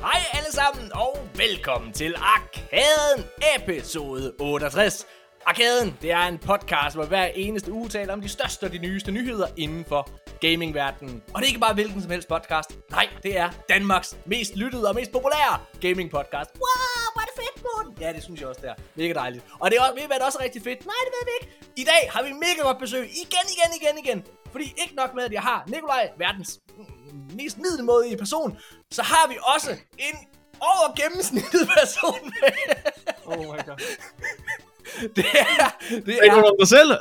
Hej alle sammen, og velkommen til Arkaden episode 68. Arkaden, det er en podcast, hvor hver eneste uge taler om de største og de nyeste nyheder inden for gamingverdenen. Og det er ikke bare hvilken som helst podcast. Nej, det er Danmarks mest lyttede og mest populære gaming podcast. Wow, hvor er det fedt, Morten. Ja, det synes jeg også, det er. Mega dejligt. Og det er også, ved I, hvad der også er rigtig fedt? Nej, det ved vi ikke. I dag har vi mega godt besøg. Igen, igen, igen, igen. Fordi ikke nok med, at jeg har Nikolaj, verdens mest middelmådige person, så har vi også en over gennemsnittet person med. Oh my god. Det er, det Ikke er, om dig selv.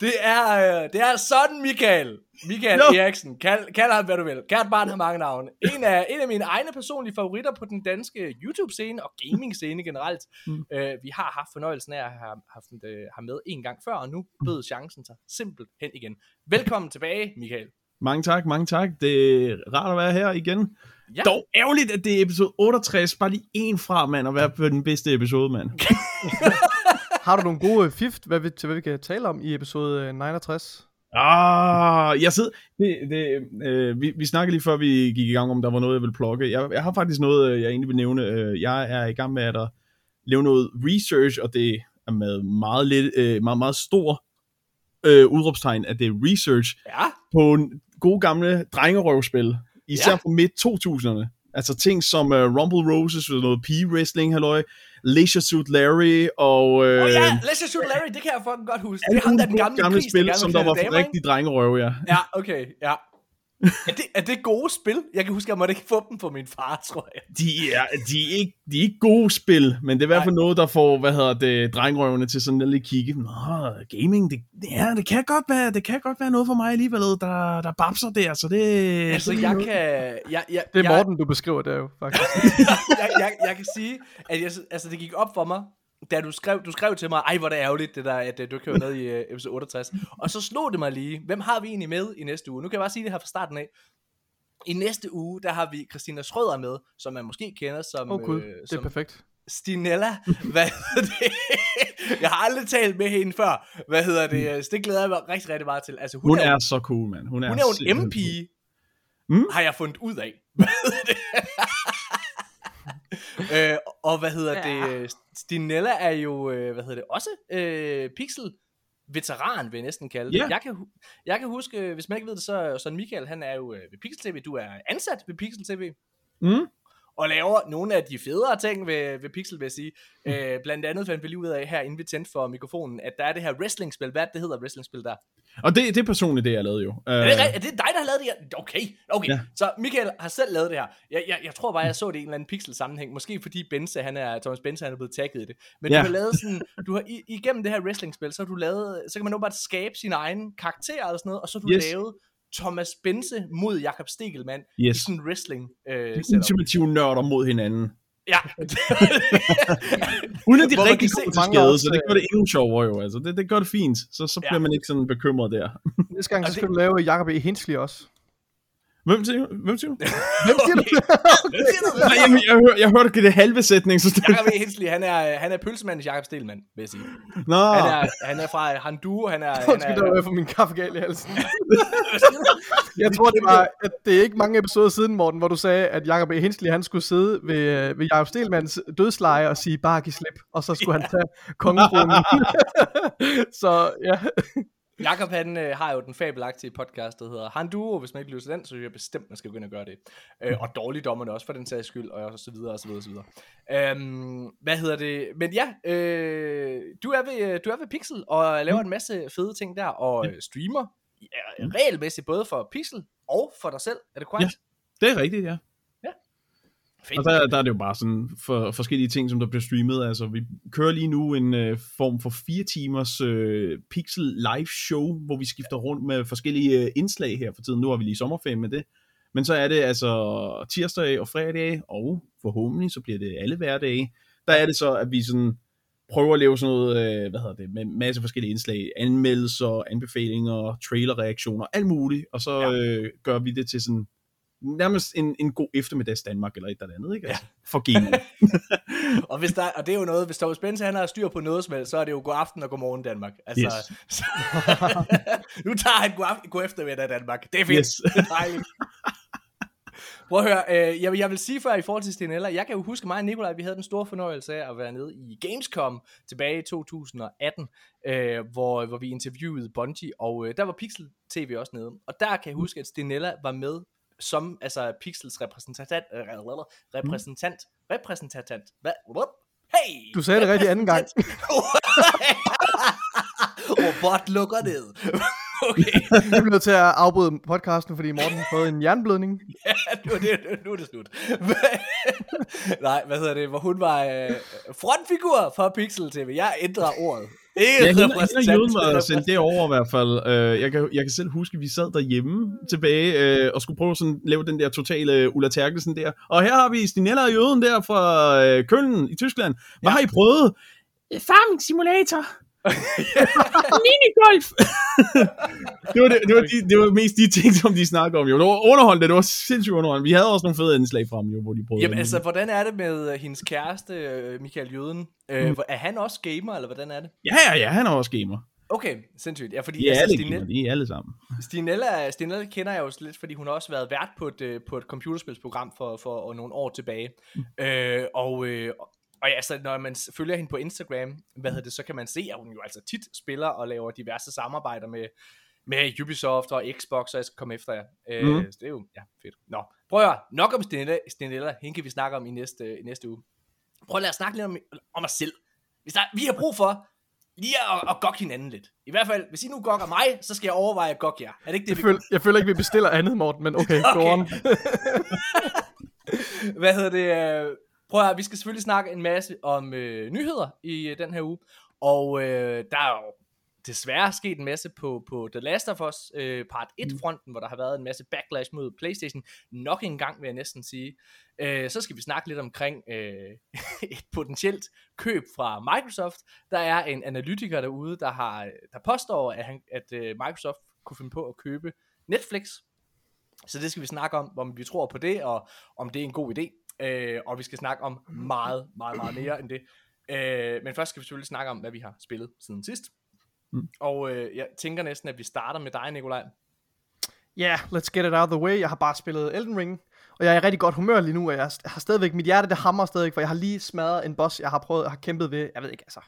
det er, øh, det er sådan Michael. Michael Jo. Eriksen. Kald, kald ham, hvad du vil. Kært barn har mange navne. En af, en af mine egne personlige favoritter på den danske YouTube-scene og gaming-scene generelt. Mm. Øh, vi har haft fornøjelsen af at have haft øh, ham med en gang før, og nu bød chancen sig simpelthen igen. Velkommen tilbage, Michael. mange tak, mange tak. Det er rart at være her igen. Ja. Dog ærgerligt, at det er episode 68. Bare lige en fra, mand, at være på den bedste episode, mand. Har du nogle gode fif hvad vi, til hvad vi kan tale om i episode øh, 69? Ah, jeg sidder... Det, det, øh, vi, vi snakkede lige før, vi gik i gang, om der var noget, jeg ville plukke. Jeg, jeg har faktisk noget, øh, jeg egentlig vil nævne. Øh, Jeg er i gang med at lave noget research, og det er med meget, lidt, øh, meget, meget stor øh, udråbstegn, at det er research Ja, på en god gamle drengerøvspil, især Ja. ja. på midt-2000'erne. Altså ting som uh, Rumble Roses, noget P-wrestling, halløj, Leisure Suit Larry, og... Øh, oh, ja, Let's Shoot Larry, det kan jeg fucking godt huske. Det er ham, der er den gamle, gamle spil, vil som der var for rigtig drengerøv, ja. Ja, okay, ja. Er det, er det gode spil? Jeg kan huske, at jeg måtte ikke få dem på min far, tror jeg. De er, de, er ikke, de er ikke gode spil, men det er i hvert fald noget, der får, hvad hedder det, drengerøvene til sådan at lige kigge. Nå, gaming, det, ja, det kan godt være, det kan godt være noget for mig alligevel, der, der babser der, så det... Altså, så det jeg noget. kan... Jeg, jeg, Det er jeg, Morten, du beskriver der jo, faktisk. jeg, jeg, jeg kan sige, at jeg, altså, det gik op for mig, da du skrev, du skrev til mig, ej, hvor er det ærgerligt, det der, at øh, du ikke hører med i uh, episode 68. Og så slog det mig lige, hvem har vi egentlig med i næste uge? Nu kan jeg bare sige det her fra starten af. I næste uge, der har vi Christina Schrøder med, som man måske kender som, Åh oh, gud, øh, det er perfekt. Stinella. Hvad hedder det? Jeg har aldrig talt med hende før. Hvad hedder det? Så det glæder jeg mig rigtig, rigtig meget til. Altså, hun, Hun er, er så cool, mand. Hun er, hun er jo en MP, Mm. har jeg fundet ud af. Hvad hedder det? øh, og hvad hedder Ja. det? Stinella er jo, øh, hvad hedder det, også øh, Pixel veteran, vil jeg næsten kalde det. Ja. Jeg, kan, jeg kan huske, øh, hvis man ikke ved det, så så Michael, han er jo øh, ved Pixel TV. Du er ansat ved Pixel TV Mm. og laver nogle af de federe ting ved, ved Pixel, vil jeg sige. Øh, blandt andet fandt vi lige ud af her, inden vi tændte for mikrofonen, at der er det her wrestlingspil. Hvad er det, det hedder, wrestlingspil der? Og det, det er personligt, det jeg lavede jo. Uh, Er det, ri- er det dig, der har lavet det her? Okay, okay. Ja. Så Michael har selv lavet det her. Jeg, jeg, jeg tror bare, jeg så det i en eller anden pixel-sammenhæng. Måske fordi Benze, han er, Thomas Benze, han er blevet tagget i det. Men ja. Du har lavet sådan, du har, i, igennem det her wrestling-spil, så har du lavet, så kan man nu bare skabe sin egen karakter og sådan noget, og så har du yes. Lavet Thomas Benze mod Jakob Stegelmann i yes. sådan en wrestling øh, De setup. ultimative nørder mod hinanden. Ja. Uden at de rigtig kommer til skade, så det gør det endnu sjovere jo. Altså, det, det gør det fint. Så, så Ja. bliver man ikke sådan bekymret der. Næste gang, så skal du lave Jacob E. Hinsley også. Hvem siger du? Hvem siger du? Hvem siger du? Nej, jeg, jeg, hør, jeg hørte ikke det halve sætning, så det... Jakob E. Hensley, han er, han er pølsemandens Jakob Stelman, vil jeg sige. Nå, Han er, han er fra Handu, han er... Han Undskyld, der var er jeg for min kaffe gal i halsen. Jeg tror, det var, at det er ikke mange episoder siden, Morten, hvor du sagde, at Jacob E. Hinsley, han skulle sidde ved, ved Jacob Stelmans dødsleje og sige, bare giv slip, og så skulle han tage kongekronen. så ja, Jakob han øh, har jo den fabelagtige podcast, der hedder Handuo. Hvis man ikke lytter til den, så synes jeg bestemt, man skal begynde at gøre det. Øh, og dårligdommerne også for den sags skyld, og så videre, og så videre, og så videre. Øhm, hvad hedder det? Men ja, øh, du, er ved, du er ved Pixel, og laver en masse fede ting der, og øh, streamer ja, regelmæssigt både for Pixel og for dig selv. Er det korrekt? det er rigtigt, ja. Fedt. Og der, der er det jo bare sådan for, forskellige ting, som der bliver streamet. Altså, vi kører lige nu en øh, form for fire timers øh, Pixel live show, hvor vi skifter rundt med forskellige øh, indslag her for tiden. Nu har vi lige sommerferie med det. Men så er det altså tirsdag og fredag, og forhåbentlig så bliver det alle hverdage. Der er det så, at vi sådan prøver at lave sådan noget, øh, hvad hedder det, med masse forskellige indslag, anmeldelser, anbefalinger, trailerreaktioner, alt muligt, og så ja. øh, gør vi det til sådan nærmest en, en god eftermiddags Danmark eller et eller andet, ikke? Altså, for gamer. og, hvis der, og det er jo noget, hvis Thomas Benz han har styr på noget som helst, så er det jo god aften og god morgen Danmark. Altså, Yes. så, nu tager han god, aften, god eftermiddag Danmark. Det er fedt. Yes. Det er dejligt. Prøv at høre, øh, jeg, vil- jeg vil sige før i forhold til Stenella, jeg kan jo huske mig og Nikolaj, vi havde den store fornøjelse af at være nede i Gamescom tilbage i 2018, øh, hvor, hvor vi interviewede Bungie, og øh, der var Pixel TV også nede. Og der kan jeg huske, at Stenella var med som altså Pixels repræsentant, øh, repræsentant, repræsentant, hvad? Hey! Du sagde det rigtig anden gang. Robot lukker ned. okay, Jeg bliver nødt til at afbryde podcasten, fordi Morten har fået en jernblødning. ja, nu det, nu er det slut. Nej, hvad hedder det, hvor hun var øh, frontfigur for Pixel TV. Jeg ændrer ordet. Hende, hende repræsentant, og Jøden var repræsentant. sendt det over i hvert fald. Øh, jeg, kan, jeg kan selv huske, at vi sad derhjemme tilbage øh, og skulle prøve sådan lave den der totale Ulla Terkelsen der. Og her har vi Stinella og Jøden der fra øh, Køln i Tyskland. Hvad Ja. har I prøvet? Farming Simulator. Minigolf. det, var det, det, var de, det var mest de ting, som de snakkede om. Jo. Det var underholdende, det var sindssygt underholdende. Vi havde også nogle fede indslag fra dem, jo, hvor de prøvede. Jamen altså, hvordan er det med øh, hendes kæreste, øh, Michael Jøden? Øh, Mm. Er han også gamer, eller hvordan er det? Ja, ja, ja, han er også gamer. Okay, sindssygt. Ja, fordi De er altså, alle Stine, gamer, de er alle sammen. Stinella, Stinella kender jeg jo lidt, fordi hun har også været vært på et, øh, på et computerspilsprogram for, for nogle år tilbage. Mm. Øh, og, øh, og ja, altså, når man følger hende på Instagram, hvad hedder det, så kan man se, at hun jo altså tit spiller og laver diverse samarbejder med, med Ubisoft og Xbox, og jeg skal komme efter jer. Øh, Mhm. Så det er jo, ja, fedt. Nå, prøv at høre. Nok om Stinella, Stinella. Hende kan vi snakke om i næste, i næste uge. Prøv at lade os snakke lidt om, om os selv. Hvis der, vi har brug for lige at, at gokke hinanden lidt. I hvert fald, hvis I nu gokker mig, så skal jeg overveje at gokke jer. Er det ikke det, Jeg vi føler, jeg føler ikke, vi bestiller andet, Morten, men okay, okay. go on. Hvad hedder det? Prøv at høre, vi skal selvfølgelig snakke en masse om øh, nyheder i øh, den her uge. Og øh, der er jo desværre sket en masse på, på The Last of Us øh, part 1-fronten, hvor der har været en masse backlash mod Playstation. Nok en gang, vil jeg næsten sige. Øh, så skal vi snakke lidt omkring øh, et potentielt køb fra Microsoft. Der er en analytiker derude, der, har, der påstår, at, han, at øh, Microsoft kunne finde på at købe Netflix. Så det skal vi snakke om, om vi tror på det, og om det er en god idé. Øh, og vi skal snakke om meget, meget, meget mere end det. Øh, men først skal vi selvfølgelig snakke om, hvad vi har spillet siden sidst. Mm. Og øh, jeg tænker næsten, at vi starter med dig, Nikolaj. Ja, yeah, let's get it out of the way. Jeg har bare spillet Elden Ring, og jeg er i rigtig godt humør lige nu, og jeg har stadigvæk, mit hjerte det hammer stadigvæk, for jeg har lige smadret en boss, jeg har prøvet, har kæmpet ved, jeg ved ikke, altså.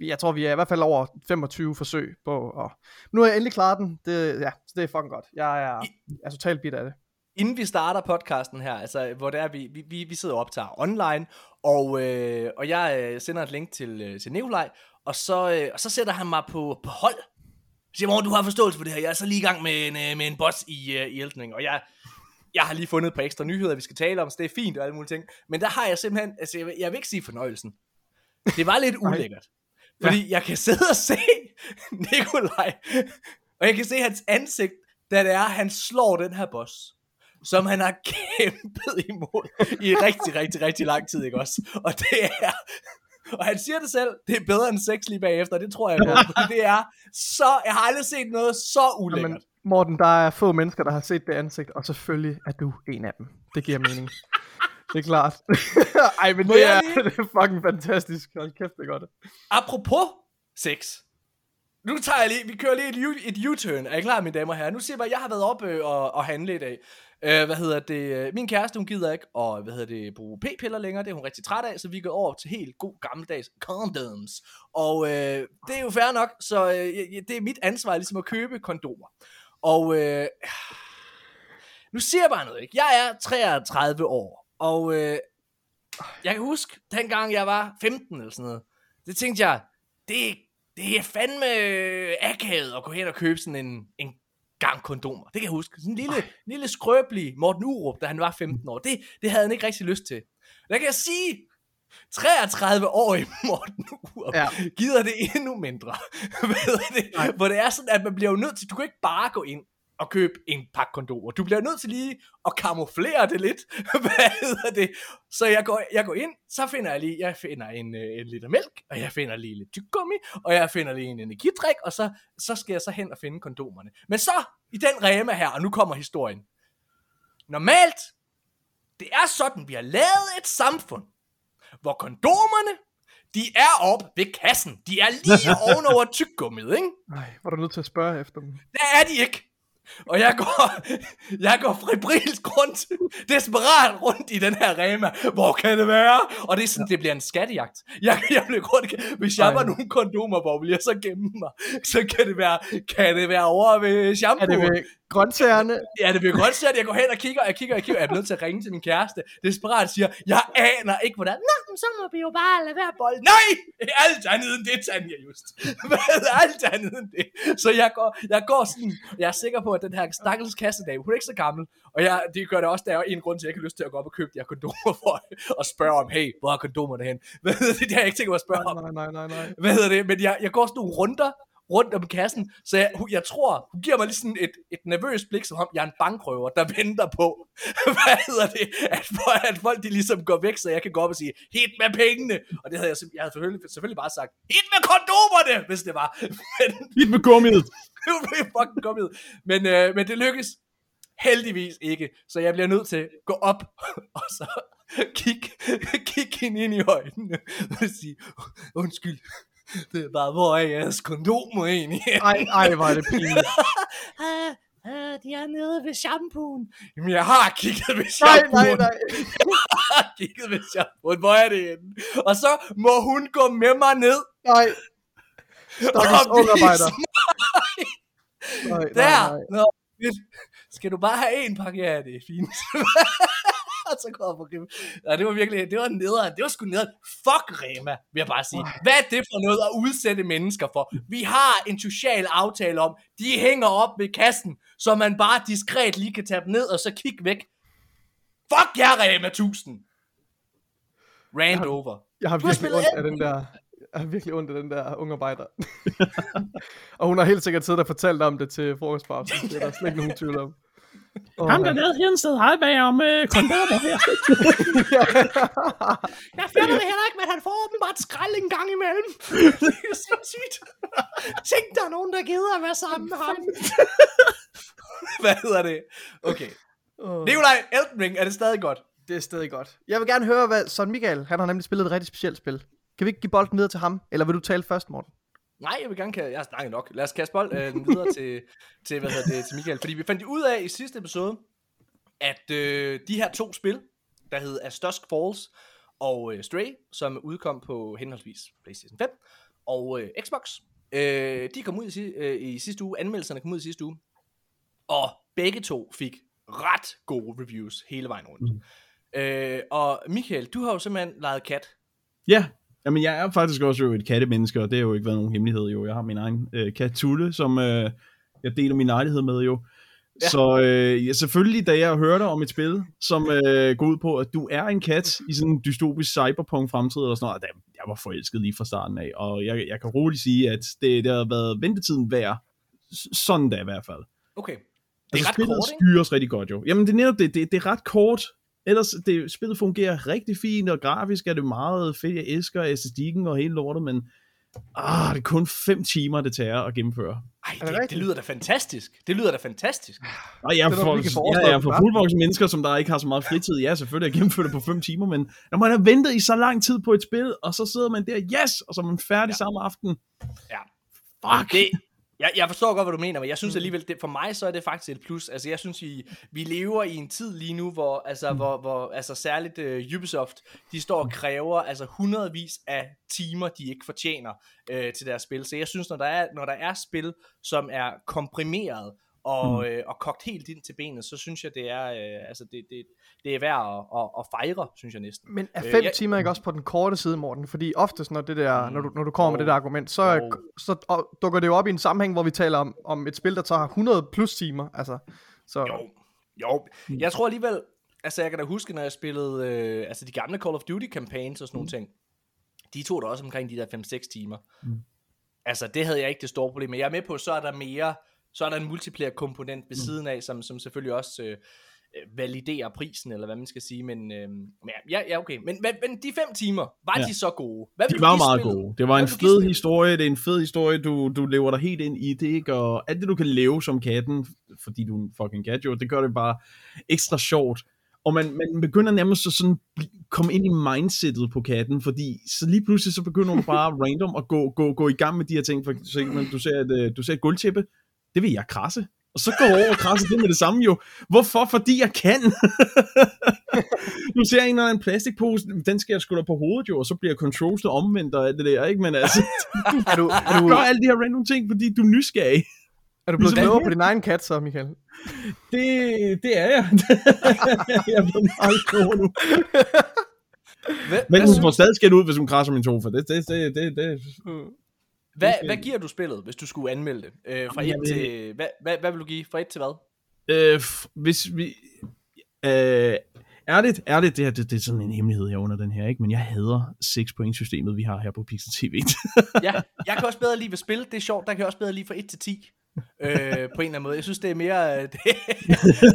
Jeg tror, vi er i hvert fald over 25 forsøg på, og nu har jeg endelig klaret den, det, ja, så det er fucking godt. Jeg er, jeg er totalt bit af det. Inden vi starter podcasten her, altså hvor det er, vi, vi- vi, sidder og optager online, og, øh, og jeg øh, sender et link til, øh, til Nikolaj, og så, øh, og så sætter han mig på, på hold. Jeg siger, Morten, du har forståelse for det her, jeg er så lige i gang med en, øh, med en boss i, øh, i Elden Ring, og jeg, jeg har lige fundet et par ekstra nyheder, vi skal tale om, så det er fint og alle mulige ting. Men der har jeg simpelthen, altså jeg, vil- jeg vil ikke sige fornøjelsen. Det var lidt ulækkert. Fordi jeg kan sidde og se Nikolaj, og jeg kan se hans ansigt, da det er, han slår den her boss, som han har kæmpet imod i rigtig, rigtig, rigtig lang tid, ikke også? Og det er, og han siger det selv, det er bedre end sex lige bagefter, det tror jeg på, det er så, jeg har aldrig set noget så ulækkert. Men Morten, der er få mennesker, der har set det ansigt, og selvfølgelig er du en af dem. Det giver mening. det er klart. Ej, men Må det er, lige- det er fucking fantastisk. Hold kæft, det er godt. Apropos sex. Nu tager jeg lige, vi kører lige et, et U-turn. Er I klar, mine damer og herrer? Nu siger jeg bare, jeg har været oppe øh, og, og handle i dag. Øh, hvad hedder det? Min kæreste, hun gider ikke og hvad hedder det, bruge p-piller længere. Det er hun rigtig træt af, så vi går over til helt god gammeldags condoms. Og øh, det er jo fair nok, så øh, det er mit ansvar ligesom at købe kondomer. Og øh, nu siger jeg bare noget, ikke? Jeg er 33 år, og øh, jeg kan huske, dengang jeg var 15 eller sådan noget, det tænkte jeg, det, det er fandme akavet at gå hen og købe sådan en, en gang kondomer. Det kan jeg huske. Sådan en lille, lille skrøbelig Morten Urup, da han var 15 år. Det, det havde han ikke rigtig lyst til. Der kan jeg sige, 33-årig Morten Urup Ja. gider det endnu mindre. Hedder det? Hvor det er sådan, at man bliver jo nødt til, du kan ikke bare gå ind at købe en pakke kondomer. Du bliver nødt til lige at kamuflere det lidt. Hvad hedder det? Så jeg går, jeg går ind, så finder jeg lige, jeg finder en, øh, en liter mælk, og jeg finder lige lidt tyggegummi, og jeg finder lige en energidrik, og så, så skal jeg så hen og finde kondomerne. Men så, i den rema her, og nu kommer historien. Normalt, det er sådan, vi har lavet et samfund, hvor kondomerne, de er op ved kassen. De er lige ovenover tyggegummiet, ikke? Nej, var du nødt til at spørge efter dem? Det er de ikke. Og jeg går, jeg går fribrilsk rundt, desperat rundt i den her Rema. Hvor kan det være? Og det er sådan, det bliver en skattejagt. Jeg, jeg bliver rundt, hvis jeg Ej. var nogle kondomer, hvor vil jeg så gemme mig. Så kan det være, kan det være over ved shampoo. Er det ved grøntsagerne? Ja, det godt at jeg går hen og kigger, jeg kigger, jeg kigger, jeg er nødt til at ringe til min kæreste. Desperat siger, jeg aner ikke, hvordan. Nå, så må vi jo bare lade være bold. Nej, alt andet end det, Tanja, just. Alt andet end det. Så jeg går, jeg går sådan, jeg er sikker på, at den her stakkels kassedame, hun er ikke så gammel. Og jeg, det gør det også, der er en grund til, at jeg ikke har lyst til at gå op og købe de her kondomer for og spørge om, hey, hvor er kondomerne hen? Hvad hedder det? Det har jeg ikke tænkt mig at spørge om. Nej, nej, nej, nej. Hvad hedder det? Men jeg, jeg går sådan nogle runder rundt om kassen, så jeg, jeg tror, hun giver mig lige sådan et, et nervøst blik, som om jeg er en bankrøver, der venter på, hvad hedder det, at, at folk de ligesom går væk, så jeg kan gå op og sige, hit med pengene, og det havde jeg, jeg havde selvfølgelig, selvfølgelig bare sagt, hit med kondomerne, hvis det var, men Hit med gummiet. det var fucking kommet. Men, øh, men det lykkes heldigvis ikke, så jeg bliver nødt til at gå op og så kigge kig hende ind i øjnene og sige, undskyld, det er bare, hvor er jeres kondomer egentlig? Ej, ej, hvor er det pinligt. Ah, ah, de er nede ved shampooen. Jamen, jeg har kigget ved Nej, shampooen. nej, nej. Jeg har kigget ved shampooen. Hvor er det henne? Og så må hun gå med mig ned. Nej. Stakkels ungarbejder. Nej, nej, Der! nej. Nå, fedt. Skal du bare have en pakke? Ja, det er fint. og så går jeg på køb. Ja, det var virkelig, det var nederen. Det var sgu nederen. Fuck Rema, vil jeg bare sige. Hvad er det for noget at udsætte mennesker for? Vi har en social aftale om, de hænger op ved kassen, så man bare diskret lige kan tage dem ned og så kigge væk. Fuck jer, Rema 1000! Rand over. Jeg har virkelig ondt af den der... Jeg har virkelig ondt af den der ungarbejder. og hun har helt sikkert siddet og fortalt om det til frokostpausen. Det er der slet ikke nogen tvivl om. Oh, Ham der nede Hensted har bag om øh, kondomer her. Jeg finder det heller ikke, men han får åbenbart skrald en gang imellem. det er sindssygt. Tænk, der er nogen, der gider at være sammen med ham. Hvad hedder det? Okay. oh. Nikolaj, Elden Ring, er det stadig godt? Det er stadig godt. Jeg vil gerne høre, hvad Son Michael, han har nemlig spillet et rigtig specielt spil. Kan vi ikke give bolden videre til ham? Eller vil du tale først, Morten? Nej, jeg vil gerne kan. Jeg har snakket nok. Lad os kaste bold øh, videre til, til, hvad hedder det, til Michael. Fordi vi fandt ud af i sidste episode, at øh, de her to spil, der hed As Dusk Falls og øh, Stray, som udkom på henholdsvis PlayStation 5 og øh, Xbox, øh, de kom ud i, øh, i sidste uge. Anmeldelserne kom ud i sidste uge. Og begge to fik ret gode reviews hele vejen rundt. Mm. Øh, og Michael, du har jo simpelthen leget kat. Ja, jamen jeg er faktisk også jo et kattemenneske, og det har jo ikke været nogen hemmelighed jo. Jeg har min egen øh, kat Tulle, som øh, jeg deler min lejlighed med jo. Ja. Så øh, selvfølgelig, da jeg hørte om et spil, som øh, går ud på, at du er en kat i sådan en dystopisk cyberpunk fremtid eller sådan noget, der, jeg var forelsket lige fra starten af, og jeg, jeg kan roligt sige, at det, det har været ventetiden værd. Sådan da i hvert fald. Okay. Det er Altså, ret spillet kort, ikke? styres rigtig godt jo. Jamen det er netop det, det, det er ret kort. Ellers, det, spillet fungerer rigtig fint, og grafisk er det meget fedt. Jeg elsker æstetikken og hele lortet, men ah, det er kun 5 timer, det tager at gennemføre. Ej, det det, lyder da fantastisk. Det lyder da fantastisk. Og jeg er er for, forestille jeg er for fuldvoksne mennesker, som der ikke har så meget fritid. Ja, selvfølgelig at gennemføre det på 5 timer, men når man har ventet i så lang tid på et spil, og så sidder man der, yes, og så er man færdig ja. samme aften. Ja. Fuck! Det, jeg, jeg forstår godt, hvad du mener, men jeg synes alligevel, det, for mig så er det faktisk et plus. Altså, jeg synes, vi, vi lever i en tid lige nu, hvor, altså, hvor, hvor altså, særligt uh, Ubisoft, de står og kræver altså, hundredvis af timer, de ikke fortjener uh, til deres spil. Så jeg synes, når der er, når der er spil, som er komprimeret, og, øh, og kogt helt ind til benet, så synes jeg, det er, øh, altså, det, det, det er værd at, at, at fejre, synes jeg næsten. Men er Øh, fem jeg- timer ikke også på den korte side, Morten? Fordi oftest, når, det der, Mm, når, du, når du kommer med jo, det der argument, så, jo. så og, dukker det jo op i en sammenhæng, hvor vi taler om, om et spil, der tager 100 plus timer. Altså, så, Jo, jo. Jeg tror alligevel, altså jeg kan da huske, når jeg spillede, øh, altså de gamle Call of Duty campaigns og sådan nogle ting, de tog da også omkring de der 5-6 timer. Mm. Altså det havde jeg ikke det store problem med. Jeg er med på, så er der mere Så er der en multiplayer komponent ved mm. siden af, som, som selvfølgelig også øh, øh, validerer prisen, eller hvad man skal sige, men øh, ja, ja, okay. Men, men, men de fem timer, var ja. de så gode? Hvad de var meget spillet? gode. Det var hvad en fed historie, det er en fed historie, du, du lever dig helt ind i det, ikke? og alt det du kan leve som katten, fordi du er en fucking kat jo, det gør det bare ekstra sjovt. Og man, man begynder nærmest at sådan komme ind i mindsetet på katten, fordi så lige pludselig så begynder man bare random at gå, gå, gå i gang med de her ting. For eksempel, du ser et, øh, du ser et guldtæppe, det vil jeg krasse. Og så går jeg over og krasser det med det samme jo. Hvorfor? Fordi jeg kan. du ser en eller anden plastikpose, den skal jeg da på hovedet jo, og så bliver controls omvendt og alt det der, ikke? Men altså, du, er du, er du, gør alle de her random ting, fordi du er nysgerrig. Er du blevet ligesom, klogere på din egen kat så, Michael? Det, det er jeg. jeg er blevet meget klogere nu. Hvad, Men hun får stadig skæld ud, hvis hun krasser min sofa. Det, det, det, det, det. Hvad, hvad giver du spillet, hvis du skulle anmelde det? Øh, fra Jamen, 1 til, hvad, hvad, hvad vil du give? Fra 1 til hvad? Øh, hvis vi... Øh, ærligt, ærligt, det, her, det, det er sådan en hemmelighed her under den her, ikke? men jeg hader 6 point systemet, vi har her på Pixel TV. ja, jeg kan også bedre lide ved spil, det er sjovt, der kan jeg også bedre lide fra 1 til 10 øh, på en eller anden måde. Jeg synes, det er mere... Øh, det,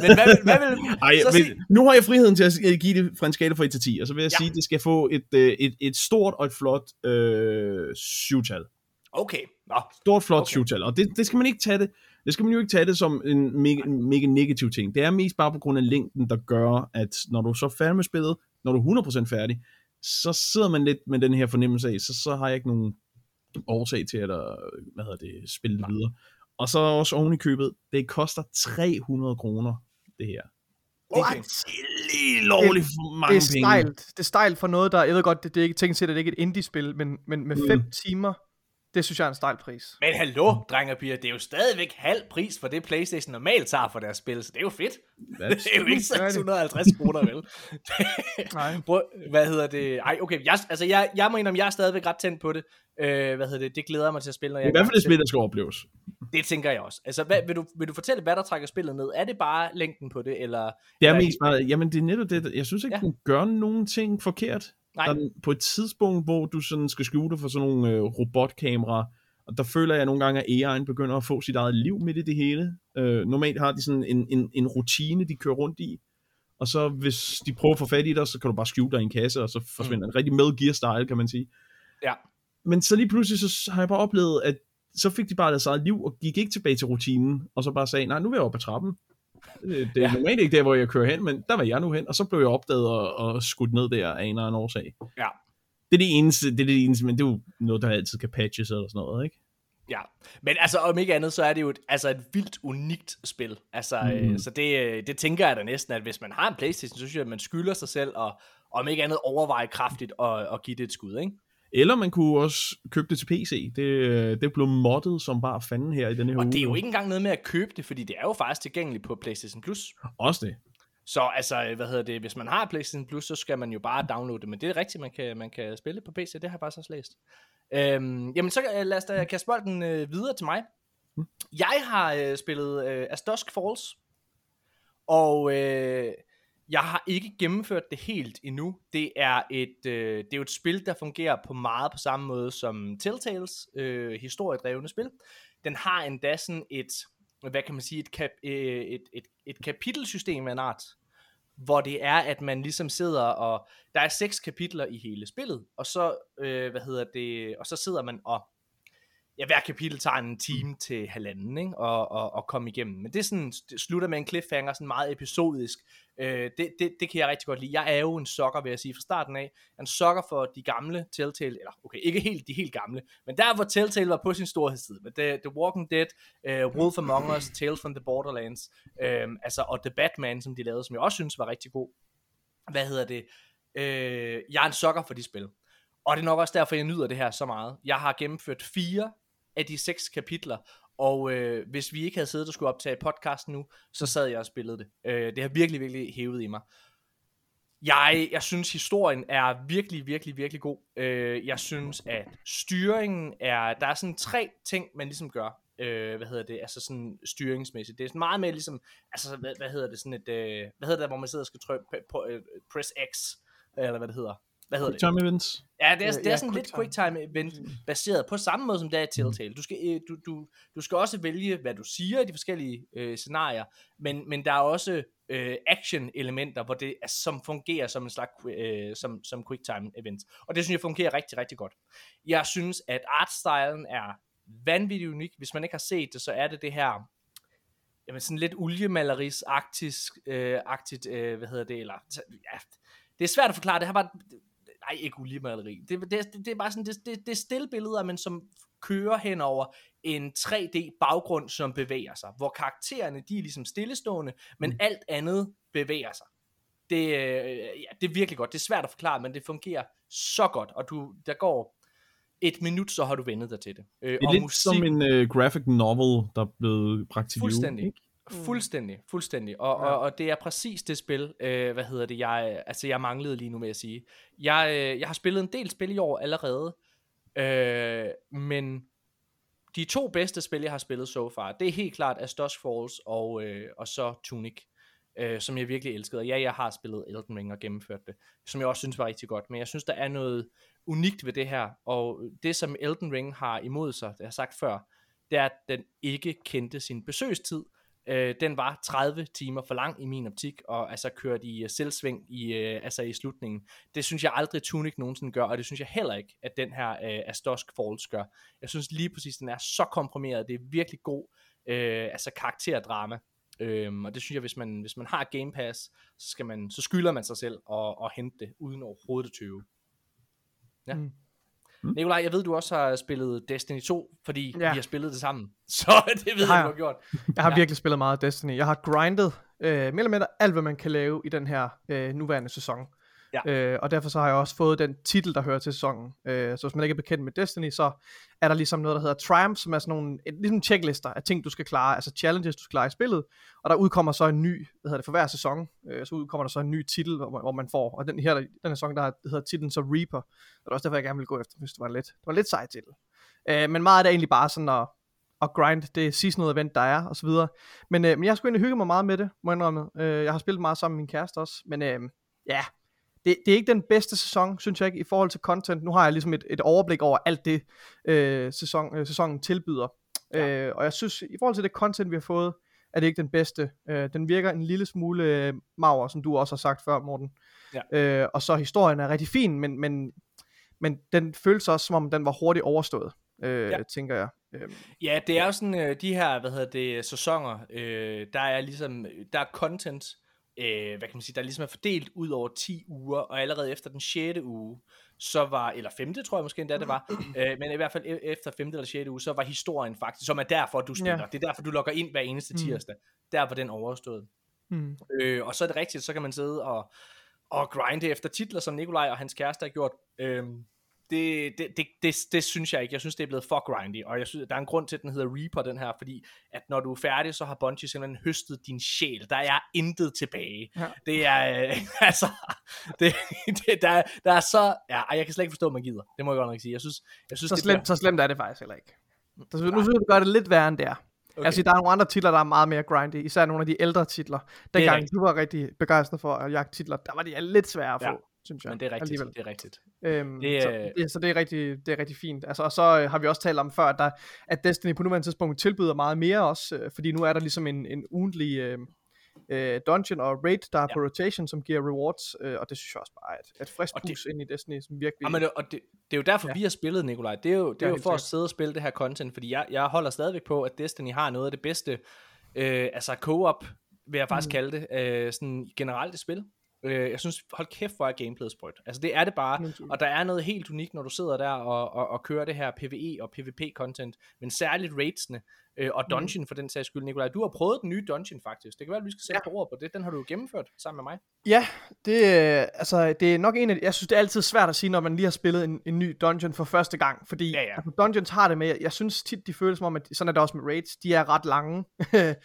men hvad, vil, hvad vil Ej, så men? Nu har jeg friheden til at give det fra en skala fra 1 til 10, og så vil jeg ja. sige, at det skal få et, øh, et, et stort og et flot øh, syvtal. Okay. Nå. Stort, flot okay. syvtal, og det, det skal man ikke tage det det skal man jo ikke tage det som en mega, mega negativ ting. Det er mest bare på grund af længden, der gør, at når du så er færdig med spillet, når du er 100% færdig, så sidder man lidt med den her fornemmelse af, så, så har jeg ikke nogen årsag til at hvad hedder det, spille det videre. Og så også oven i købet, det koster 300 kroner, det her. Okay. Det er lige lovligt for mange det er stejlt. Det er stejlt for noget, der, jeg ved godt, det, det er ikke tænkt til, at det er ikke et indie-spil, men, men med 5 mm. timer, det synes jeg er en stejl pris. Men hallo, drenge og piger, det er jo stadigvæk halv pris for det Playstation normalt tager for deres spil, så det er jo fedt. That's det er jo ikke 650 kroner, vel? Nej. Prøv, hvad hedder det? Ej, okay, jeg, altså jeg, jeg må indrømme, jeg er stadigvæk ret tændt på det. Øh, hvad hedder det? Det glæder mig til at spille, når jeg er i hvert fald det spil, der skal opleves. Det tænker jeg også. Altså, hvad, vil, du, vil du fortælle, hvad der trækker spillet ned? Er det bare længden på det, eller... Det er mest bare, jamen det er netop det, jeg synes ikke, ja. du gør nogen ting forkert. Nej. Der, på et tidspunkt, hvor du sådan skal skjule for sådan nogle øh, robotkameraer, og der føler jeg nogle gange, at AI'en begynder at få sit eget liv midt i det hele. Øh, normalt har de sådan en, en, en rutine, de kører rundt i, og så hvis de prøver at få fat i dig, så kan du bare skjule dig i en kasse, og så forsvinder mm. en rigtig med gear style, kan man sige. Ja. Men så lige pludselig, så har jeg bare oplevet, at så fik de bare deres eget liv, og gik ikke tilbage til rutinen, og så bare sagde, nej, nu vil jeg op ad trappen. Det, det er ja. normalt ikke der, hvor jeg kører hen, men der var jeg nu hen, og så blev jeg opdaget og, og skudt ned der af en eller anden årsag. Ja. Det er det eneste, det er det eneste, men det er jo noget, der altid kan patches eller sådan noget, ikke? Ja, men altså om ikke andet, så er det jo et, altså et vildt unikt spil. Altså, mm. øh, så det, øh, det tænker jeg da næsten, at hvis man har en Playstation, så synes jeg, at man skylder sig selv, og om ikke andet overveje kraftigt at, at give det et skud, ikke? Eller man kunne også købe det til PC. Det, øh, det blev moddet som bare fanden her i denne her Og uge. det er jo ikke engang noget med at købe det, fordi det er jo faktisk tilgængeligt på PlayStation Plus. Også det. Så altså, hvad hedder det, hvis man har PlayStation Plus, så skal man jo bare downloade det, men det er rigtigt, man kan, man kan spille på PC, det har jeg bare så læst. Øhm, jamen så øh, lad os da kaste bolden øh, videre til mig. Mm. Jeg har øh, spillet øh, As Dusk Falls, og øh, jeg har ikke gennemført det helt endnu. Det er et, øh, det er jo et spil, der fungerer på meget på samme måde som Telltales øh, historiedrevne spil. Den har endda sådan et, hvad kan man sige, et, kap, øh, et, et, et kapitelsystem af en art, hvor det er, at man ligesom sidder og, der er seks kapitler i hele spillet, og så, øh, hvad hedder det, og så sidder man og ja, hver kapitel tager en time til halvanden, ikke? Og, og, og komme igennem. Men det, er sådan, det slutter med en cliffhanger, sådan meget episodisk. Øh, det, det, det kan jeg rigtig godt lide. Jeg er jo en sokker, vil jeg sige, fra starten af. En sokker for de gamle Telltale, eller okay, ikke helt de helt gamle, men der hvor Telltale var på sin storhedstid, med The, The Walking Dead, uh, Wolf Among Us, Tales from the Borderlands, øh, altså, og The Batman, som de lavede, som jeg også synes var rigtig god. Hvad hedder det? Øh, jeg er en sokker for de spil. Og det er nok også derfor, jeg nyder det her så meget. Jeg har gennemført fire af de seks kapitler, og øh, hvis vi ikke havde siddet og skulle optage podcasten nu, så sad jeg og spillede det. Øh, det har virkelig, virkelig hævet i mig. Jeg, jeg synes, historien er virkelig, virkelig, virkelig god. Øh, jeg synes, at styringen er... Der er sådan tre ting, man ligesom gør. Øh, hvad hedder det? Altså sådan styringsmæssigt. Det er sådan meget mere ligesom... Altså, hvad, hvad hedder det? Sådan et... Øh, hvad hedder det, hvor man sidder og skal trykke på, på, uh, press X? Eller hvad det hedder. Hvad hedder det? Time events. Ja, det er, det er ja, sådan lidt QuickTime. quick time event baseret på samme måde som det er i Telltale. Du skal, øh, du, du, du skal også vælge, hvad du siger i de forskellige øh, scenarier, men, men der er også øh, action elementer, hvor det er, som fungerer som en slags øh, som, som quick time event. Og det synes jeg fungerer rigtig, rigtig godt. Jeg synes, at artstylen er vanvittigt unik. Hvis man ikke har set det, så er det det her jamen sådan lidt oliemaleris-agtigt, øh, agtigt, øh, hvad hedder det, eller, ja, det er svært at forklare, det her bare, nej, ikke oliemaleri, det, det, det, det er bare sådan, det, det, det er stillbilleder, men som kører hen over en 3D baggrund, som bevæger sig, hvor karaktererne, de er ligesom stillestående, men mm. alt andet bevæger sig. Det, øh, ja, det er virkelig godt, det er svært at forklare, men det fungerer så godt, og du, der går et minut, så har du vendet dig til det. Øh, Det er og lidt musik, som en uh, graphic novel, der er blevet bragt til Fuldstændig. live. Ikke? Fuldstændig, fuldstændig. Og, ja. og, og det er præcis det spil, øh, hvad hedder det, jeg, altså jeg manglede lige nu med at sige. Jeg, øh, jeg har spillet en del spil i år allerede, øh, men de to bedste spil, jeg har spillet so far, det er helt klart As Dusk Falls og, øh, og så Tunic, øh, som jeg virkelig elskede. Og ja, jeg har spillet Elden Ring og gennemført det, som jeg også synes var rigtig godt, men jeg synes, der er noget unikt ved det her, og det som Elden Ring har imod sig, det har jeg sagt før, det er, at den ikke kendte sin besøgstid, Øh, den var 30 timer for lang i min optik, og altså kørt i uh, selvsving i, uh, altså i slutningen. Det synes jeg aldrig Tunic nogensinde gør, og det synes jeg heller ikke, at den her uh, Astosk Falls gør. Jeg synes lige præcis, den er så komprimeret. Det er virkelig god uh, altså karakterdrama. Øhm, og det synes jeg, hvis man, hvis man har Game Pass, så, skal man, så skylder man sig selv at, at hente det, uden overhovedet at tøve. Ja. Mm. Mm. Nikolaj, jeg ved, du også har spillet Destiny 2, fordi ja. Vi har spillet det sammen. Så det ved jeg, du har gjort. Jeg har ja. virkelig spillet meget Destiny. Jeg har grindet øh, mere eller mindre alt, hvad man kan lave i den her øh, nuværende sæson. Ja. Øh, og derfor så har jeg også fået den titel, der hører til sæsonen. Øh, så hvis man ikke er bekendt med Destiny, så er der ligesom noget, der hedder Triumph, som er sådan nogle, ligesom checklister af ting, du skal klare, altså challenges, du skal klare i spillet. Og der udkommer så en ny, hvad hedder det, for hver sæson, øh, så udkommer der så en ny titel, hvor, hvor man får. Og den her, den her sæson, der hedder titlen så Reaper. Og det er også derfor, jeg gerne vil gå efter, hvis det var en lidt, det var en lidt sej titel. Øh, men meget er det er egentlig bare sådan at, at grind det seasonal event, der er, og så videre. Men, øh, men jeg har sgu egentlig hygget mig meget med det, må jeg indrømme. Øh, jeg har spillet meget sammen med min kæreste også, men øh, ja, det, det er ikke den bedste sæson, synes jeg ikke, i forhold til content. Nu har jeg ligesom et, et overblik over alt det, øh, sæson, øh, sæsonen tilbyder. Ja. Øh, og jeg synes, i forhold til det content, vi har fået, er det ikke den bedste. Øh, den virker en lille smule øh, maver, som du også har sagt før, Morten. Ja. Øh, og så historien er rigtig fin, men, men, men den føles også, som om den var hurtigt overstået, øh, Ja. tænker jeg. Øh, Ja, det er jo sådan, øh, de her, hvad hedder det, sæsoner, øh, der er ligesom, der er content, øh, hvad kan man sige, der ligesom er fordelt ud over 10 uger, og allerede efter den 6. uge, så var, eller 5. tror jeg måske endda det var, øh, men i hvert fald e- efter 5. eller 6. uge, så var historien faktisk, som er derfor, du spiller, Ja. det er derfor, du logger ind hver eneste Mm. tirsdag, der var den overstået. mm. Øh, og så er det rigtigt, så kan man sidde og, og grinde efter titler, som Nikolaj og hans kæreste har gjort. Øhm, det, det, det, det, det synes jeg ikke. Jeg synes, det er blevet for grindy, og jeg synes, der er en grund til, at den hedder Reaper, den her, fordi at når du er færdig, så har Bungie simpelthen høstet din sjæl. Der er intet tilbage. Ja. Det er, øh, altså, det, det, der, er- der er så, ja, jeg kan slet ikke forstå, at man gider. Det må jeg godt nok sige. Jeg synes, jeg synes Så, det slemt, så slemt er det faktisk heller ikke. Så, nu synes jeg, du gør det lidt værre end det er. Okay. Altså, der er nogle andre titler, der er meget mere grindy, især nogle af de ældre titler. Dengang du var rigtig begejstret for at jagte titler, der var de lidt svære at få, ja. Synes jeg. men det er rigtigt. alligevel. Det er rigtigt. Øhm, Det, så, det, så det er rigtig, det er rigtig fint. Altså, og så øh, har vi også talt om før, at, der, at Destiny på nuværende tidspunkt tilbyder meget mere også, øh, fordi nu er der ligesom en, en ugentlig øh, øh, dungeon og raid, der er Ja. på rotation, som giver rewards, øh, og det synes jeg også bare er et, et frisk bus ind i Destiny, som virkelig... Ja, men og det, det er jo derfor, ja. Vi har spillet, Nikolaj. Det er jo, det er Ja, jo for at sidde og spille det her content, fordi jeg, jeg holder stadigvæk på, at Destiny har noget af det bedste, øh, altså co-op, vil jeg faktisk mm. kalde det, øh, sådan generelt i spil. Øh, jeg synes, hold kæft, hvor er gameplayet sprødt. Altså det er det bare, og der er noget helt unikt, når du sidder der og, og, og kører det her PvE og PvP-content, men særligt raidsene øh, og dungeon mm. for den sags skyld. Nikolaj, du har prøvet den nye dungeon faktisk. Det kan være, at vi skal sætte ja. På ord på det. Den har du jo gennemført sammen med mig. Ja, det, øh, altså, det er nok en af, jeg synes det er altid svært at sige, når man lige har spillet en, en ny dungeon for første gang, fordi Ja, ja. Altså, dungeons har det med, jeg, jeg synes tit de føles som om, at sådan er det også med raids, de er ret lange,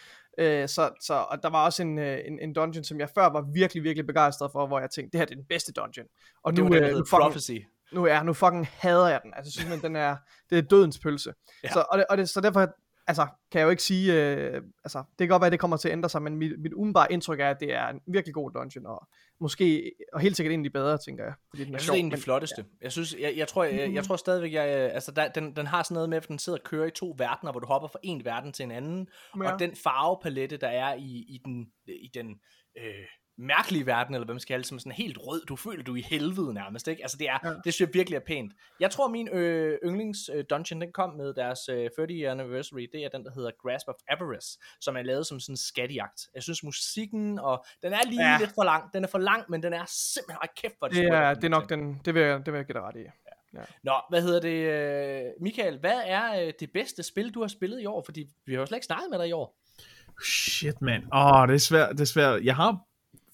øh, så, så og der var også en, øh, en, en dungeon, som jeg før var virkelig, virkelig begejstret for, hvor jeg tænkte, det her det er den bedste dungeon, og Det nu, var den, øh, nu, fucking, Prophecy. nu, er, nu fucking hader jeg den, altså synes man, den er, det er dødens pølse, ja. så, og, det, og det, så derfor altså, kan jeg jo ikke sige, øh, altså, det kan godt være, at det kommer til at ændre sig, men mit, mit umiddelbare indtryk er, at det er en virkelig god dungeon, og måske, og helt sikkert egentlig bedre, tænker jeg. Fordi den er Jeg synes, sjov, det er en af de flotteste. Jeg synes, jeg, jeg tror, jeg, jeg tror stadigvæk, jeg, øh, altså der, den, den har sådan noget med, at den sidder og kører i to verdener, hvor du hopper fra en verden til en anden, Ja. og den farvepalette, der er i, i den, i den øh, mærkelige verden, eller hvad man skal kalde det, som sådan helt rød, du føler, du er i helvede nærmest, ikke? Altså det er, Ja. ja. det synes jeg virkelig er pænt. Jeg tror, min øh, yndlings øh, dungeon, den kom med deres øh, 30 anniversary, det er den, der hedder Grasp of Avarice, som er lavet som sådan en skattejagt. Jeg synes, musikken, og den er lige Ja. ja. lidt for lang, den er for lang, men den er simpelthen, ej kæft, hvor Det er, den det er nok den, det vil jeg, det vil jeg give dig ret i. Nå, hvad hedder det, øh, Michael, hvad er øh, det bedste spil, du har spillet i år? Fordi vi har jo slet ikke snakket med dig i år. Shit, man. Åh, det er svært, det er svært. Jeg har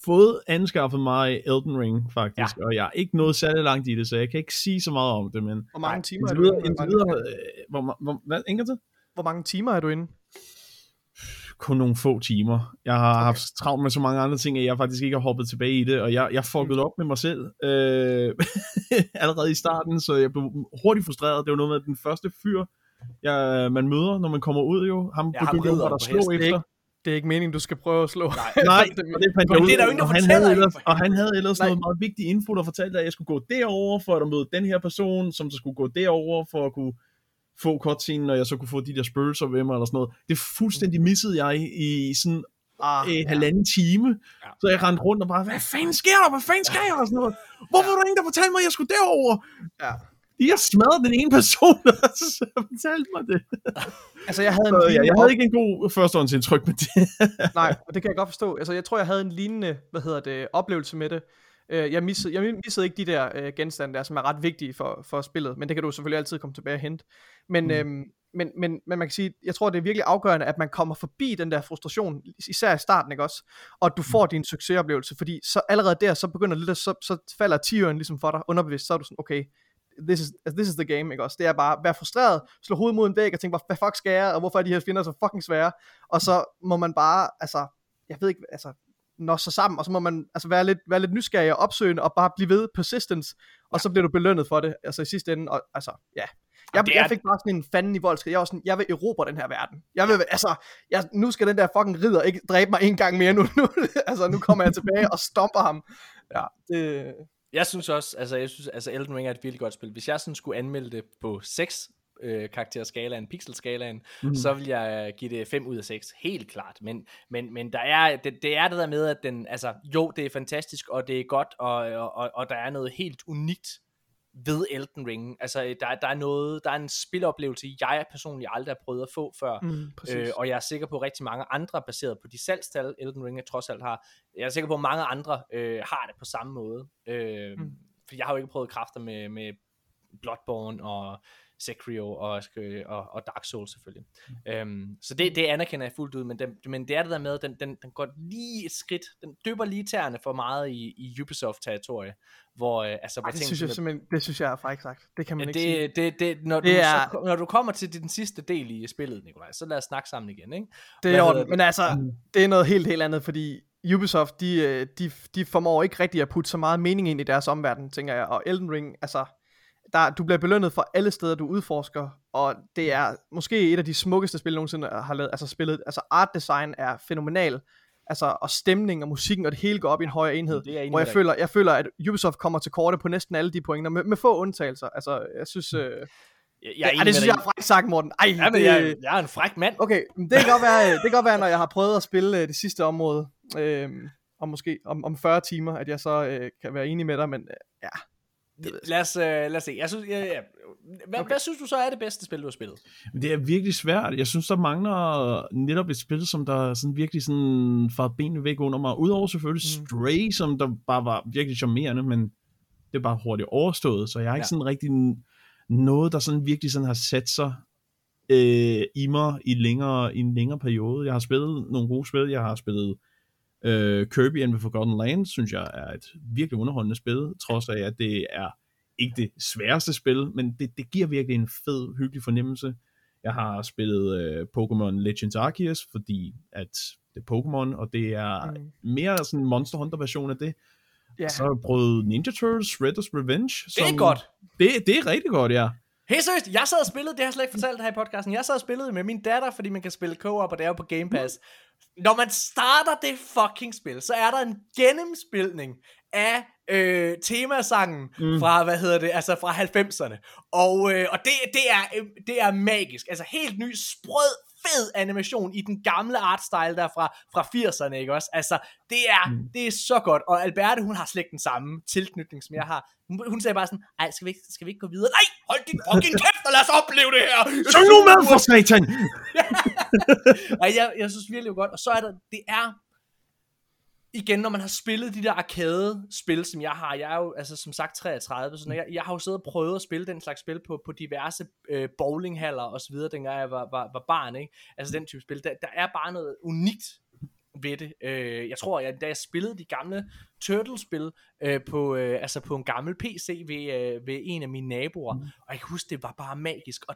fået anskaffet mig Elden Ring, faktisk, ja. og jeg er ikke nået særlig langt i det, så jeg kan ikke sige så meget om det, men Hvor mange timer er du inde? videre øh, hvor, hvor, hvad, Inger til? Hvor mange timer er du inde? kun nogle få timer. Jeg har okay. haft travlt med så mange andre ting, at jeg faktisk ikke har hoppet tilbage i det, og jeg, jeg fuckede op med mig selv øh, allerede i starten, så jeg blev hurtigt frustreret. Det var noget med den første fyr, jeg, man møder, når man kommer ud jo. Ham ridderen jo at slå er efter. ikke, det er ikke meningen, du skal prøve at slå. Nej. Det fandt Men jeg ud det er der jo ingen, der han fortæller havde ellers, og han havde ellers Nej. noget meget vigtig info, der fortalte, at jeg skulle gå derover for at møde den her person, som så skulle gå derover for at kunne få cutscene, og jeg så kunne få de der spøgelser ved mig, eller sådan noget. Det fuldstændig missede jeg i, i sådan Ah, øh, halvanden time. Ja. Så jeg rendte rundt og bare, hvad fanden sker der? Hvad fanden sker der? Og sådan noget. Hvorfor var der ingen, der fortalte mig, at jeg skulle derover? Ja. De har smadret den ene person, der så fortalte mig det. Altså, jeg havde en Så, ja, jeg havde ikke en god førstehåndsindtryk med det. Nej, og det kan jeg godt forstå. Altså, jeg tror, jeg havde en lignende, hvad hedder det, oplevelse med det. Øh, Jeg missede, jeg missede ikke de der øh, genstande der, som er ret vigtige for, for spillet, men det kan du selvfølgelig altid komme tilbage og hente. Men, Mm. mm. øhm, men, men, men man kan sige, jeg tror, det er virkelig afgørende, at man kommer forbi den der frustration, især i starten, ikke også? Og at du får din succesoplevelse, fordi så allerede der, så begynder lidt, så, så falder tieren ligesom for dig underbevidst, så er du sådan, okay, this is, altså, this is the game, ikke også? Det er bare at være frustreret, slå hovedet mod en væg og tænke, hvad, fuck skal jeg, og hvorfor er de her fjender så fucking svære? Og så må man bare, altså, jeg ved ikke, altså, nå så sammen, og så må man altså være lidt, være lidt nysgerrig og opsøgende, og bare blive ved persistence, og så bliver du belønnet for det, altså i sidste ende, og altså, ja. Jeg, er- jeg fik bare sådan en fanden i voldskred. Jeg var sådan, jeg vil erobre den her verden. Jeg vil, altså, jeg, nu skal den der fucking ridder ikke dræbe mig en gang mere nu. nu altså, nu kommer jeg tilbage og stomper ham. Ja, det, Jeg synes også, altså jeg synes, altså Elden Ring er et virkelig godt spil. Hvis jeg sådan skulle anmelde det på 6 øh, karakterskalaen, pixelskalaen, mm. så vil jeg give det 5 ud af 6, helt klart. Men, men, men der er, det, det er det der med, at den, altså jo, det er fantastisk, og det er godt, og, og, og, og der er noget helt unikt ved Elden Ring. Altså, der, der er noget, der er en spiloplevelse, jeg personligt aldrig har prøvet at få før. mm, præcis. Øh, og jeg er sikker på at rigtig mange andre, baseret på de salgstal, Elden Ring trods alt har, jeg er sikker på, at mange andre øh, har det på samme måde. Øh, Mm. mm. For jeg har jo ikke prøvet kræfter med, med Bloodborne og Sekiro og, øh, og, og Dark Souls selvfølgelig. Mm. Øhm, så det, det anerkender jeg fuldt ud, men, den, men det er det der med, at den, den, den går lige et skridt, den dypper lige tæerne for meget i, i Ubisoft-territorie, hvor, øh, altså, Ej, det synes jeg simpelthen, det synes jeg er frækt sagt. Det kan man Ja, ikke sige. det, det, det, når, Det du, er- så, når du kommer til den sidste del i spillet, Nikolaj, så lad os snakke sammen igen, ikke? Det er hedder orden, det? men altså, det er noget helt, helt andet, fordi Ubisoft, de, øh, de, de formår ikke rigtig at putte så meget mening ind i deres omverden, tænker jeg, og Elden Ring, altså, der, du bliver belønnet for alle steder, du udforsker, og det er måske et af de smukkeste spil, jeg nogensinde har lavet, altså spillet, altså art design er fænomenal, altså, og stemning og musikken, og det hele går op i en højere enhed, Det er hvor jeg føler, jeg føler, at Ubisoft kommer til korte på næsten alle de pointer, med, med få undtagelser, altså, jeg synes, øh, Jeg, jeg er enig det synes jeg er frækt sagt, Morten, ej. Ja, men det, jeg, jeg er en fræk mand. Okay, det kan godt være, det kan godt være når jeg har prøvet at spille øh, det sidste område, øh, om måske om, om 40 timer, at jeg så øh, kan være enig med dig, men øh, ja. Lad os, øh, lad os se. Jeg synes, ja, ja. Hvad, okay. hvad synes du så er det bedste spil, du har spillet? Det er virkelig svært. Jeg synes, der mangler netop et spil, som der sådan virkelig sådan far benene væk under mig. Udover selvfølgelig Mm. Stray, som der bare var virkelig charmerende, men det er bare hurtigt overstået, så jeg har ikke Ja. sådan rigtig noget, der sådan virkelig sådan har sat sig øh, i mig i, længere, i en længere periode. Jeg har spillet nogle gode spil. Jeg har spillet øh, Kirby and the Forgotten Land, synes jeg er et virkelig underholdende spil, trods af, at det er ikke det sværeste spil, men det, det giver virkelig en fed, hyggelig fornemmelse. Jeg har spillet øh, Pokémon Legends Arceus, fordi at det er Pokémon, og det er Mm. mere sådan en Monster Hunter version af det. Ja. Så har jeg prøvet Ninja Turtles, Shredder's Revenge. Det er godt. Det, det er rigtig godt, ja. Helt seriøst, jeg sad og spillede, det har jeg slet ikke fortalt her i podcasten, jeg sad og spillede med min datter, fordi man kan spille co-op, og det er jo på Game Pass. Når man starter det fucking spil, så er der en gennemspilning af øh, temasangen mm. fra, hvad hedder det, altså fra 90'erne. Og, øh, og det, det, er, øh, det er magisk. Altså helt ny, sprød, fed animation i den gamle artstyle der fra, fra 80'erne, ikke også? Altså, det er, mm. det er så godt. Og Alberte, hun har slet ikke den samme tilknytning, som jeg har. Hun, hun sagde bare sådan, ej, skal vi, ikke, skal vi ikke gå videre? Nej, hold din fucking kæft, og lad os opleve det her! Så nu med for satan! Ej, jeg, jeg synes virkelig godt. Og så er der, det er igen, når man har spillet de der arcade-spil, som jeg har, jeg er jo altså som sagt 33, så jeg, jeg har jo siddet og prøvet at spille den slags spil på, på diverse øh, bowlinghaller og så videre, dengang jeg var, var, var barn, ikke? Altså den type spil, der, der er bare noget unikt ved det. Øh, jeg tror, jeg, da jeg spillede de gamle Turtles-spil øh, på, øh, altså på en gammel PC ved, øh, ved en af mine naboer, mm. og jeg kan huske, det var bare magisk, og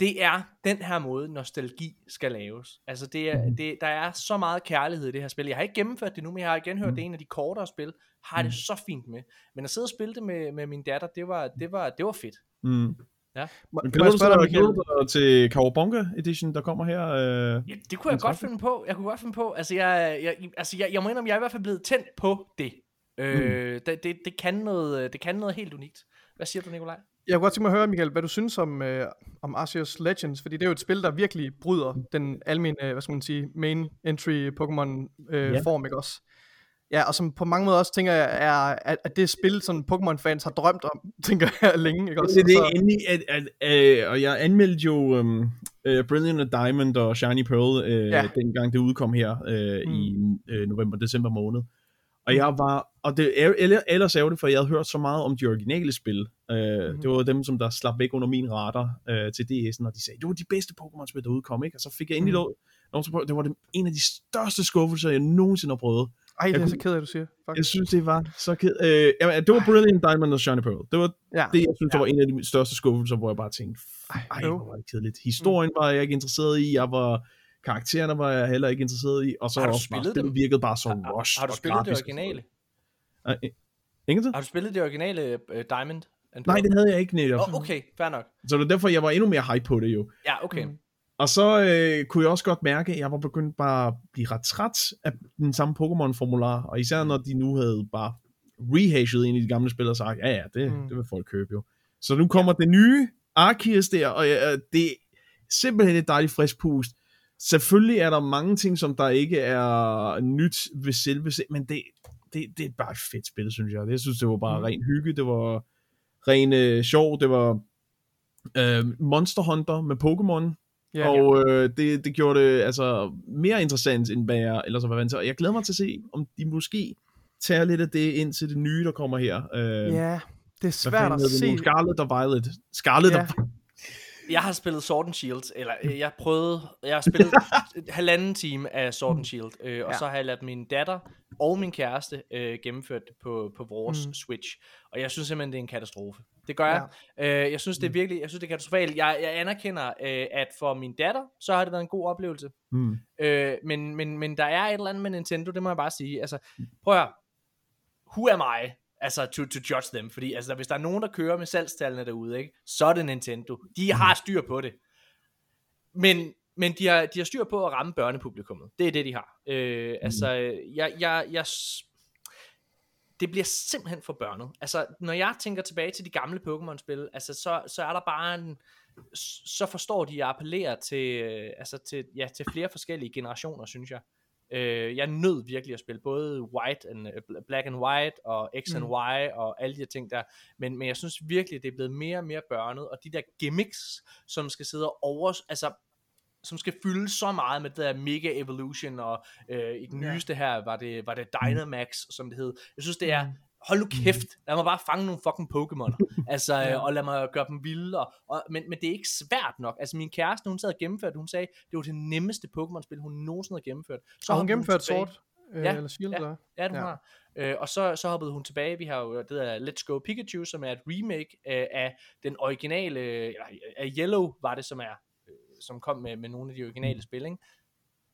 det er den her måde, nostalgi skal laves. Altså, det er, det, der er så meget kærlighed i det her spil. Jeg har ikke gennemført det nu, men jeg har igen hørt, mm. det er en af de kortere spil. Har det så fint med. Men at sidde og spille det med, med min datter, det var, det var, det var fedt. Mm. Ja. Må, kan du spørge dig, til Kawabonga Edition, der kommer her? Øh, ja, det kunne jeg godt finde på. Jeg kunne godt finde på. Altså, jeg, jeg, altså jeg, jeg må indrømme, jeg er i hvert fald blevet tændt på det. Øh, mm. det, det, det, kan noget, det kan noget helt unikt. Hvad siger du, Nikolaj? Jeg kunne godt tænke mig at høre, Michael, hvad du synes om, øh, om Arceus Legends, fordi det er jo et spil, der virkelig bryder den almindelige, hvad skal man sige, main entry Pokémon øh, yeah. form, ikke også? Ja, og som på mange måder også tænker jeg, er, at, at det spil, som Pokémon-fans har drømt om, tænker jeg længe, ikke også? Det er det endelig, at, at, at, og jeg anmeldte jo um, uh, Brilliant Diamond og Shiny Pearl, uh, ja. dengang det udkom her uh, mm. i uh, november-december måned. Og jeg var, og det er ellers er det, for jeg havde hørt så meget om de originale spil. Uh, mm-hmm. Det var dem, som der slap væk under min radar uh, til DS'en, og de sagde, det var de bedste Pokémon-spil, der udkom, ikke? Og så fik jeg endelig mm. lov, det var det, en af de største skuffelser, jeg nogensinde har prøvet. Ej, det er jeg så ked af, du siger. Faktisk. Jeg synes, det var så ked. Øh, jamen, det var Brilliant Diamond og Shiny Pearl. Det var ja. det, jeg synes, ja. var en af de største skuffelser, hvor jeg bare tænkte, ej, hvor var det kedeligt. Historien var jeg ikke interesseret i, jeg var karaktererne var jeg heller ikke interesseret i, og så har du også spillet bare, det virkede bare så har, rushed Har du spillet det originale? Uh, Ingenting? Har du spillet det originale uh, Diamond? Nej, det havde jeg ikke netop. Oh, okay, fair nok. Så det er derfor, jeg var endnu mere hype på det jo. Ja, okay. Mm. Og så øh, kunne jeg også godt mærke, at jeg var begyndt bare at blive ret træt af den samme Pokémon-formular, og især når de nu havde bare rehashed ind i de gamle spil og sagt, ja ja, det, mm. det vil folk købe jo. Så nu kommer ja. det nye Arceus der, og øh, det er simpelthen et dejligt frisk pust. Selvfølgelig er der mange ting, som der ikke er nyt ved selve, men det, det, det er bare et fedt spil, synes jeg. Jeg synes, det var bare mm. ren hygge, det var ren øh, sjov, det var øh, Monster Hunter med Pokémon, Ja, og øh, det, det gjorde det altså mere interessant, end hvad jeg ellers var vant til. Og jeg glæder mig til at se, om de måske tager lidt af det ind til det nye, der kommer her. Øh, ja, det er svært at se. Scarlet og Violet. Scarlet ja. og jeg har spillet Sword and Shield, eller øh, jeg prøvede, jeg har spillet halvanden time af Sword and Shield, øh, og ja. så har jeg ladet min datter og min kæreste øh, gennemført det på, på vores mm. Switch, og jeg synes simpelthen, det er en katastrofe. Det gør jeg. Ja. Øh, jeg synes, det er mm. virkelig, jeg synes, det er katastrofalt. Jeg, jeg anerkender, øh, at for min datter, så har det været en god oplevelse. Mm. Øh, men, men, men der er et eller andet med Nintendo, det må jeg bare sige. Altså, prøv at høre. Who am I? Altså to, to judge them, fordi altså, hvis der er nogen, der kører med salgstallene derude, ikke, så er det Nintendo. De har styr på det. Men, men de, har, de har styr på at ramme børnepublikummet. Det er det, de har. Øh, mm. Altså, jeg, jeg, jeg, det bliver simpelthen for børnet. Altså, når jeg tænker tilbage til de gamle Pokémon-spil, altså, så, så er der bare en, så forstår de at appellere til, altså til, ja, til flere forskellige generationer, synes jeg. Øh, jeg nød virkelig at spille både white and, uh, black and white og X and mm. Y og alle de her ting der, men, men jeg synes virkelig, det er blevet mere og mere børnet, og de der gimmicks, som skal sidde over, altså som skal fylde så meget med det der Mega Evolution, og øh, i den nyeste her var det, var det Dynamax, som det hed. Jeg synes, det er mm hold nu mhm. kæft, lad mig bare fange nogle fucking Pokémon, altså, ja. og lad mig gøre dem vilde, og, og, men, men det er ikke svært nok, altså min kæreste, hun sad og gennemførte, hun sagde, det var det nemmeste Pokémon-spil, hun nogensinde havde gennemført. Så har hun gennemført sort? Øh, ja, eller Shield, ja, ja, det ja. har. Øh, og så, så hoppede hun tilbage, vi har jo det der Let's Go Pikachu, som er et remake øh, af den originale, eller af Yellow var det, som er, øh, som kom med, med nogle af de originale mm. spil, ikke?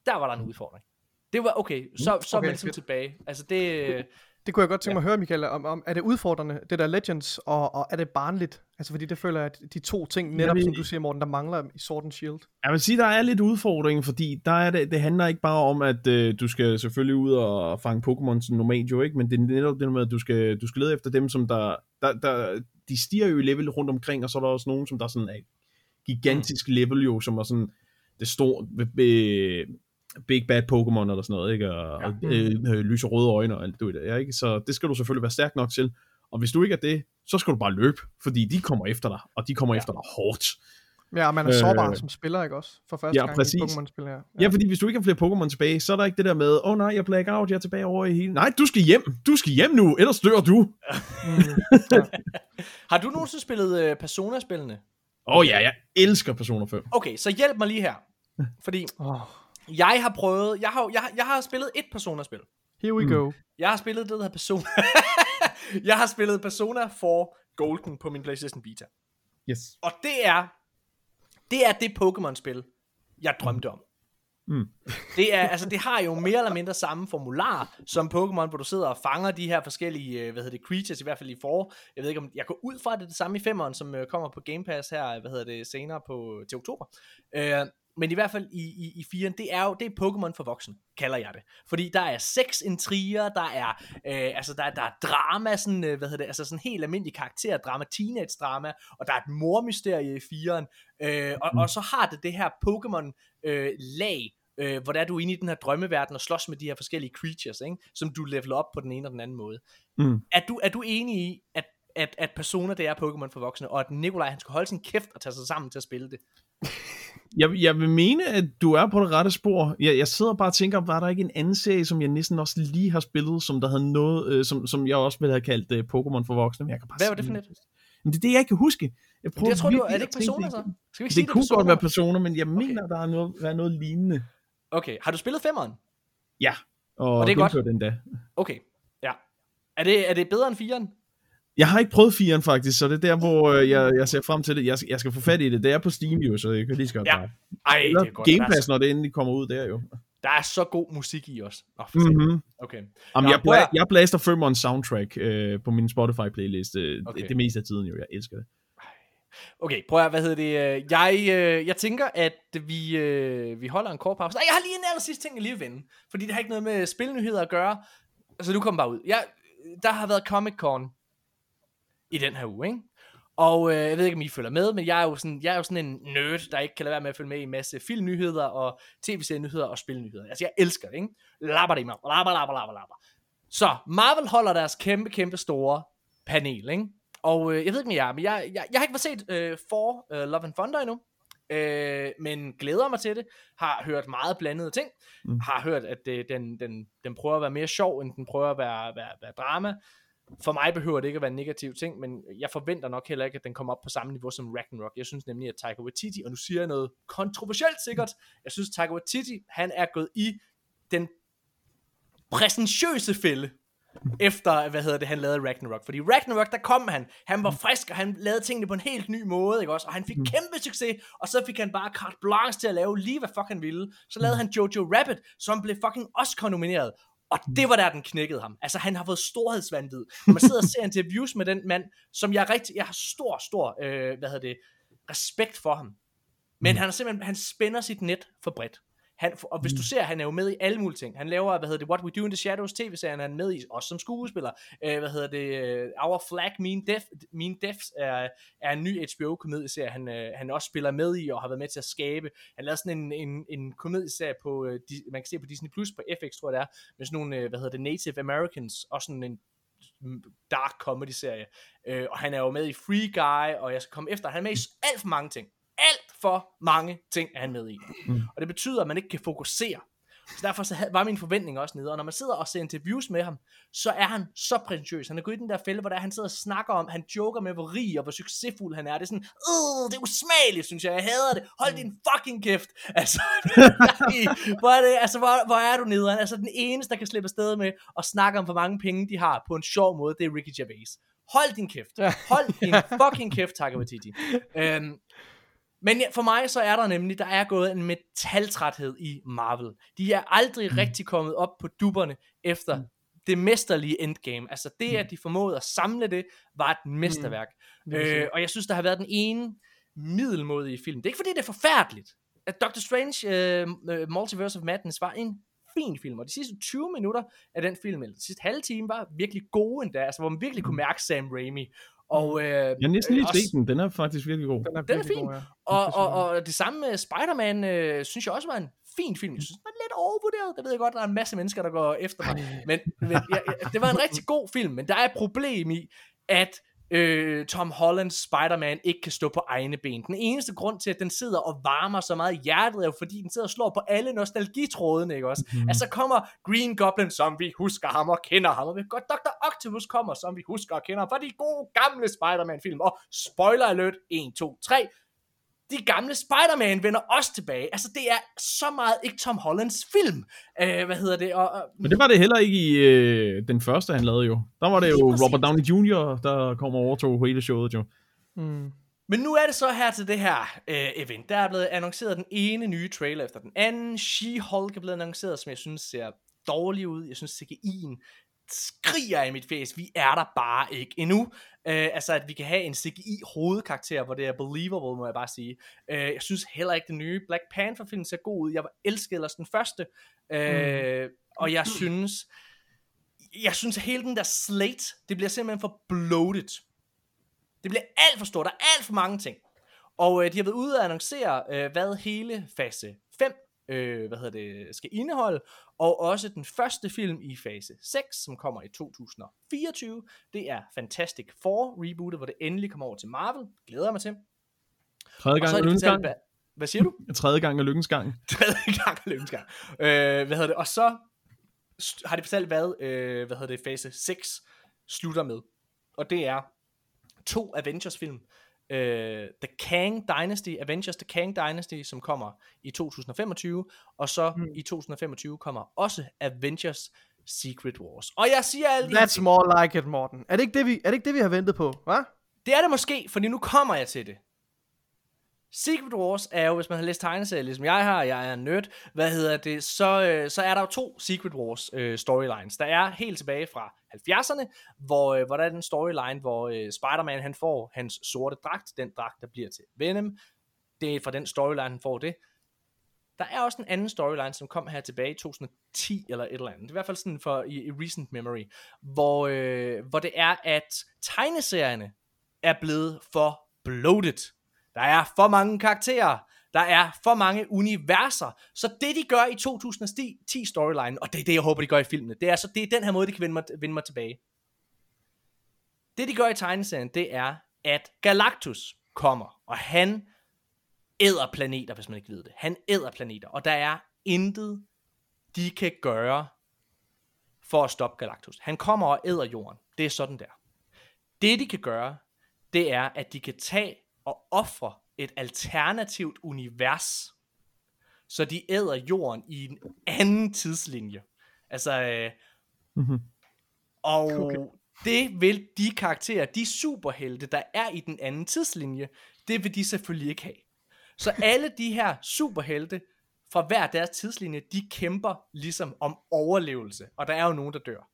Der var der en udfordring. Det var okay, så, så okay, meldte hun tilbage. Altså det, Det kunne jeg godt tænke mig at høre, Michael, om, om er det udfordrende, det der Legends, og, og er det barnligt? Altså fordi det føler jeg, at de to ting, netop Jamen, som du siger, Morten, der mangler i Sword and Shield. Jeg vil sige, der er lidt udfordring, fordi der er det, det handler ikke bare om, at øh, du skal selvfølgelig ud og fange Pokémon som normalt jo, ikke? men det er netop det med, at du skal, du skal lede efter dem, som der, der, der, de stiger jo i level rundt omkring, og så er der også nogen, som der sådan er gigantisk level jo, som er sådan det store, øh, Big Bad Pokémon eller sådan noget, ikke? Og, ja. og øh, øh, lyse røde øjne og alt det der, ikke? Så det skal du selvfølgelig være stærk nok til. Og hvis du ikke er det, så skal du bare løbe, fordi de kommer efter dig, og de kommer ja. efter dig hårdt. Ja, og man er sårbar øh, som spiller, ikke også? For første ja, gang præcis. i Pokémon-spil her. Ja. ja, fordi hvis du ikke har flere Pokémon tilbage, så er der ikke det der med, åh oh, nej, jeg black out, jeg er tilbage over i hele. Nej, du skal hjem, du skal hjem nu, ellers dør du. Mm, ja. Har du nogensinde spillet øh, Persona-spillene? Åh oh, ja, jeg elsker Persona 5. Okay, så hjælp mig lige her. Fordi Oh, jeg har prøvet, jeg har, jeg, har- jeg har spillet et Persona-spil. here we go. Jeg har spillet det, der hedder Persona. jeg har spillet Persona 4 Golden på min PlayStation Vita. Yes. Og det er, det er det Pokémon-spil, jeg drømte om. Mm. Det, er, altså, det har jo mere eller mindre samme formular som Pokémon, hvor du sidder og fanger de her forskellige, øh, hvad hedder det, creatures, i hvert fald i for. Jeg ved ikke om, jeg går ud fra, at det er det samme i femeren, som øh, kommer på Game Pass her, hvad hedder det, senere på, til oktober. Øh, men i hvert fald i, i, i 4'eren, det er jo det er Pokémon for voksen, kalder jeg det. Fordi der er seks intriger, der er, øh, altså der, der er drama, sådan, øh, hvad hedder det, altså sådan helt almindelig karakterdrama, teenage-drama, og der er et mormysterie i 4'eren, øh, og, og så har det det her Pokémon øh, lag, øh, hvor der er du inde i den her drømmeverden og slås med de her forskellige creatures, ikke? som du leveler op på den ene og den anden måde. Mm. Er du, er du enig i, at, at, at Persona det er Pokémon for voksne, og at Nikolaj han skal holde sin kæft og tage sig sammen til at spille det? Jeg, jeg vil mene, at du er på det rette spor. Jeg, jeg sidder bare og tænker, var der ikke en anden serie, som jeg næsten også lige har spillet, som der havde noget, øh, som, som jeg også ville have kaldt øh, Pokémon for voksne, men jeg kan bare Hvad var det for net? Men det er det, jeg ikke kan huske. Jeg, prøver Jeg tror, du, er det ikke det så? Skal vi ikke Det, sige, det kunne Persona? godt være Persona, men jeg mener, der er noget, der er noget lignende. Okay, har du spillet femmeren? Ja, og, Og det er godt. den da. Okay, ja. Er det, er det bedre end fireren? Jeg har ikke prøvet 4'eren faktisk, så det er der, hvor øh, jeg, jeg ser frem til det. Jeg, skal- jeg skal få fat i det. Det er på Steam jo, så jeg kan lige så godt Ja. bare. Ej, Eller det er godt. Game Pass, når det endelig kommer ud der jo. der er så god musik i os. For mm-hmm. Okay. Jamen, Nå, jeg, bla- jeg blaster Fremont soundtrack øh, på min Spotify-playlist øh, Okay. det, det meste af tiden jo. Jeg elsker det. Okay, prøv at hvad hedder det? øh, Jeg, øh, jeg tænker, at vi, øh, vi holder en kort pause. Nej, jeg har lige en aller sidste ting, jeg lige vil vende. Fordi det har ikke noget med spilnyheder at gøre. Altså, du kommer bare ud. Jeg, der har været Comic-Con i den her uge, ikke? Og øh, jeg ved ikke, om I følger med, men jeg er, jo sådan, jeg er jo sådan en nerd, der ikke kan lade være med at følge med i en masse filmnyheder og tv-serienyheder og spilnyheder. Altså, jeg elsker det, ikke? Labber det i mig. Labber, labber, labber, labber. Så, Marvel holder deres kæmpe, kæmpe store panel, ikke? Og øh, jeg ved ikke med jer, men jeg, jeg, jeg har ikke fået set øh, for øh, Love and Thunder endnu. Øh, men glæder mig til det. Har hørt meget blandede ting. Mm. Har hørt, at øh, den, den, den prøver at være mere sjov, end den prøver at være, være, være drama. For mig behøver det ikke at være en negativ ting, men jeg forventer nok heller ikke, at den kommer op på samme niveau som Ragnarok. Jeg synes nemlig, at Taika Waititi, og nu siger jeg noget kontroversielt sikkert, jeg synes, Taika Waititi, han er gået i den præsentiøse fælde, efter, hvad hedder det, han lavede Ragnarok. Fordi Ragnarok, der kom han, han var frisk, og han lavede tingene på en helt ny måde, ikke også? Og han fik kæmpe succes, og så fik han bare carte blanche til at lave lige, hvad fuck han ville. Så lavede han Jojo Rabbit, som blev fucking Oscar-nomineret. Og det var der, den knækkede ham. Altså, han har fået storhedsvanvid. Når man sidder og ser interviews med den mand, som jeg rigtig, jeg har stor, stor, øh, hvad hedder det, respekt for ham. Men han er simpelthen, han spænder sit net for bredt. Han, og hvis du ser, han er jo med i alle mulige ting. Han laver, hvad hedder det, What We Do in the Shadows tv-serien, han er med i, også som skuespiller. Øh, hvad hedder det, øh, Our Flag Mean, Death, mean Deaths er, er en ny HBO-komedieserie, han, øh, han også spiller med i, og har været med til at skabe. Han lavede sådan en, en, en komedieserie på, øh, man kan se på Disney Plus på FX, tror jeg det er, med sådan nogle, øh, hvad hedder det, Native Americans, og sådan en dark comedy-serie. Øh, og han er jo med i Free Guy, og jeg skal komme efter. Han er med i alt for mange ting. Alt for mange ting er han med i. Mm. Og det betyder, at man ikke kan fokusere. Så derfor så var min forventning også nede. Og når man sidder og ser interviews med ham, så er han så præsentøs. Han er gået i den der fælde, hvor der, han sidder og snakker om, han joker med, hvor rig og hvor succesfuld han er. Det er sådan, øh, det er usmageligt, synes jeg. Jeg hader det. Hold din fucking kæft. Altså, hvor er, det, altså hvor, hvor er du nederen? Altså, den eneste, der kan slippe afsted med at snakke om, hvor mange penge de har på en sjov måde, det er Ricky Gervais. Hold din kæft. Hold din fucking kæft, Taika Waititi. Øhm, men for mig så er der nemlig, der er gået en metaltræthed i Marvel. De er aldrig mm. rigtig kommet op på dupperne efter det mesterlige endgame. Altså det, Mm. at de formåede at samle det, var et mesterværk. Det vil sige. Øh, og jeg synes, der har været den ene middelmodige film. Det er ikke fordi, det er forfærdeligt. At Doctor Strange uh, uh, Multiverse of Madness var en fin film, og de sidste 20 minutter af den film, eller de sidste halve time, var virkelig gode endda, altså hvor man virkelig kunne mærke Sam Raimi. Og, øh, Jeg har næsten lige også- set den. Den er faktisk virkelig god. Den er, den er fin. God, ja. og, og, og det samme med Spider-Man, øh, synes jeg også var en fin film. Jeg synes, den var lidt overvurderet. Det ved jeg godt, der er en masse mennesker, der går efter mig. Men, men ja, ja, det var en rigtig god film, men der er et problem i, at øh, Tom Hollands Spider-Man ikke kan stå på egne ben. Den eneste grund til, at den sidder og varmer så meget i hjertet, er jo fordi, den sidder og slår på alle nostalgitrådene, ikke også? Mm. Altså kommer Green Goblin, som vi husker ham og kender ham, og vi godt Dr. Octopus kommer, som vi husker og kender ham, fra de gode gamle Spider-Man-film. Og spoiler alert, 1, 2, 3, de gamle Spider-Man vender også tilbage. Altså, det er så meget ikke Tom Hollands film. Øh, hvad hedder det? Og, og, Men det var det heller ikke i øh, den første, han lavede jo. Der var det jo Lige præcis. Robert Downey Jr., der kommer og overtog hele showet jo. Mm. Men nu er det så her til det her øh, event. Der er blevet annonceret den ene nye trailer efter den anden. She-Hulk er blevet annonceret, som jeg synes ser dårlig ud. Jeg synes CGI'en skriger i mit face. Vi er der bare ikke endnu. Øh, altså, at vi kan have en CGI-hovedkarakter, hvor det er believable, må jeg bare sige. Øh, jeg synes heller ikke, den nye Black Panther-film ser god ud. Jeg var elsket ellers den første. Øh, Og jeg synes... Jeg synes, at hele den der slate, det bliver simpelthen for bloated. Det bliver alt for stort. Der er alt for mange ting. Og øh, de har været ude og annoncere, øh, hvad hele fase 5 øh, hvad hedder det, skal indeholde. Og også den første film i fase 6, som kommer i 2024. Det er Fantastic Four rebootet, hvor det endelig kommer over til Marvel. Glæder jeg mig til. Tredje Og gang så er lykkens fortalt, gang. hvad, hvad siger du? Tredje gang er lykkens gang. tredje gang er lykkens gang. Øh, hvad hedder det? Og så har de fortalt, hvad, øh, hvad hedder det, fase 6 slutter med. Og det er to Avengers-film. Øh, The Kang Dynasty, Avengers The Kang Dynasty, som kommer i 2025. Og så mm. i 2025 kommer også Avengers Secret Wars. Og jeg siger alt That's more like it, Morten. Er det ikke det, vi, er det, ikke det, vi har ventet på, hva'? Det er det måske, fordi nu kommer jeg til det. Secret Wars er jo, hvis man har læst tegneserier, ligesom jeg har, jeg er en nerd, hvad hedder det, så, øh, så er der jo to Secret Wars øh, storylines. Der er helt tilbage fra 70'erne, hvor, øh, hvor der er den storyline, hvor øh, Spider-Man han får hans sorte dragt, den dragt, der bliver til Venom. Det er fra den storyline, han får det. Der er også en anden storyline, som kom her tilbage i 2010 eller et eller andet. Det er i hvert fald sådan for i, i recent memory, hvor, øh, hvor det er, at tegneserierne er blevet for bloated. Der er for mange karakterer. Der er for mange universer. Så det de gør i 2010 storyline, og det er det jeg håber de gør i filmene, det er så det er den her måde de kan vinde mig, vinde mig tilbage. Det de gør i tegneserien, det er at Galactus kommer, og han æder planeter, hvis man ikke ved det. Han æder planeter, og der er intet de kan gøre for at stoppe Galactus. Han kommer og æder jorden. Det er sådan der. Det de kan gøre, det er, at de kan tage og ofre et alternativt univers, så de æder jorden i en anden tidslinje. Altså, øh, Mhm. og okay. det vil de karakterer, de superhelte, der er i den anden tidslinje, det vil de selvfølgelig ikke have. Så alle de her superhelte fra hver deres tidslinje, de kæmper ligesom om overlevelse, og der er jo nogen, der dør.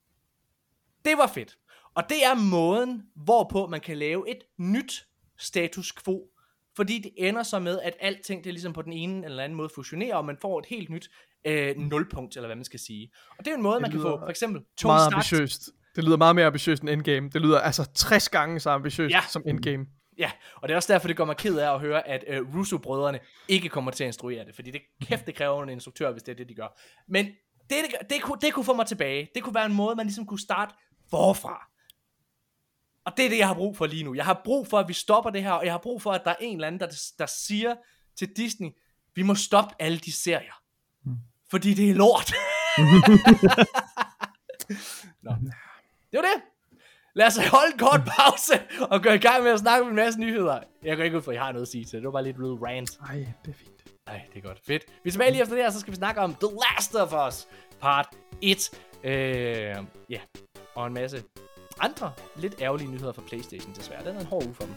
Det var fedt. Og det er måden, hvorpå man kan lave et nyt status quo. Fordi det ender så med, at alting det er ligesom på den ene eller anden måde fusionerer, og man får et helt nyt øh, nulpunkt, eller hvad man skal sige. Og det er en måde, Det man kan få for eksempel Tony Meget Stark ambitiøst. Det lyder meget mere ambitiøst end Endgame. Det lyder altså 60 gange så ambitiøst Ja. som Endgame. Ja, og det er også derfor, det gør mig ked af at høre, at uh, Russo-brødrene ikke kommer til at instruere det, fordi det kæft, det kræver en instruktør, hvis det er det, de gør. Men det, det, det, kunne, det kunne få mig tilbage. Det kunne være en måde, man ligesom kunne starte forfra. Og det er det, jeg har brug for lige nu. Jeg har brug for, at vi stopper det her, og jeg har brug for, at der er en eller anden, der, der siger til Disney, vi må stoppe alle de serier. Fordi det er lort. Nå. Det var det. Lad os holde en kort pause og gå i gang med at snakke om en masse nyheder. Jeg går ikke ud for, at jeg har noget at sige til det. Det var bare lidt real rant. Nej, det er fint. Nej, det er godt. Fedt. Vi er tilbage lige efter det her, så skal vi snakke om The Last of Us part 1. Øh, ja, og en masse andre lidt ærgerlige nyheder fra PlayStation desværre. Det er en hård uge for dem.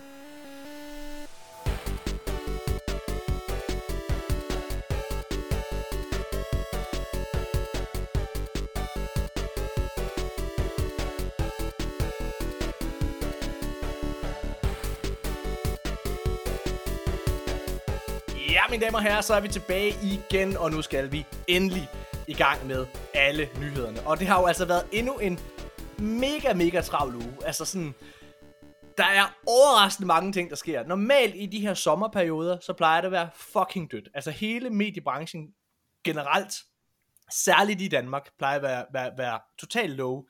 Ja, mine damer og herrer, så er vi tilbage igen, og nu skal vi endelig i gang med alle nyhederne. Og det har jo altså været endnu en mega, mega travl uge. Altså sådan, der er overraskende mange ting, der sker. Normalt i de her sommerperioder, så plejer det at være fucking dødt. Altså hele mediebranchen generelt, særligt i Danmark, plejer at være, være, være totalt low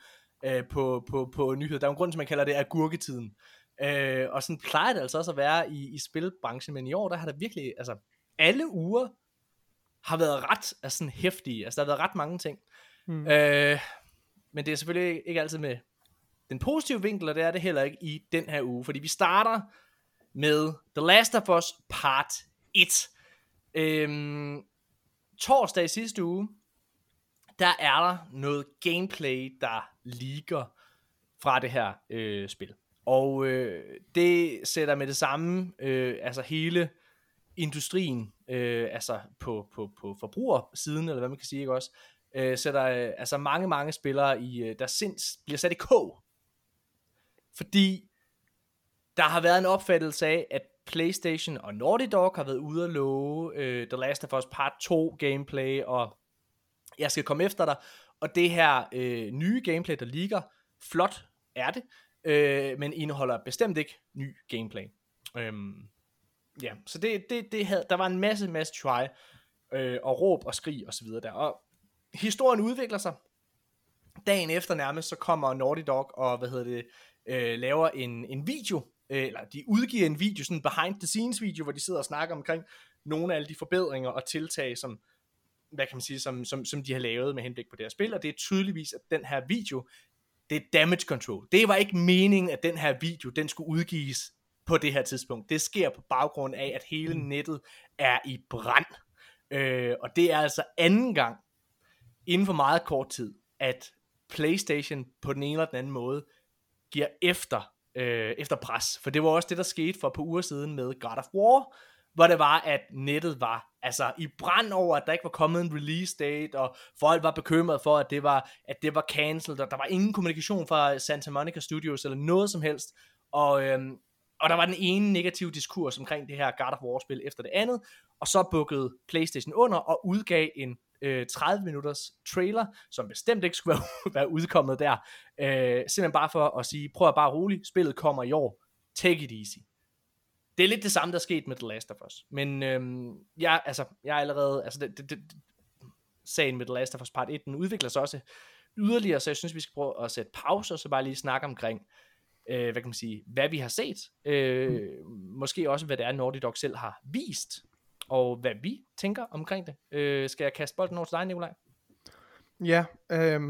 øh, på, på, på nyheder. Der er en grund til, man kalder det agurketiden. Øh, og sådan plejer det altså også at være i, i spilbranchen, men i år, der har der virkelig, altså alle uger har været ret altså, sådan hæftige. Altså der har været ret mange ting. Mm. Øh, men det er selvfølgelig ikke altid med den positive vinkel, og det er det heller ikke i den her uge, fordi vi starter med The Last of Us Part 1. Øhm, torsdag i sidste uge, der er der noget gameplay, der ligger fra det her øh, spil. Og øh, det sætter med det samme, øh, altså hele industrien, øh, altså på, på, på forbrugersiden, eller hvad man kan sige, ikke også, øh, sætter øh, altså mange, mange spillere, i, øh, der sinds bliver sat i k. Fordi der har været en opfattelse af, at PlayStation og Naughty Dog har været ude at love øh, The Last of Us Part 2 gameplay, og jeg skal komme efter dig, og det her øh, nye gameplay, der ligger, flot er det, øh, men indeholder bestemt ikke ny gameplay. Øhm, ja, så det, det, det havde, der var en masse, masse try, øh, og råb og skrig og så videre der. Og historien udvikler sig. Dagen efter nærmest, så kommer Naughty Dog og, hvad hedder det, øh, laver en, en video, øh, eller de udgiver en video, sådan en behind the scenes video, hvor de sidder og snakker omkring nogle af alle de forbedringer og tiltag, som, hvad kan man sige, som, som, som de har lavet med henblik på det her spil, og det er tydeligvis, at den her video, det er damage control. Det var ikke meningen, at den her video, den skulle udgives på det her tidspunkt. Det sker på baggrund af, at hele mm. nettet er i brand. Øh, og det er altså anden gang, inden for meget kort tid, at PlayStation på den ene eller den anden måde giver efter, øh, efter pres. For det var også det, der skete for et par uger siden med God of War, hvor det var, at nettet var altså i brand over, at der ikke var kommet en release date, og folk var bekymret for, at det var, at det var cancelled, og der var ingen kommunikation fra Santa Monica Studios, eller noget som helst, og, øhm, og der var den ene negative diskurs omkring det her God of War-spil efter det andet, og så bukkede PlayStation under og udgav en øh, 30 minutters trailer, som bestemt ikke skulle være, være udkommet der, øh, simpelthen bare for at sige, prøv at bare roligt, spillet kommer i år, take it easy. Det er lidt det samme, der er sket med The Last of Us. Men øhm, jeg, altså, jeg er allerede... Altså, det, det, det, sagen med The Last of Us Part 1, den udvikler sig også yderligere, så jeg synes, vi skal prøve at sætte pause, og så bare lige snakke omkring, øh, hvad kan man sige, hvad vi har set. Øh, mm. Måske også, hvad det er, Naughty Dog selv har vist, og hvad vi tænker omkring det. Øh, skal jeg kaste bolden over til dig, Nikolaj? Ja, øh,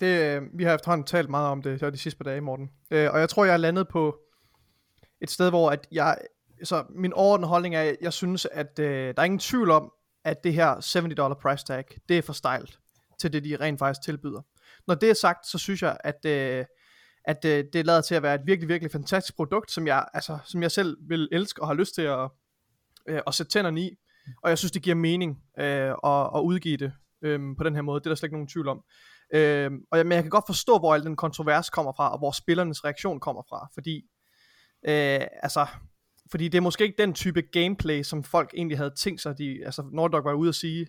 det, vi har efterhånden talt meget om det de sidste par dage, Morten. Øh, og jeg tror, jeg er landet på et sted, hvor at jeg så min overordnede holdning er, at jeg synes, at øh, der er ingen tvivl om, at det her 70 price tag, det er for stejlt til det, de rent faktisk tilbyder. Når det er sagt, så synes jeg, at, øh, at øh, det lader til at være et virkelig, virkelig fantastisk produkt, som jeg, altså, som jeg selv vil elske og har lyst til at, øh, at sætte tænderne i. Og jeg synes, det giver mening øh, at, at udgive det øh, på den her måde. Det er der slet ikke nogen tvivl om. Øh, og jeg, men jeg kan godt forstå, hvor al den kontrovers kommer fra, og hvor spillernes reaktion kommer fra. Fordi, øh, altså, fordi det er måske ikke den type gameplay, som folk egentlig havde tænkt sig, de, altså Norddog var ude at sige,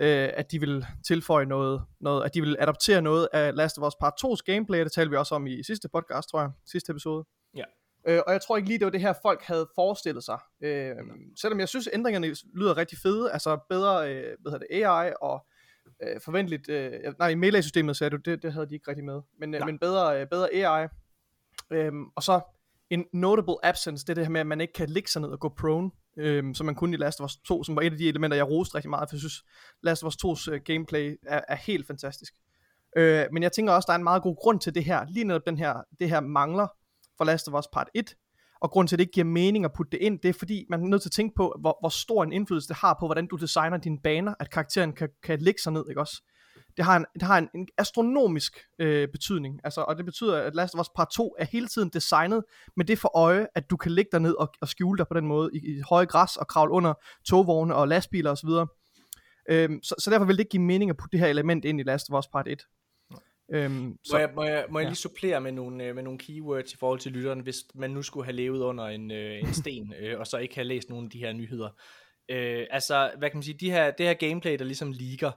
øh, at de vil tilføje noget, noget, at de vil adoptere noget af Last of Us Part 2's gameplay, det talte vi også om i sidste podcast, tror jeg, sidste episode. Ja. Øh, og jeg tror ikke lige, det var det her, folk havde forestillet sig. Øh, selvom jeg synes, ændringerne lyder rigtig fede, altså bedre øh, hvad hedder det, AI og øh, forventeligt, øh, nej, i Melee-systemet sagde du, det, det havde de ikke rigtig med, men, øh, men bedre, øh, bedre AI. Øh, og så en notable absence, det er det her med, at man ikke kan ligge sig ned og gå prone, øhm, som man kunne i Last of Us 2, som var et af de elementer, jeg roste rigtig meget, for jeg synes, Last of Us 2's uh, gameplay er, er helt fantastisk. Øh, men jeg tænker også, der er en meget god grund til det her, lige netop den her, det her mangler for Last of Us Part 1, og grund til, at det ikke giver mening at putte det ind, det er fordi, man er nødt til at tænke på, hvor, hvor stor en indflydelse det har på, hvordan du designer dine baner, at karakteren kan, kan ligge sig ned, ikke også? det har en, det har en, en astronomisk øh, betydning. Altså, og det betyder, at Last of Us Part 2 er hele tiden designet med det for øje, at du kan ligge der ned og, og skjule dig på den måde i, i høje græs og kravle under togvogne og lastbiler osv. Øhm, så, så derfor vil det ikke give mening at putte det her element ind i Last of Us Part 1. Øhm, så, må jeg, må jeg, må jeg ja. lige supplere med nogle, øh, med nogle keywords i forhold til lytteren, hvis man nu skulle have levet under en, øh, en sten, øh, og så ikke have læst nogle af de her nyheder. Øh, altså, hvad kan man sige, de her, det her gameplay, der ligesom ligger,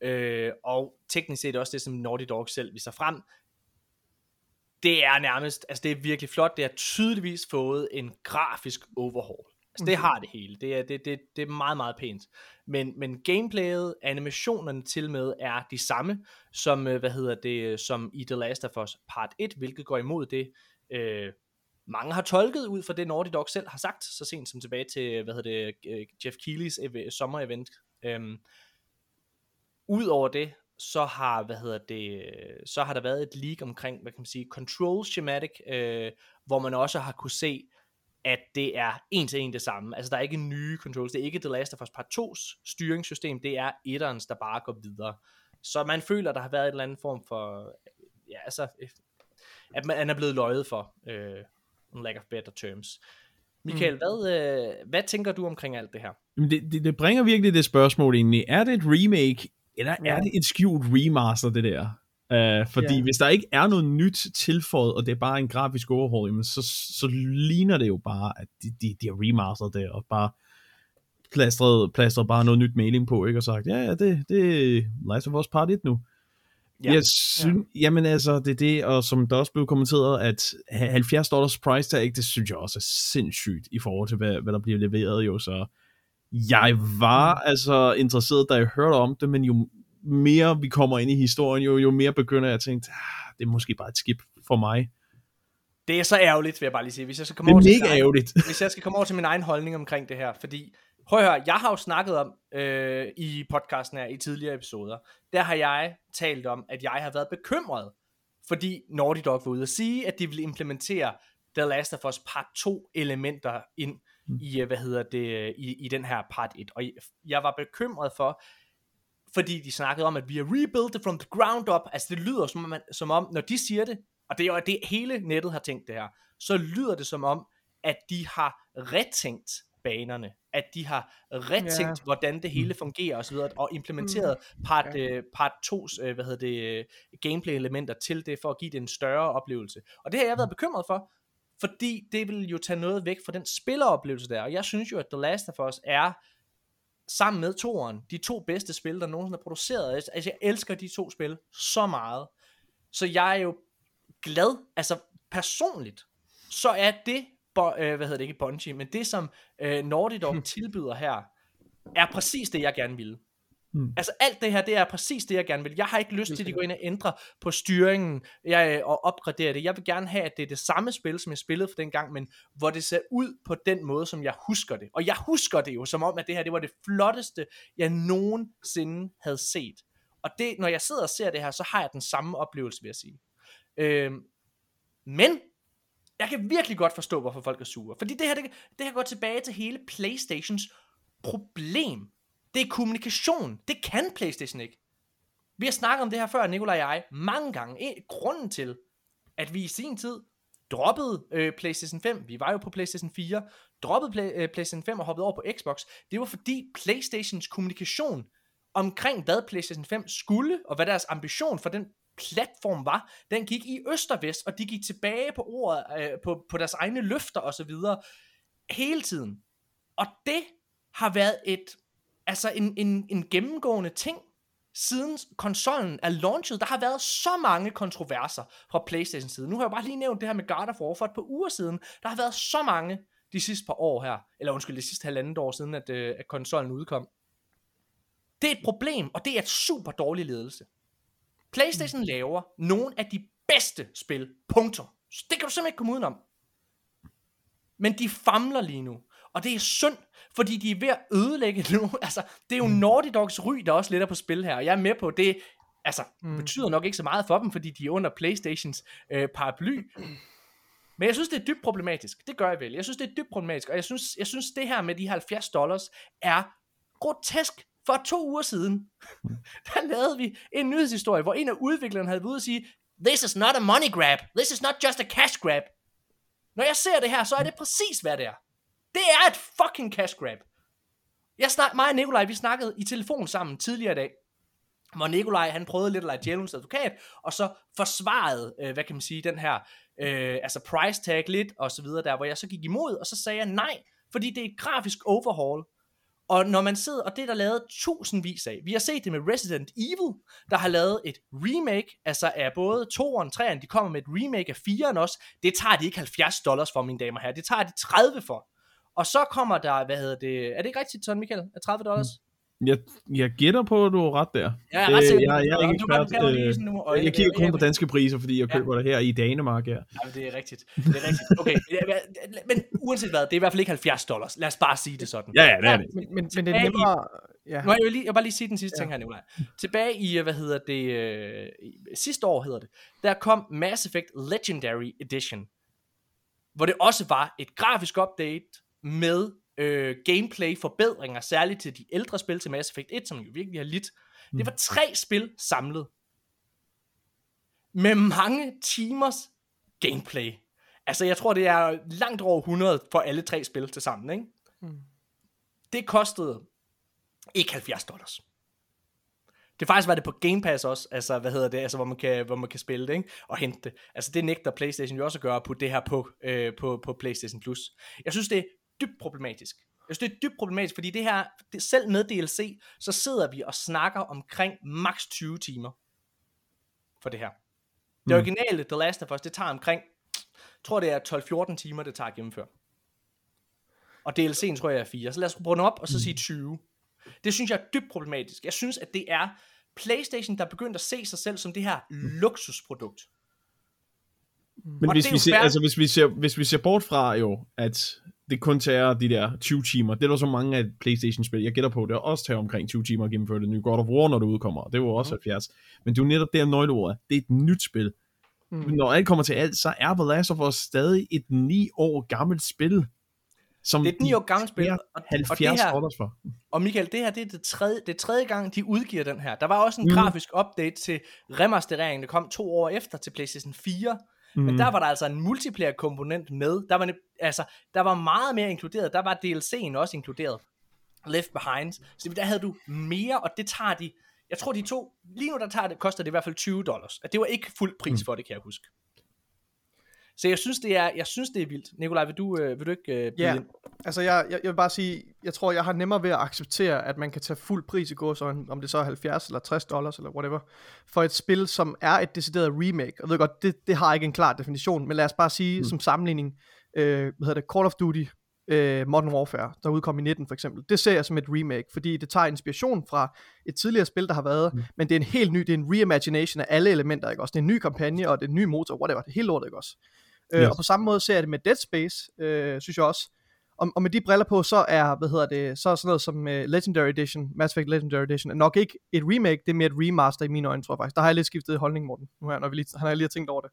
øh, og teknisk set også det, som Naughty Dog selv viser frem, det er nærmest, altså det er virkelig flot, det har tydeligvis fået en grafisk overhaul. Altså det har det hele, det er, det, det, det er meget, meget pænt. Men, men gameplayet, animationerne til med er de samme, som, øh, hvad hedder det, som i The Last of Us Part 1, hvilket går imod det, øh, mange har tolket ud fra det Naughty Dog selv har sagt, så sent som tilbage til, hvad hedder det, øh, Jeff Keighley's ev- sommer-event. Øhm, Udover det, så har, hvad hedder det, så har der været et leak omkring, hvad kan man sige, control schematic, øh, hvor man også har kunne se, at det er en til en det samme. Altså der er ikke nye controls, det er ikke The Last of Us Part 2's styringssystem, det er etterens, der bare går videre. Så man føler, der har været en eller anden form for, ja altså, at man er blevet løjet for, øh, lack of better terms. Michael, mm. hvad, øh, hvad tænker du omkring alt det her? Det, det, det bringer virkelig det spørgsmål egentlig. Er det et remake, eller ja. er det et skjult remaster, det der? Uh, fordi ja. hvis der ikke er noget nyt tilføjet, og det er bare en grafisk overhaul, jamen så, så ligner det jo bare, at de, de, de har remasteret det, og bare plastret, plastret bare noget nyt mailing på, ikke? Og sagt, ja, ja, det, det er Last of Us Part 1 nu. Ja. Jeg synes, ja. jamen altså, det er det, og som der også blev kommenteret, at 70 dollars price tag, det synes jeg også er sindssygt i forhold til, hvad, hvad der bliver leveret jo, så jeg var mm. altså interesseret, da jeg hørte om det, men jo mere vi kommer ind i historien, jo, jo mere begynder jeg at tænke, ah, det er måske bare et skip for mig. Det er så ærgerligt, vil jeg bare lige sige. Hvis jeg skal komme det er over mega ærgerligt. Egen, hvis jeg skal komme over til min egen holdning omkring det her, fordi Prøv at høre, jeg har jo snakket om øh, i podcasten her i tidligere episoder, der har jeg talt om, at jeg har været bekymret, fordi Naughty Dog var ude at sige, at de ville implementere The Last of Us Part 2 elementer ind mm. i, øh, hvad hedder det, i, i den her part 1. Og jeg var bekymret for, fordi de snakkede om, at vi har rebuilt it from the ground up. Altså det lyder som om, som om når de siger det, og det er jo det hele nettet har tænkt det her, så lyder det som om, at de har retænkt banerne, at de har retænkt, yeah. hvordan det hele mm. fungerer og så videre, og implementeret mm. part, yeah. uh, part 2's, uh, hvad hedder det, uh, gameplay elementer til det, for at give det en større oplevelse. Og det har jeg været mm. bekymret for, fordi det vil jo tage noget væk fra den spilleroplevelse der, og jeg synes jo, at The Last of Us er, sammen med toeren, de to bedste spil, der nogensinde er produceret. Altså, jeg elsker de to spil så meget. Så jeg er jo glad, altså personligt, så er det bo, øh, hvad hedder det ikke Bungie, men det som øh, Naughty Dog tilbyder her, er præcis det, jeg gerne ville. Hmm. Altså alt det her, det er præcis det, jeg gerne vil. Jeg har ikke lyst til, at de går ind og ændrer på styringen jeg, og opgraderer det. Jeg vil gerne have, at det er det samme spil, som jeg spillede for den gang, men hvor det ser ud på den måde, som jeg husker det. Og jeg husker det jo som om, at det her det var det flotteste, jeg nogensinde havde set. Og det, når jeg sidder og ser det her, så har jeg den samme oplevelse, vil jeg sige. Øhm, men jeg kan virkelig godt forstå, hvorfor folk er sure. Fordi det her, det, det her går tilbage til hele Playstations problem. Det er kommunikation. Det kan Playstation ikke. Vi har snakket om det her før, Nikolaj og jeg, mange gange. En, grunden til, at vi i sin tid droppede øh, PlayStation 5, vi var jo på PlayStation 4, droppede play, øh, PlayStation 5 og hoppede over på Xbox, det var fordi PlayStations kommunikation omkring, hvad PlayStation 5 skulle, og hvad deres ambition for den platform var, den gik i øst og vest, og de gik tilbage på ordet, øh, på, på deres egne løfter og så videre, hele tiden. Og det har været et, altså en, en, en gennemgående ting, siden konsollen er launchet. Der har været så mange kontroverser fra Playstation side. Nu har jeg bare lige nævnt det her med God of War for et par uger siden. Der har været så mange de sidste par år her, eller undskyld, de sidste halvandet år siden, at, øh, at konsollen udkom. Det er et problem, og det er et super dårlig ledelse. PlayStation laver nogle af de bedste spil. Punktum. Så det kan du simpelthen ikke komme udenom. Men de famler lige nu. Og det er synd, fordi de er ved at ødelægge nu. Altså, det er jo mm. Naughty Dogs ry, der også lidt er på spil her. Og jeg er med på, det altså, mm. betyder nok ikke så meget for dem, fordi de er under Playstations øh, paraply. Men jeg synes, det er dybt problematisk. Det gør jeg vel. Jeg synes, det er dybt problematisk. Og jeg synes, jeg synes det her med de 70 dollars er grotesk for to uger siden, der lavede vi en nyhedshistorie, hvor en af udviklerne havde været ude at sige, This is not a money grab. This is not just a cash grab. Når jeg ser det her, så er det præcis, hvad det er. Det er et fucking cash grab. Jeg snak, mig og Nikolaj, vi snakkede i telefon sammen tidligere i dag, hvor Nikolaj, han prøvede lidt at lege djævelens advokat, og så forsvarede, øh, hvad kan man sige, den her, øh, altså price tag lidt, og så videre der, hvor jeg så gik imod, og så sagde jeg nej, fordi det er et grafisk overhaul, Og når man sidder, og det er der lavet tusindvis af. Vi har set det med Resident Evil, der har lavet et remake, altså af både 2'eren og 3'eren, de kommer med et remake af 4'eren også. Det tager de ikke 70 dollars for, mine damer og herrer. Det tager de 30 for. Og så kommer der, hvad hedder det, er det ikke rigtigt, Sådan Michael? Er 30 dollars? Jeg, jeg gætter på, at du har ret der. Ja, jeg er ret sikker jeg, jeg er ikke Du kan- ekspert. lige øh, nu, og- Jeg kigger kun ja, på danske priser, fordi jeg Ja. køber det her i Danemark her. Ja, det er rigtigt. Det er rigtigt. Okay, men uanset hvad, det er i hvert fald ikke 70 dollars. Lad os bare sige det sådan. Ja, ja, det er det. Men, men, men det er nemmere... Ja. Nu, jeg, vil lige, jeg vil bare lige sige den sidste ja. ting her, Nicolaj. Tilbage i, øh, hvad hedder det, øh, sidste år hedder det, der kom Mass Effect Legendary Edition, hvor det også var et grafisk update med øh, gameplay forbedringer, særligt til de ældre spil til Mass Effect 1, som jo virkelig har lidt. Det var tre spil samlet. Med mange timers gameplay. Altså, jeg tror, det er langt over 100 for alle tre spil til sammen, ikke? Det kostede ikke 70 dollars. Det faktisk var det på Game Pass også, altså hvad hedder det, altså hvor man kan, hvor man kan spille det, ikke? og hente det. Altså det nægter PlayStation jo også at gøre at putte det her på, øh, på, på PlayStation Plus. Jeg synes det er dybt problematisk. Jeg synes det er dybt problematisk, fordi det her, det, selv med DLC, så sidder vi og snakker omkring maks 20 timer for det her. Det originale The Last of Us, det tager omkring, jeg tror det er 12-14 timer, det tager at gennemføre. Og DLC'en tror jeg er 4. Så lad os runde op og så sige 20. Det synes jeg er dybt problematisk. Jeg synes, at det er PlayStation, der er begyndt at se sig selv som det her luksusprodukt. Men Og hvis vi, ser, altså, hvis, vi ser, hvis vi ser bort fra jo, at det kun tager de der 20 timer, det er der så mange af Playstation-spil, jeg gætter på, det også tager omkring 20 timer at gennemføre det nye God of War, når det udkommer, det var også 70. Men det er jo netop der nøgleordet, det er et nyt spil. Mm. Når alt kommer til alt, så er The Last of Us stadig et 9 år gammelt spil. Som Det er et 9 år gammelt spil, og- og det 70 her- for. Og Michael, det her det er det tredje, det tredje gang, de udgiver den her. Der var også en Mhm. mm. grafisk update til remastereringen, der kom to år efter til PlayStation 4. Mm. Mhm. Men der var der altså en multiplayer komponent med. Der var, ne- altså, der var meget mere inkluderet. Der var DLC'en også inkluderet. Left Behind. Så der havde du mere, og det tager de... Jeg tror, de to... Lige nu der tager det, koster det i hvert fald 20 dollars. Det var ikke fuld pris for det, kan jeg huske. Så jeg synes, det er, jeg synes, det er vildt. Nikolaj, vil du, øh, vil du ikke øh, Ja, ind? altså jeg, jeg, jeg vil bare sige, jeg tror, jeg har nemmere ved at acceptere, at man kan tage fuld pris i gåsøjne, om det så er 70 eller 60 dollars eller whatever, for et spil, som er et decideret remake. Og jeg ved godt, det, det har ikke en klar definition, men lad os bare sige mm. som sammenligning, øh, hvad hedder det, Call of Duty øh, Modern Warfare, der udkom i 19 for eksempel. Det ser jeg som et remake, fordi det tager inspiration fra et tidligere spil, der har været, mm. men det er en helt ny, det er en reimagination af alle elementer, ikke også? Det er en ny kampagne, og det er en ny motor, whatever, det helt lortet, ikke også? Øh, Yes. Og på samme måde ser jeg det med Dead Space, øh, synes jeg også. Og, og med de briller på, så er, hvad hedder det, så er sådan noget som uh, Legendary Edition, Mass Effect Legendary Edition, nok ikke et remake, det er mere et remaster i mine øjne, tror jeg faktisk. Der har jeg lidt skiftet holdning, Morten, nu her, når vi lige, han har lige tænkt over det.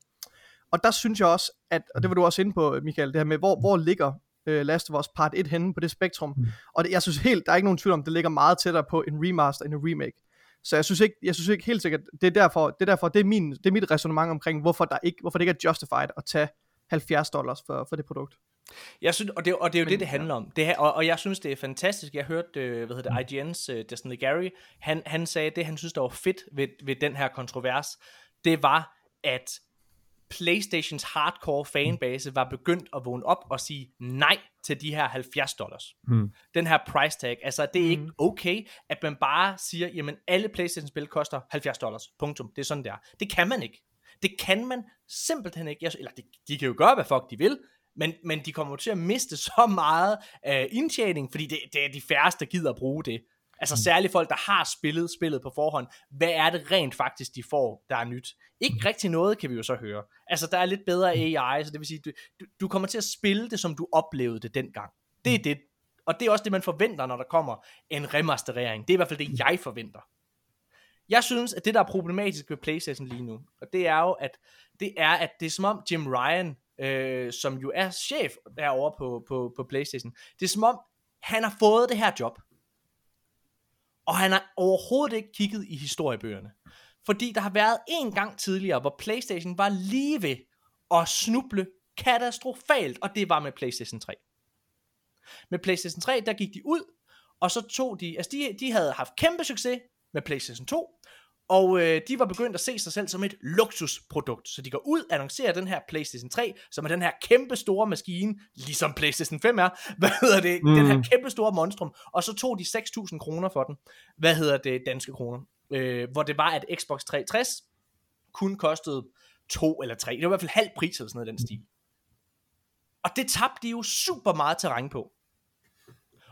Og der synes jeg også, at, og det var du også inde på, Michael, det her med, hvor, hvor ligger uh, Last of Us Part 1 henne på det spektrum? Mm. Og det, jeg synes helt, der er ikke nogen tvivl om, det ligger meget tættere på en remaster end en remake. Så jeg synes ikke, jeg synes ikke helt sikkert, det er derfor, det er derfor, det er, min, det er mit resonemang omkring, hvorfor, der ikke, hvorfor det ikke er justified at tage 70 dollars for, for det produkt. Jeg synes, og det, og det er jo Men, det, det handler om. Det og, og jeg synes, det er fantastisk. Jeg hørte, øh, hvad hedder det, IGN's uh, Destiny Gary, han, han sagde, det han synes, der var fedt ved, ved den her kontrovers, det var, at Playstations hardcore fanbase var begyndt at vågne op og sige nej til de her 70 dollars. Hmm. Den her price tag. Altså, det er ikke okay, at man bare siger, jamen alle Playstation-spil koster 70 dollars. Punktum. Det er sådan, det er. Det kan man ikke. Det kan man simpelthen ikke. Jeg, eller de, de kan jo gøre, hvad fuck de vil, men, men de kommer til at miste så meget uh, indtjening, fordi det, det er de færreste, der gider at bruge det. Altså særligt folk, der har spillet spillet på forhånd. Hvad er det rent faktisk, de får, der er nyt? Ikke rigtig noget, kan vi jo så høre. Altså, der er lidt bedre AI, så det vil sige, du, du, du kommer til at spille det, som du oplevede det dengang. Det er det. Og det er også det, man forventer, når der kommer en remasterering. Det er i hvert fald det, jeg forventer. Jeg synes, at det, der er problematisk ved PlayStation lige nu, og det er jo, at det er, at det er som om Jim Ryan, øh, som jo er chef derovre på, på, på PlayStation, det er som om, han har fået det her job. Og han har overhovedet ikke kigget i historiebøgerne. Fordi der har været en gang tidligere, hvor PlayStation var lige ved at snuble katastrofalt, og det var med PlayStation 3. Med PlayStation 3, der gik de ud, og så tog de, altså de, de havde haft kæmpe succes med PlayStation 2, og øh, de var begyndt at se sig selv som et luksusprodukt. Så de går ud og annoncerer den her PlayStation 3, som er den her kæmpe store maskine, ligesom PlayStation 5 er. Hvad hedder det? Mm. Den her kæmpe store monstrum. Og så tog de 6.000 kroner for den. Hvad hedder det? Danske kroner. Øh, hvor det var, at Xbox 360 kun kostede to eller tre. Det var i hvert fald halv pris eller sådan noget i den stil. Og det tabte de jo super meget terræn på.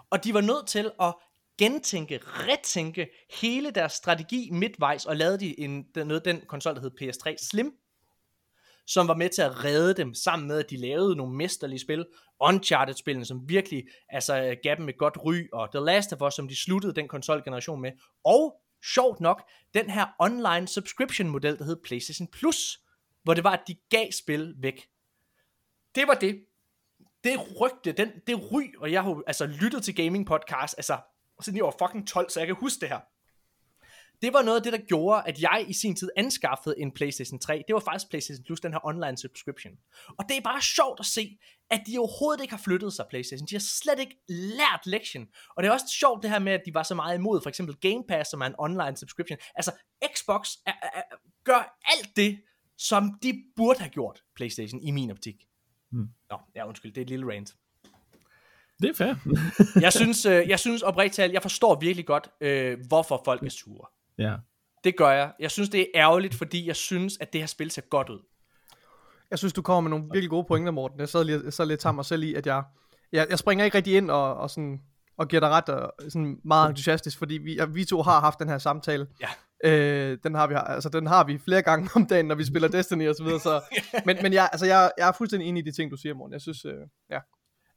Og de var nødt til at gentænke, retænke hele deres strategi midtvejs, og lavede de en, noget den konsol, der hed PS3 Slim, som var med til at redde dem, sammen med at de lavede nogle mesterlige spil, Uncharted-spillene, som virkelig altså, gav dem et godt ry, og The Last of Us, som de sluttede den konsolgeneration med, og sjovt nok, den her online subscription model, der hed PlayStation Plus, hvor det var, at de gav spil væk. Det var det. Det rygte, den, det ry, og jeg har altså lyttet til gaming podcast, altså siden jeg var fucking 12, så jeg kan huske det her. Det var noget af det, der gjorde, at jeg i sin tid anskaffede en PlayStation 3. Det var faktisk PlayStation Plus, den her online subscription. Og det er bare sjovt at se, at de overhovedet ikke har flyttet sig, PlayStation. De har slet ikke lært lektion. Og det er også sjovt det her med, at de var så meget imod, for eksempel Game Pass, som er en online subscription. Altså, Xbox er, er, er, gør alt det, som de burde have gjort, PlayStation, i min optik. Hmm. Nå, ja, undskyld, det er et lille rant. Det er fair. jeg synes, øh, jeg synes oprigtigt talt, jeg forstår virkelig godt, øh, hvorfor folk er sure. Ja. Det gør jeg. Jeg synes, det er ærgerligt, fordi jeg synes, at det her spil ser godt ud. Jeg synes, du kommer med nogle virkelig gode pointer, Morten. Jeg sad, lige, jeg sad lidt til mig selv i, at jeg, jeg, jeg springer ikke rigtig ind og, og, sådan, og giver dig ret og sådan meget entusiastisk, fordi vi, vi to har haft den her samtale. Ja. Øh, den, har vi, altså, den har vi flere gange om dagen, når vi spiller Destiny og så videre. Så, men men jeg, altså, jeg, jeg er fuldstændig enig i de ting, du siger, Morten. Jeg synes, øh, ja.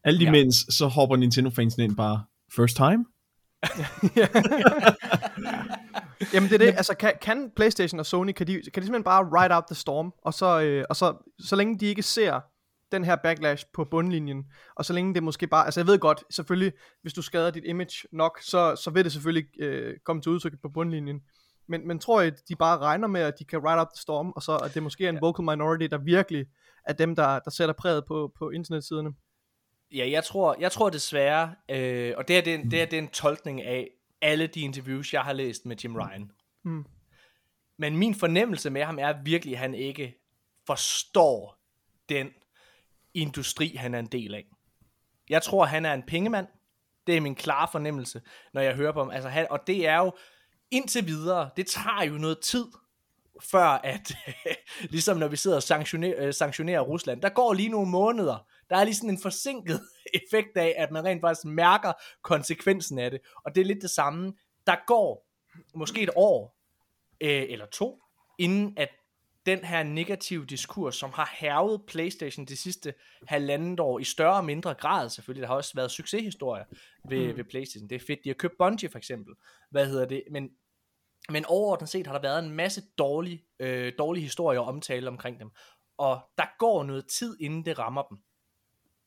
Alt imens, ja. så hopper Nintendo-fansen ind bare, first time? Jamen det er det, altså kan, kan Playstation og Sony, kan de, kan de simpelthen bare ride out the storm, og så, øh, og så, så længe de ikke ser den her backlash på bundlinjen, og så længe det måske bare, altså jeg ved godt, selvfølgelig, hvis du skader dit image nok, så, så vil det selvfølgelig øh, komme til udtryk på bundlinjen, men, men tror jeg, de bare regner med, at de kan ride out the storm, og så at det måske er en ja. vocal minority, der virkelig er dem, der, der sætter præget på, på internetsiderne? Ja, jeg tror, jeg tror desværre, øh, og det er, det, er, det, er, det er en tolkning af alle de interviews, jeg har læst med Jim Ryan. Mm. Men min fornemmelse med ham er virkelig, at han ikke forstår den industri, han er en del af. Jeg tror, han er en pengemand. Det er min klare fornemmelse, når jeg hører på ham. Altså, han, og det er jo indtil videre, det tager jo noget tid, før at, ligesom når vi sidder og sanktionerer, øh, sanktionerer Rusland, der går lige nogle måneder, der er lige sådan en forsinket effekt af, at man rent faktisk mærker konsekvensen af det. Og det er lidt det samme. Der går måske et år øh, eller to, inden at den her negative diskurs, som har hervet PlayStation de sidste halvandet år, i større og mindre grad selvfølgelig, der har også været succeshistorier ved, mm. ved PlayStation. Det er fedt, de har købt Bungie for eksempel. Hvad hedder det? Men, men overordnet set har der været en masse dårlige, øh, dårlige historier og omtale omkring dem. Og der går noget tid, inden det rammer dem.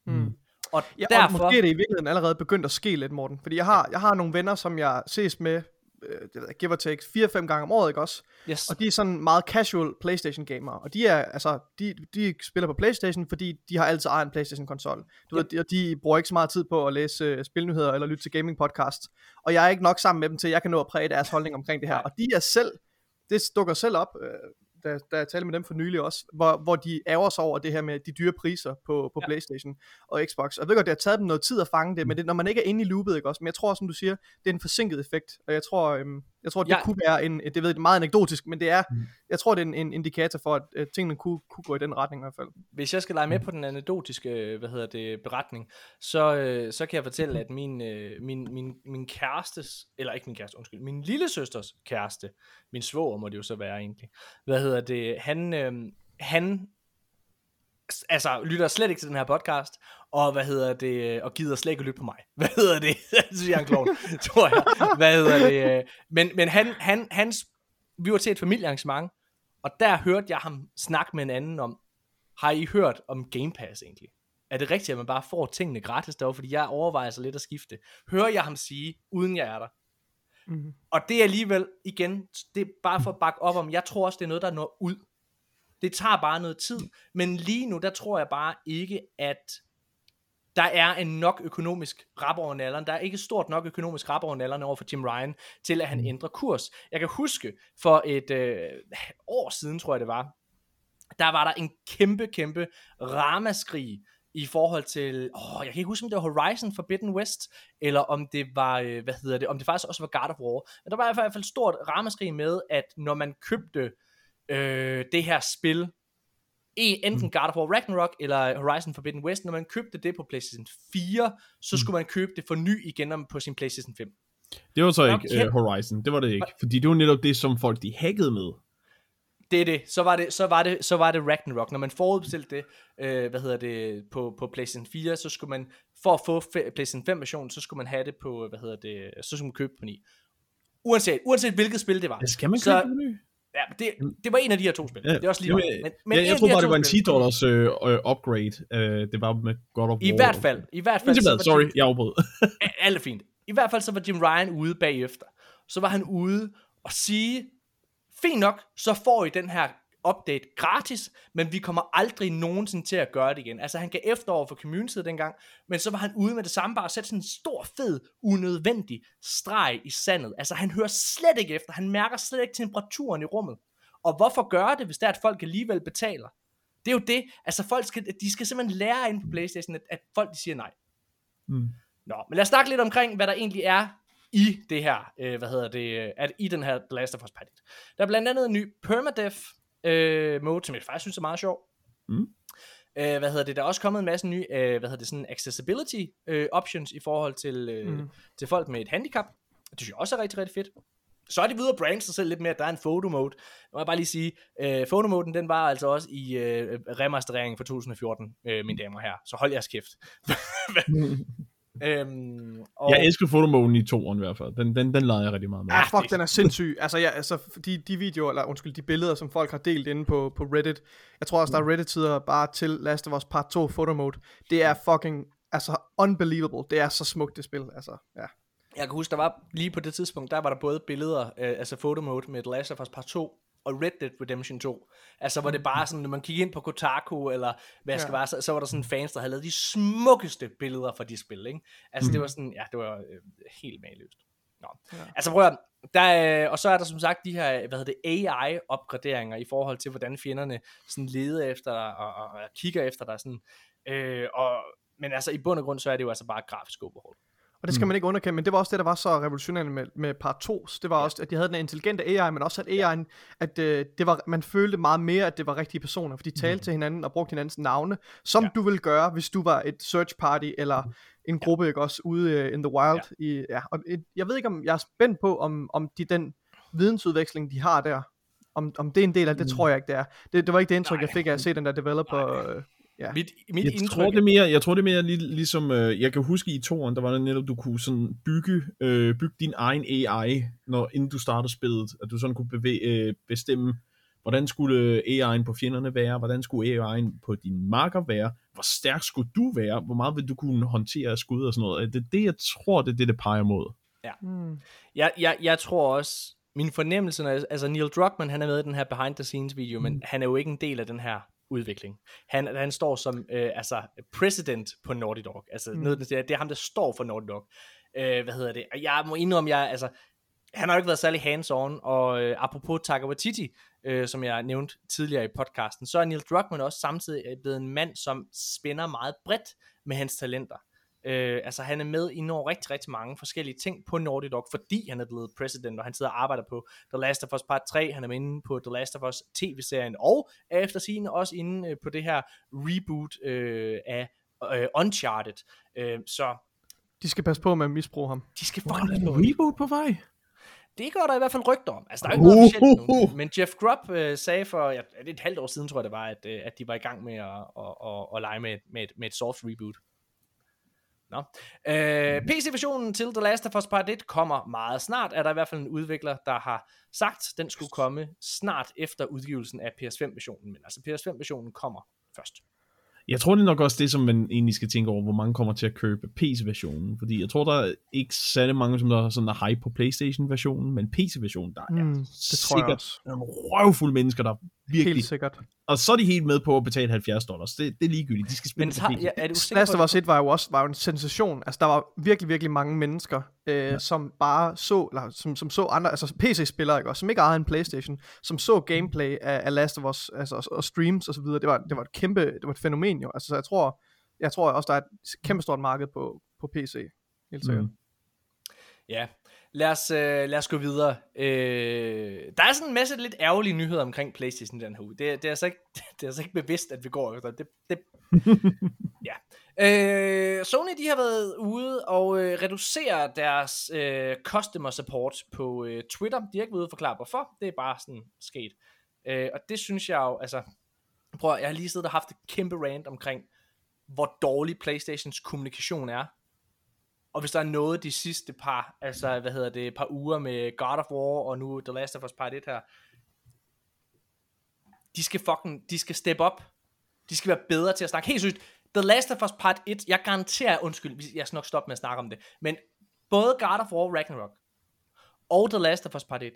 Mm. Og, ja, derfor... og måske er det i virkeligheden allerede begyndt at ske lidt, Morten. Fordi jeg har, jeg har nogle venner, som jeg ses med, øh, give or take, 4-5 gange om året, ikke også? Yes. Og de er sådan meget casual Playstation gamere. Og de er, altså, de, de spiller på Playstation, fordi de har altid ejet en Playstation konsol. Du yep. ved, og de bruger ikke så meget tid på at læse uh, spilnyheder eller lytte til gaming podcast. Og jeg er ikke nok sammen med dem til, at jeg kan nå at præge deres holdning omkring det her. Og de er selv, det dukker selv op, øh, da, da jeg talte med dem for nylig også, hvor, hvor de ærger sig over det her med de dyre priser på, på ja. Playstation og Xbox. Og jeg ved godt, det har taget dem noget tid at fange det, men det, når man ikke er inde i loopet, ikke også? Men jeg tror, som du siger, det er en forsinket effekt, og jeg tror, øhm, jeg tror det ja. kunne være en, det ved jeg, meget anekdotisk, men det er, mm. jeg tror, det er en, en indikator for, at, tingene kunne, kunne gå i den retning i hvert fald. Hvis jeg skal lege med på den anekdotiske, hvad hedder det, beretning, så, øh, så kan jeg fortælle, at min, øh, min, min, min kærestes, eller ikke min kæreste, undskyld, min lille søsters kæreste, min svoger må det jo så være egentlig, hvad hedder det, han, øh, han altså lytter slet ikke til den her podcast, og hvad hedder det, og gider slet ikke lytte på mig. Hvad hedder det? det synes jeg er en klovn, tror jeg. Hvad hedder det? Men, men han, han, hans, vi var til et familiearrangement, og der hørte jeg ham snakke med en anden om, har I hørt om Game Pass egentlig? Er det rigtigt, at man bare får tingene gratis derovre? Fordi jeg overvejer så lidt at skifte. Hører jeg ham sige, uden jeg er der? Mm-hmm. Og det er alligevel, igen, det er bare for at bakke op om, jeg tror også, det er noget, der når ud. Det tager bare noget tid, men lige nu, der tror jeg bare ikke, at der er en nok økonomisk rap over nalleren. Der er ikke stort nok økonomisk rap over nalleren over for Jim Ryan, til at han ændrer kurs. Jeg kan huske, for et øh, år siden, tror jeg det var, der var der en kæmpe, kæmpe ramaskrig i forhold til, åh, jeg kan ikke huske, om det var Horizon Forbidden West, eller om det var, øh, hvad hedder det, om det faktisk også var God of War. Men der var i hvert fald stort ramaskrig med, at når man købte øh, det her spil, enten God of War Ragnarok eller Horizon Forbidden West, når man købte det på PlayStation 4, så skulle man købe det for ny igen på sin PlayStation 5. Det var så ikke uh, Horizon, det var det ikke, fordi det var netop det, som folk de hackede med. Det er det. Så var det, så var det, så var det Ragnarok. Når man forudbestilte det, øh, hvad hedder det, på, på PlayStation 4, så skulle man, for at få PlayStation 5 version, så skulle man have det på, hvad hedder det, så skulle man købe på 9. Uanset, uanset hvilket spil det var. Ja, skal man købe så, på ny? Ja, det, det var en af de her to spil. Ja, det er også lige jamen. Men, men jeg, jeg tror bare, det var en spil- 10 dollars øh, øh, upgrade. Øh, det var med God of War. I hvert fald, i hvert fald, var Sorry, Jim, jeg afbrød. alt er fint. I hvert fald så var Jim Ryan ude bagefter. Så var han ude og sige, fint nok, så får I den her update gratis, men vi kommer aldrig nogensinde til at gøre det igen. Altså han gav efter over for community dengang, men så var han ude med det samme bare at sætte sådan en stor, fed, unødvendig streg i sandet. Altså han hører slet ikke efter, han mærker slet ikke temperaturen i rummet. Og hvorfor gøre det, hvis det er, at folk alligevel betaler? Det er jo det, altså folk skal, de skal simpelthen lære ind på Playstation, at, at folk de siger nej. Mm. Nå, men lad os snakke lidt omkring, hvad der egentlig er i det her, øh, hvad hedder det, øh, at i den her Last of Us. Der er blandt andet en ny permadeath øh, mode, som jeg faktisk synes er meget sjov. Mm. Øh, hvad hedder det, der er også kommet en masse nye, øh, hvad hedder det, sådan accessibility øh, options i forhold til, øh, Mm. mm. til folk med et handicap. Det synes jeg også er rigtig, rigtig fedt. Så er de videre brands sig selv lidt mere, at der er en photo mode. Nu må jeg bare lige sige, øh, photo moden, den var altså også i øh, remastereringen fra 2014, øh, mine damer og herrer. Så hold jeres kæft. øhm, og, Jeg elsker fotomoden i toeren i hvert fald. Den, den, den lavede jeg rigtig meget med. Ah, fuck, den er sindssyg. Altså, ja, altså de, de videoer, eller undskyld, de billeder, som folk har delt inde på, på Reddit. Jeg tror også, der er Reddit-sider bare til Last of Us Part 2 photo mode. Det er fucking, altså, unbelievable. Det er så smukt, det spil. Altså, ja. Jeg kan huske, der var lige på det tidspunkt, der var der både billeder, øh, altså photo mode med The Last of Us Part 2, og Red Dead Redemption 2. Altså, hvor det bare sådan, når man kiggede ind på Kotaku, eller hvad skal Ja. være, så, så var der sådan fans, der havde lavet de smukkeste billeder fra de spil, ikke? Altså, Mhm. det var sådan, ja, det var øh, helt mageløst. Nå. Ja. Altså, prøv at, der, er- og så er der som sagt de her, hvad hedder det, AI-opgraderinger i forhold til, hvordan fjenderne sådan leder efter dig, og, og, og kigger efter dig, sådan. Øh, og, men altså, i bund og grund, så er det jo altså bare grafisk overhold. Og det skal man ikke underkende, men det var også det, der var så revolutionerende med, med part 2. Det var også, at de havde den intelligente AI, men også at AI'en, at øh, det var, man følte meget mere, at det var rigtige personer, for de talte mm. til hinanden og brugte hinandens navne, som Ja. ja. du ville gøre, hvis du var et search party, eller en gruppe, ikke også, ude øh, in the wild. Ja. I, ja. Og et, jeg ved ikke, om jeg er spændt på, om, om de, den vidensudveksling, de har der, om, om det er en del af det, Mm. tror jeg ikke, det er. Det, det var ikke det indtryk, Nej. jeg fik af at se den der developer. Øh, ja. Mit, mit Jeg indtryk, tror, det er mere, jeg tror, det er mere lig, ligesom, øh, jeg kan huske i toren, der var det netop, du kunne sådan bygge, øh, bygge din egen AI, når, inden du startede spillet, at du sådan kunne bevæge, øh, bestemme, hvordan skulle AI'en på fjenderne være, hvordan skulle AI'en på dine marker være, hvor stærk skulle du være, hvor meget vil du kunne håndtere af skud og sådan noget. Det er det, jeg tror, det er det, det peger mod. Hmm. Jeg, jeg, jeg tror også, min fornemmelse, når, altså Neil Druckmann, han er med i den her behind the scenes video, men Mm. han er jo ikke en del af den her udvikling. Han, han står som øh, altså president på Naughty Dog. Altså Mm. noget, det, er- det ham, der står for Naughty Dog. Øh, hvad hedder det? Og jeg må indrømme, jeg, altså, han har jo ikke været særlig hands-on, og øh, apropos Taika Waititi, øh, som jeg nævnte tidligere i podcasten, så er Neil Druckmann også samtidig blevet en mand, som spænder meget bredt med hans talenter. Øh, altså han er med i når rigtig, rigtig mange forskellige ting på Naughty Dog, fordi han er blevet president, og han sidder og arbejder på The Last of Us Part 3, han er med inde på The Last of Us tv-serien, og er efter sigende også inde øh, på det her reboot øh, af øh, Uncharted. Øh, så De skal passe på med at misbruge ham. de skal fucking passe på. reboot på vej? Det går der i hvert fald rygter om. Altså, der er jo ikke noget officielt nu. Men Jeff Grubb øh, sagde for ja, det er et halvt år siden, tror jeg det var, at, øh, at de var i gang med at, at, at, at lege med, et- med, et, med et soft reboot. Nå. Øh, PC-versionen til The Last of Us Part 1 kommer meget snart. Er der i hvert fald en udvikler, der har sagt, den skulle komme snart efter udgivelsen af PS5-versionen. Men altså PS5-versionen kommer først. Jeg tror, det er nok også det, som man egentlig skal tænke over, hvor mange kommer til at købe PC-versionen. Fordi jeg tror, der er ikke særlig mange, som der er sådan er hype på PlayStation-versionen, men PC-versionen, der er Mm, det tror jeg sikkert også. nogle røvfulde mennesker, der virkelig... Helt sikkert. Og så er de helt med på at betale 70 dollars. Det, det er ligegyldigt. De skal spille Men tager, ja, er du Last of Us 1 var jo også var jo en sensation. Altså, der var virkelig, virkelig mange mennesker, øh, ja. som bare så, eller som, som så andre, altså PC-spillere, ikke, også, som ikke ejede en Playstation, som så gameplay af, af Last of Us, altså, og, og streams og så videre. Det var, det var et kæmpe, det var et fænomen jo. Altså, så jeg tror, jeg tror også, der er et kæmpe stort marked på, på PC. Helt sikkert. Mm. Ja, lad os, øh, lad os gå videre. Øh, der er sådan en masse lidt ærgerlige nyheder omkring Playstation den her uge. Det, det, er altså ikke, det er altså ikke bevidst, at vi går efter det. det ja. Øh, Sony de har været ude og øh, reducere deres øh, customer support på øh, Twitter. De har ikke været ude og forklare hvorfor. Det er bare sådan sket. Øh, og det synes jeg jo, altså... Prøv, jeg har lige siddet og haft et kæmpe rant omkring, hvor dårlig Playstations kommunikation er og hvis der er noget de sidste par, altså hvad hedder det, par uger med God of War, og nu The Last of Us Part 1 her, de skal fucking, de skal step up. De skal være bedre til at snakke. Helt sygt, The Last of Us Part 1, jeg garanterer, undskyld, jeg skal nok stoppe med at snakke om det, men både God of War Ragnarok og The Last of Us Part 1,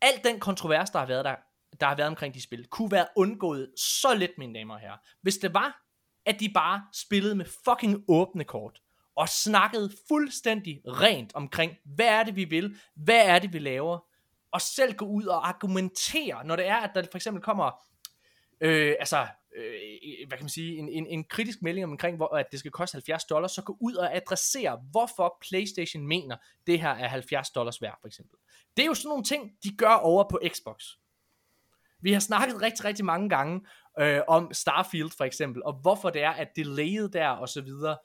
al den kontrovers, der har været der, der har været omkring de spil, kunne være undgået så let, mine damer og herrer, hvis det var, at de bare spillede med fucking åbne kort, og snakkede fuldstændig rent omkring, hvad er det, vi vil, hvad er det, vi laver, og selv gå ud og argumentere, når det er, at der for eksempel kommer, øh, altså, øh, hvad kan man sige, en, en, en kritisk melding omkring, hvor, at det skal koste 70 dollars, så gå ud og adressere, hvorfor PlayStation mener, det her er 70 dollars værd, for eksempel. Det er jo sådan nogle ting, de gør over på Xbox. Vi har snakket rigtig, rigtig mange gange øh, om Starfield for eksempel, og hvorfor det er, at delayet der og så videre,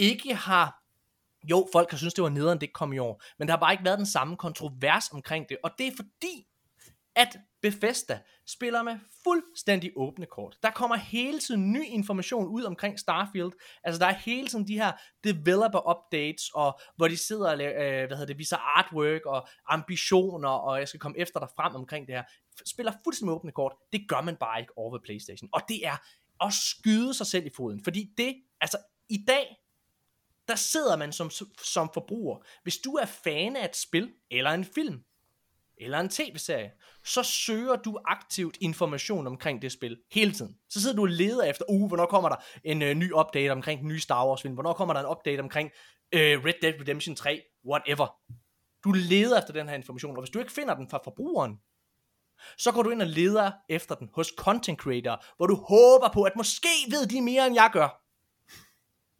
ikke har, jo, folk har synes det var nederen, det kom i år, men der har bare ikke været den samme kontrovers omkring det, og det er fordi, at Bethesda spiller med fuldstændig åbne kort. Der kommer hele tiden ny information ud omkring Starfield. Altså der er hele tiden de her developer updates, og hvor de sidder og laver, øh, hvad hedder det, viser artwork og ambitioner, og jeg skal komme efter dig frem omkring det her. Spiller fuldstændig med åbne kort. Det gør man bare ikke over ved Playstation. Og det er at skyde sig selv i foden. Fordi det, altså i dag, der sidder man som, som forbruger. Hvis du er fan af et spil, eller en film, eller en tv-serie, så søger du aktivt information omkring det spil hele tiden. Så sidder du og leder efter, uh, hvornår kommer der en øh, ny update omkring den nye Star Wars film, hvornår kommer der en update omkring øh, Red Dead Redemption 3, whatever. Du leder efter den her information, og hvis du ikke finder den fra forbrugeren, så går du ind og leder efter den hos content creator, hvor du håber på, at måske ved de mere, end jeg gør.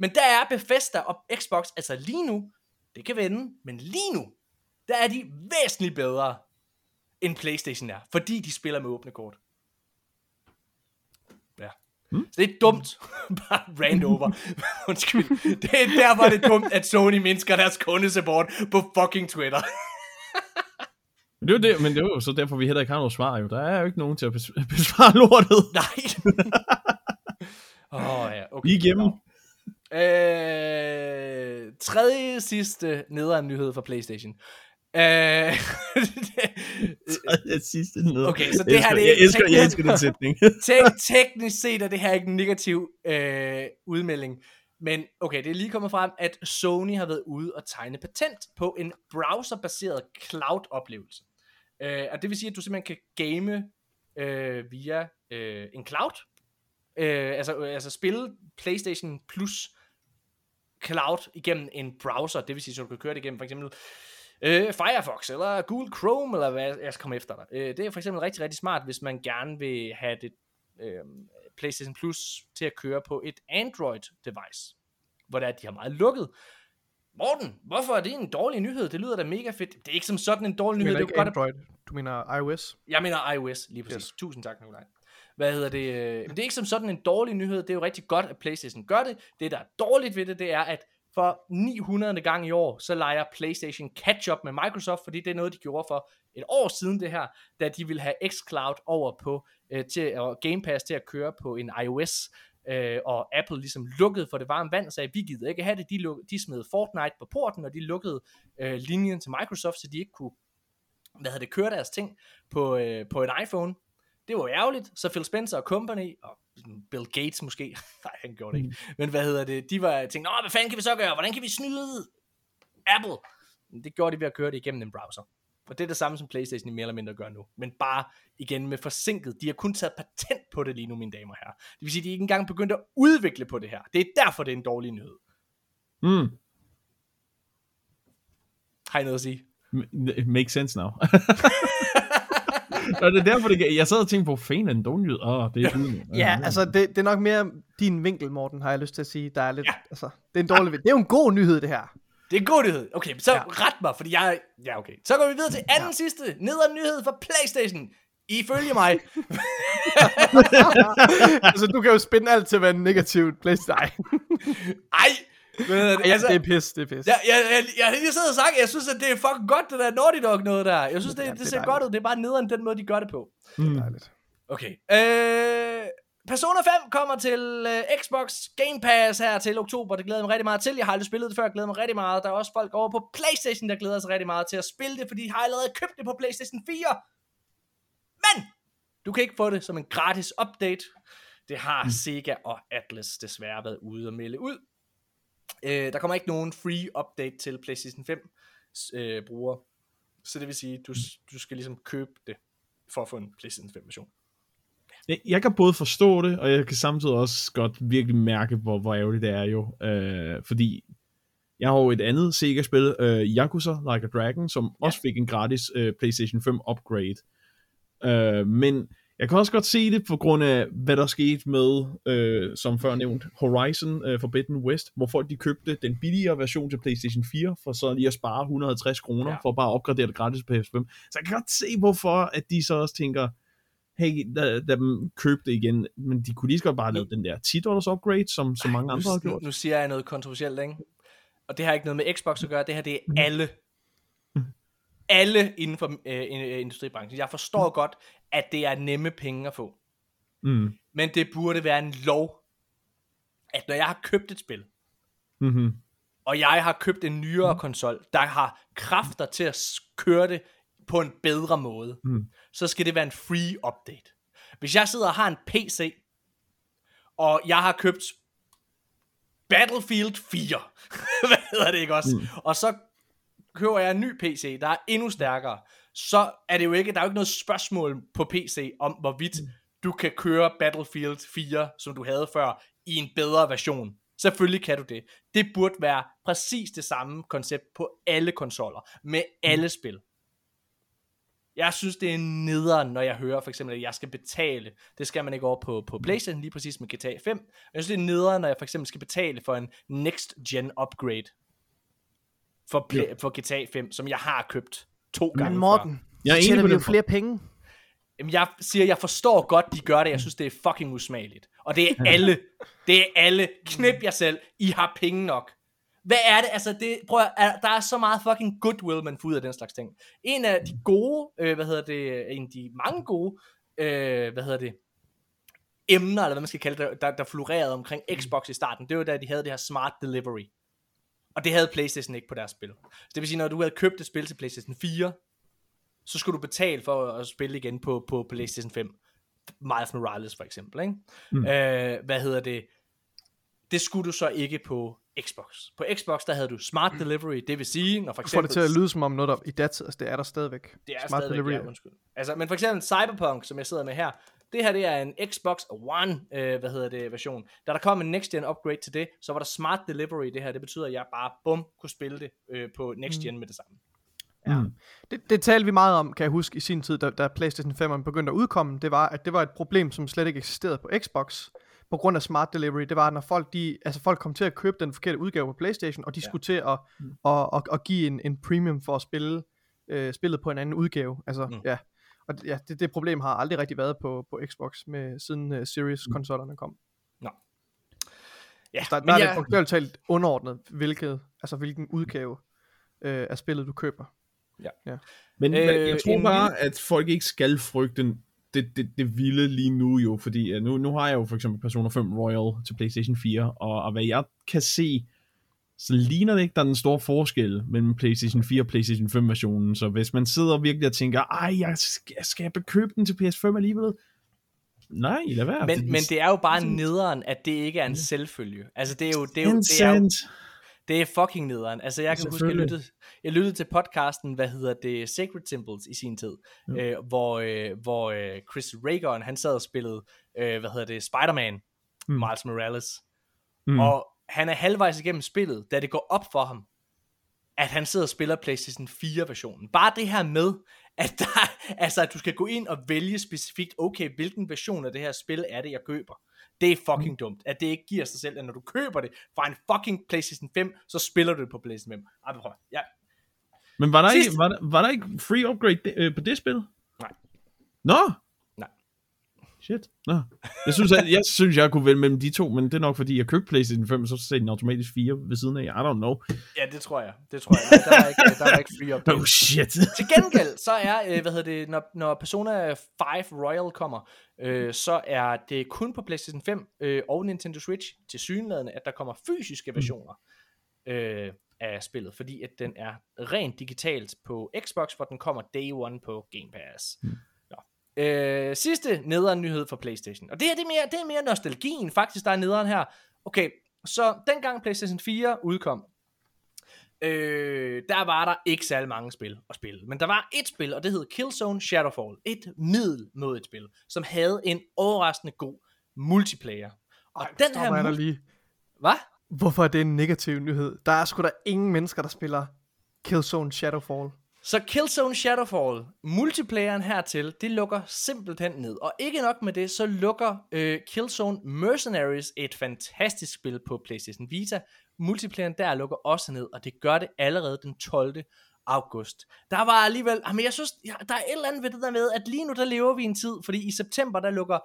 Men der er Bethesda og Xbox, altså lige nu, det kan vende, men lige nu, der er de væsentligt bedre, end Playstation er, fordi de spiller med åbne kort. Ja. Hmm? Så det er dumt, bare rant over. Undskyld. Det er derfor, det er dumt, at Sony mindsker deres kundesupport på fucking Twitter. Men det er det, men det er jo så derfor, vi heller ikke har noget svar jo. Der er jo ikke nogen til at bes- besvare lortet. Nej. Åh oh, ja, okay. Vi er igennem. Øh, tredje sidste nederen nyhed for Playstation. Øh, Det sidste ned. Okay, så det jeg her, elsker, det er jeg elsker, jeg teknisk- elsker den sætning. Tek- teknisk set er det her ikke en negativ øh, udmelding. Men okay, det er lige kommet frem, at Sony har været ude og tegne patent på en browserbaseret cloud-oplevelse. Øh, og det vil sige, at du simpelthen kan game øh, via øh, en cloud. Øh, altså, øh, altså spille PlayStation Plus cloud igennem en browser. Det vil sige, at du kan køre det igennem for eksempel øh, Firefox eller Google Chrome, eller hvad jeg skal komme efter dig. Øh, det er for eksempel rigtig, rigtig smart, hvis man gerne vil have det øh, PlayStation Plus til at køre på et Android-device, hvor det er, at de har meget lukket. Morten, hvorfor er det en dårlig nyhed? Det lyder da mega fedt. Det er ikke som sådan en dårlig Du nyhed. mener Det er ikke godt, at Android, du mener iOS. jeg mener iOS, lige præcis. Yes. Tusind tak, Nikolaj. Hvad hedder det? øh, det er ikke som sådan en dårlig nyhed. Det er jo rigtig godt, at PlayStation gør det. Det, der er dårligt ved det, det er, at for 900. gang i år, så leger PlayStation catch-up med Microsoft, fordi det er noget, de gjorde for et år siden det her, da de ville have xCloud over på øh, til, og Game Pass til at køre på en iOS, øh, og Apple ligesom lukkede for det varme vand og sagde, vi gider ikke have det. De, luk, de smed Fortnite på porten, og de lukkede øh, linjen til Microsoft, så de ikke kunne hvad hedder det, køre deres ting på, øh, på en iPhone. Det var ærgerligt, så Phil Spencer og company, og Bill Gates måske. Nej, han gjorde det ikke. Men hvad hedder det? De var tænkt, Nå, hvad fanden kan vi så gøre? Hvordan kan vi snyde Apple? Det gjorde de ved at køre det igennem en browser. Og det er det samme, som Playstation i mere eller mindre gør nu. Men bare igen med forsinket. De har kun taget patent på det lige nu, mine damer og herrer. Det vil sige, at de ikke engang begyndt at udvikle på det her. Det er derfor, det er en dårlig nyhed. Mm. Har I noget at sige? It makes sense now. og det er derfor, det, jeg sad og tænkte på, fan er en dårlig nyhed. Åh, oh, det er ja. Ja, altså det, det er nok mere din vinkel, Morten, har jeg lyst til at sige. Der er lidt, ja. altså, det er en dårlig Det er jo en god nyhed, det her. Det er en god nyhed. Okay, så Ja. ja. ret mig, fordi jeg... Ja, okay. Så går vi videre til anden ja. sidste nederen nyhed for Playstation. Ifølge mig. altså, du kan jo spænde alt til at være en negativ PlayStation. Nej, Ej! Men, ja, altså, det er pis, det er pis. jeg, jeg, jeg, jeg har lige siddet og sagt, jeg synes, at det er fucking godt, det der Naughty Dog noget der. Jeg synes, det, Ja, det, det det er ser godt ud. Det er bare nederen den måde, de gør det på. Mm. Dejligt. Okay. Øh, Persona 5 kommer til øh, Xbox Game Pass her til oktober. Det glæder jeg mig rigtig meget til. Jeg har aldrig spillet det før. Jeg glæder mig rigtig meget. Der er også folk over på Playstation, der glæder sig rigtig meget til at spille det, fordi de har allerede købt det på Playstation 4. Men du kan ikke få det som en gratis update. Det har Sega og Atlas desværre været ude og melde ud. Øh, der kommer ikke nogen free update til PlayStation 5 øh, brugere. Så det vil sige, du, du skal ligesom købe det for at få en PlayStation 5 version. Jeg, jeg kan både forstå det, og jeg kan samtidig også godt virkelig mærke, hvor, hvor ærgerligt det er jo. Øh, fordi jeg har jo et andet Sega-spil, øh, Yakuza Like a Dragon, som ja. også fik en gratis øh, PlayStation 5 upgrade. Øh, men jeg kan også godt se det på grund af, hvad der skete med, øh, som før nævnt, Horizon øh, Forbidden West, hvor folk de købte den billigere version til PlayStation 4, for så lige at spare 150 kroner, Ja. for bare at opgradere det gratis på PS5. Så jeg kan godt se, hvorfor at de så også tænker, hey, lad, lad dem købe det igen, men de kunne lige så godt bare lavet den der 10 dollars upgrade, som, som mange andre har gjort. nu siger jeg noget kontroversielt, ikke? Og det har ikke noget med Xbox at gøre, det her det er Mhm. alle. Alle inden for øh, øh, industribranchen. Jeg forstår godt, at det er nemme penge at få. Mm. Men det burde være en lov, at når jeg har købt et spil, Mm-hmm. og jeg har købt en nyere konsol, der har kræfter til at køre det på en bedre måde, Mm. så skal det være en free update. Hvis jeg sidder og har en PC, og jeg har købt Battlefield 4, hvad hedder det ikke også, mm. og så køber jeg en ny PC, der er endnu stærkere, så er det jo ikke, der er jo ikke noget spørgsmål på PC om, hvorvidt du kan køre Battlefield 4, som du havde før, i en bedre version. Selvfølgelig kan du det. Det burde være præcis det samme koncept på alle konsoller, med alle spil. Jeg synes, det er nederen, når jeg hører for eksempel, at jeg skal betale. Det skal man ikke over på, på Playstation, lige præcis med GTA 5. Jeg synes, det er nederen, når jeg for eksempel skal betale for en next gen upgrade for, play, for GTA 5, som jeg har købt to gange Men før. Morten, Jeg er enig tjener på den. flere penge. Jamen, jeg siger, jeg forstår godt, de gør det. Jeg synes, det er fucking usmageligt. Og det er alle. Det er alle. Knip jer selv. I har penge nok. Hvad er det? Altså, det, prøv at, er- der er så meget fucking goodwill, man får ud af den slags ting. En af de gode, øh, hvad hedder det, en af de mange gode, øh, hvad hedder det, emner, eller hvad man skal kalde det, der, der florerede omkring Xbox i starten, det var da de havde det her smart delivery. Og det havde Playstation ikke på deres spil. Så det vil sige, når du havde købt et spil til Playstation 4, så skulle du betale for at spille igen på, på PlayStation 5. Miles Morales for eksempel, ikke? Mm. Øh, hvad hedder det? Det skulle du så ikke på Xbox. På Xbox, der havde du Smart Delivery, det vil sige, når for Du får eksempel... det til at lyde som om noget, der i datid, altså det er der stadigvæk. Det er Smart stadigvæk, delivery. ja, undskyld. Altså, men for eksempel Cyberpunk, som jeg sidder med her, det her det er en Xbox One, øh, hvad hedder det, version. Da der kom en Next Gen upgrade til det, så var der Smart Delivery i det her. Det betyder, at jeg bare, bum, kunne spille det øh, på Next Gen med det samme. Ja. Det, det talte vi meget om, kan jeg huske, i sin tid, da, da PlayStation 5 begyndte at udkomme. Det var, at det var et problem, som slet ikke eksisterede på Xbox. På grund af smart delivery, det var, når folk, de, altså folk kom til at købe den forkerte udgave på PlayStation, og de ja. skulle til at, mm. at, at, at give en, en premium for at spille øh, spillet på en anden udgave. Altså, mm. ja. Og det- ja, det, det problem har aldrig rigtig været på, på Xbox, med, siden uh, Series-konsollerne kom. Nå. Ja, Så der, men der er det bogstaveligt talt underordnet, hvilket, altså hvilken udgave øh, af spillet du køber. Men Øh, øh, jeg tror en bare, at folk ikke skal frygte det, det, det vilde lige nu jo, fordi uh, nu, nu har jeg jo for eksempel Persona 5 Royal til PlayStation 4, og, og hvad jeg kan se, så ligner det ikke, der er den store forskel mellem PlayStation 4 og PlayStation 5 versionen, så hvis man sidder virkelig og tænker, ej, jeg skal, skal jeg bekøbe den til PS5 alligevel? nej, lad være. Men, men det er jo bare nederen, at det ikke er en selvfølge. Altså, det er jo... Det er jo, det er jo det er fucking nederen. Altså, jeg kan huske, jeg lyttede, jeg lyttede til podcasten, hvad hedder det, Sacred Symbols i sin tid, øh, hvor, øh, hvor øh, Chris Ragon, han sad og spillede, øh, hvad hedder det, Spider-Man, mm. Miles Morales. Mm. Og han er halvvejs igennem spillet, da det går op for ham, at han sidder og spiller PlayStation 4-versionen. Bare det her med, at, der, altså, at du skal gå ind og vælge specifikt, okay, hvilken version af det her spil er det, jeg køber. Det er fucking dumt, at det ikke giver sig selv, at når du køber det fra en fucking PlayStation 5, så spiller du det på PlayStation 5. Ej, prøv. Ja. Men var der, Sidst- ikke, var, der, var der ikke free upgrade øh, på det spil? Nej. Nå? Nej. Shit. Nå. Jeg synes, at, jeg synes, jeg kunne vælge mellem de to, men det er nok, fordi jeg købte PlayStation 5, så ser den automatisk 4 ved siden af. I don't know. ja, det tror jeg. Det tror jeg. Der er ikke, der er ikke free update. Oh shit. Til gengæld, så er, øh, hvad hedder det, når, når Persona 5 Royal kommer, øh, så er det kun på PlayStation 5 øh, og Nintendo Switch til synlædende, at der kommer fysiske versioner øh, af spillet, fordi at den er rent digitalt på Xbox, hvor den kommer day one på Game Pass. Mm. Øh, sidste nederen nyhed for PlayStation. Og det her det er, mere, det er mere nostalgien faktisk, der er nederen her. Okay, så dengang PlayStation 4 udkom, øh, der var der ikke særlig mange spil at spille. Men der var et spil, og det hed Killzone Shadowfall. Et middelmodigt spil, som havde en overraskende god multiplayer. Og Ej, den her... Mul- lige. Hvad? Hvorfor er det en negativ nyhed? Der er sgu da ingen mennesker, der spiller Killzone Shadowfall. Så Killzone Shadowfall, multiplayeren hertil, det lukker simpelthen ned. Og ikke nok med det, så lukker øh, Killzone Mercenaries et fantastisk spil på PlayStation Vita. Multiplayeren der lukker også ned, og det gør det allerede den 12. august. Der var alligevel, ah, men jeg synes, ja, der er et eller andet ved det der med, at lige nu der lever vi i en tid, fordi i september der lukker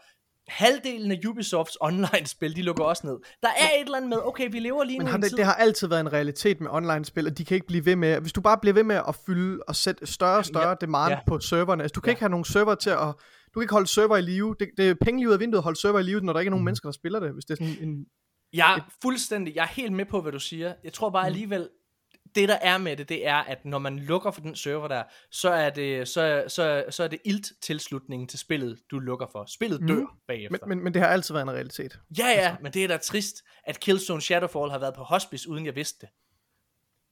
halvdelen af Ubisofts online-spil, de lukker også ned. Der er et eller andet med, okay, vi lever lige Men nu har det, tid. det har altid været en realitet med online-spil, og de kan ikke blive ved med, hvis du bare bliver ved med at fylde og sætte større og større Ja, demand ja. på serverne, altså du kan Ja. ja. ikke have nogen server til at, du kan ikke holde server i live, det, det er penge lige ud af vinduet at holde server i live, når der ikke er nogen Mm. mennesker, der spiller det, hvis det er sådan en, Jeg er fuldstændig, jeg er helt med på, hvad du siger. Jeg tror bare alligevel, det der er med det, det er, at når man lukker for den server der, så er det, så, så, så er det ilt tilslutningen til spillet, du lukker for. Spillet dør Mhm. bagefter. men, men, men det har altid været en realitet. ja, ja, men det er da trist, at Killzone Shadowfall har været på hospice, uden jeg vidste det.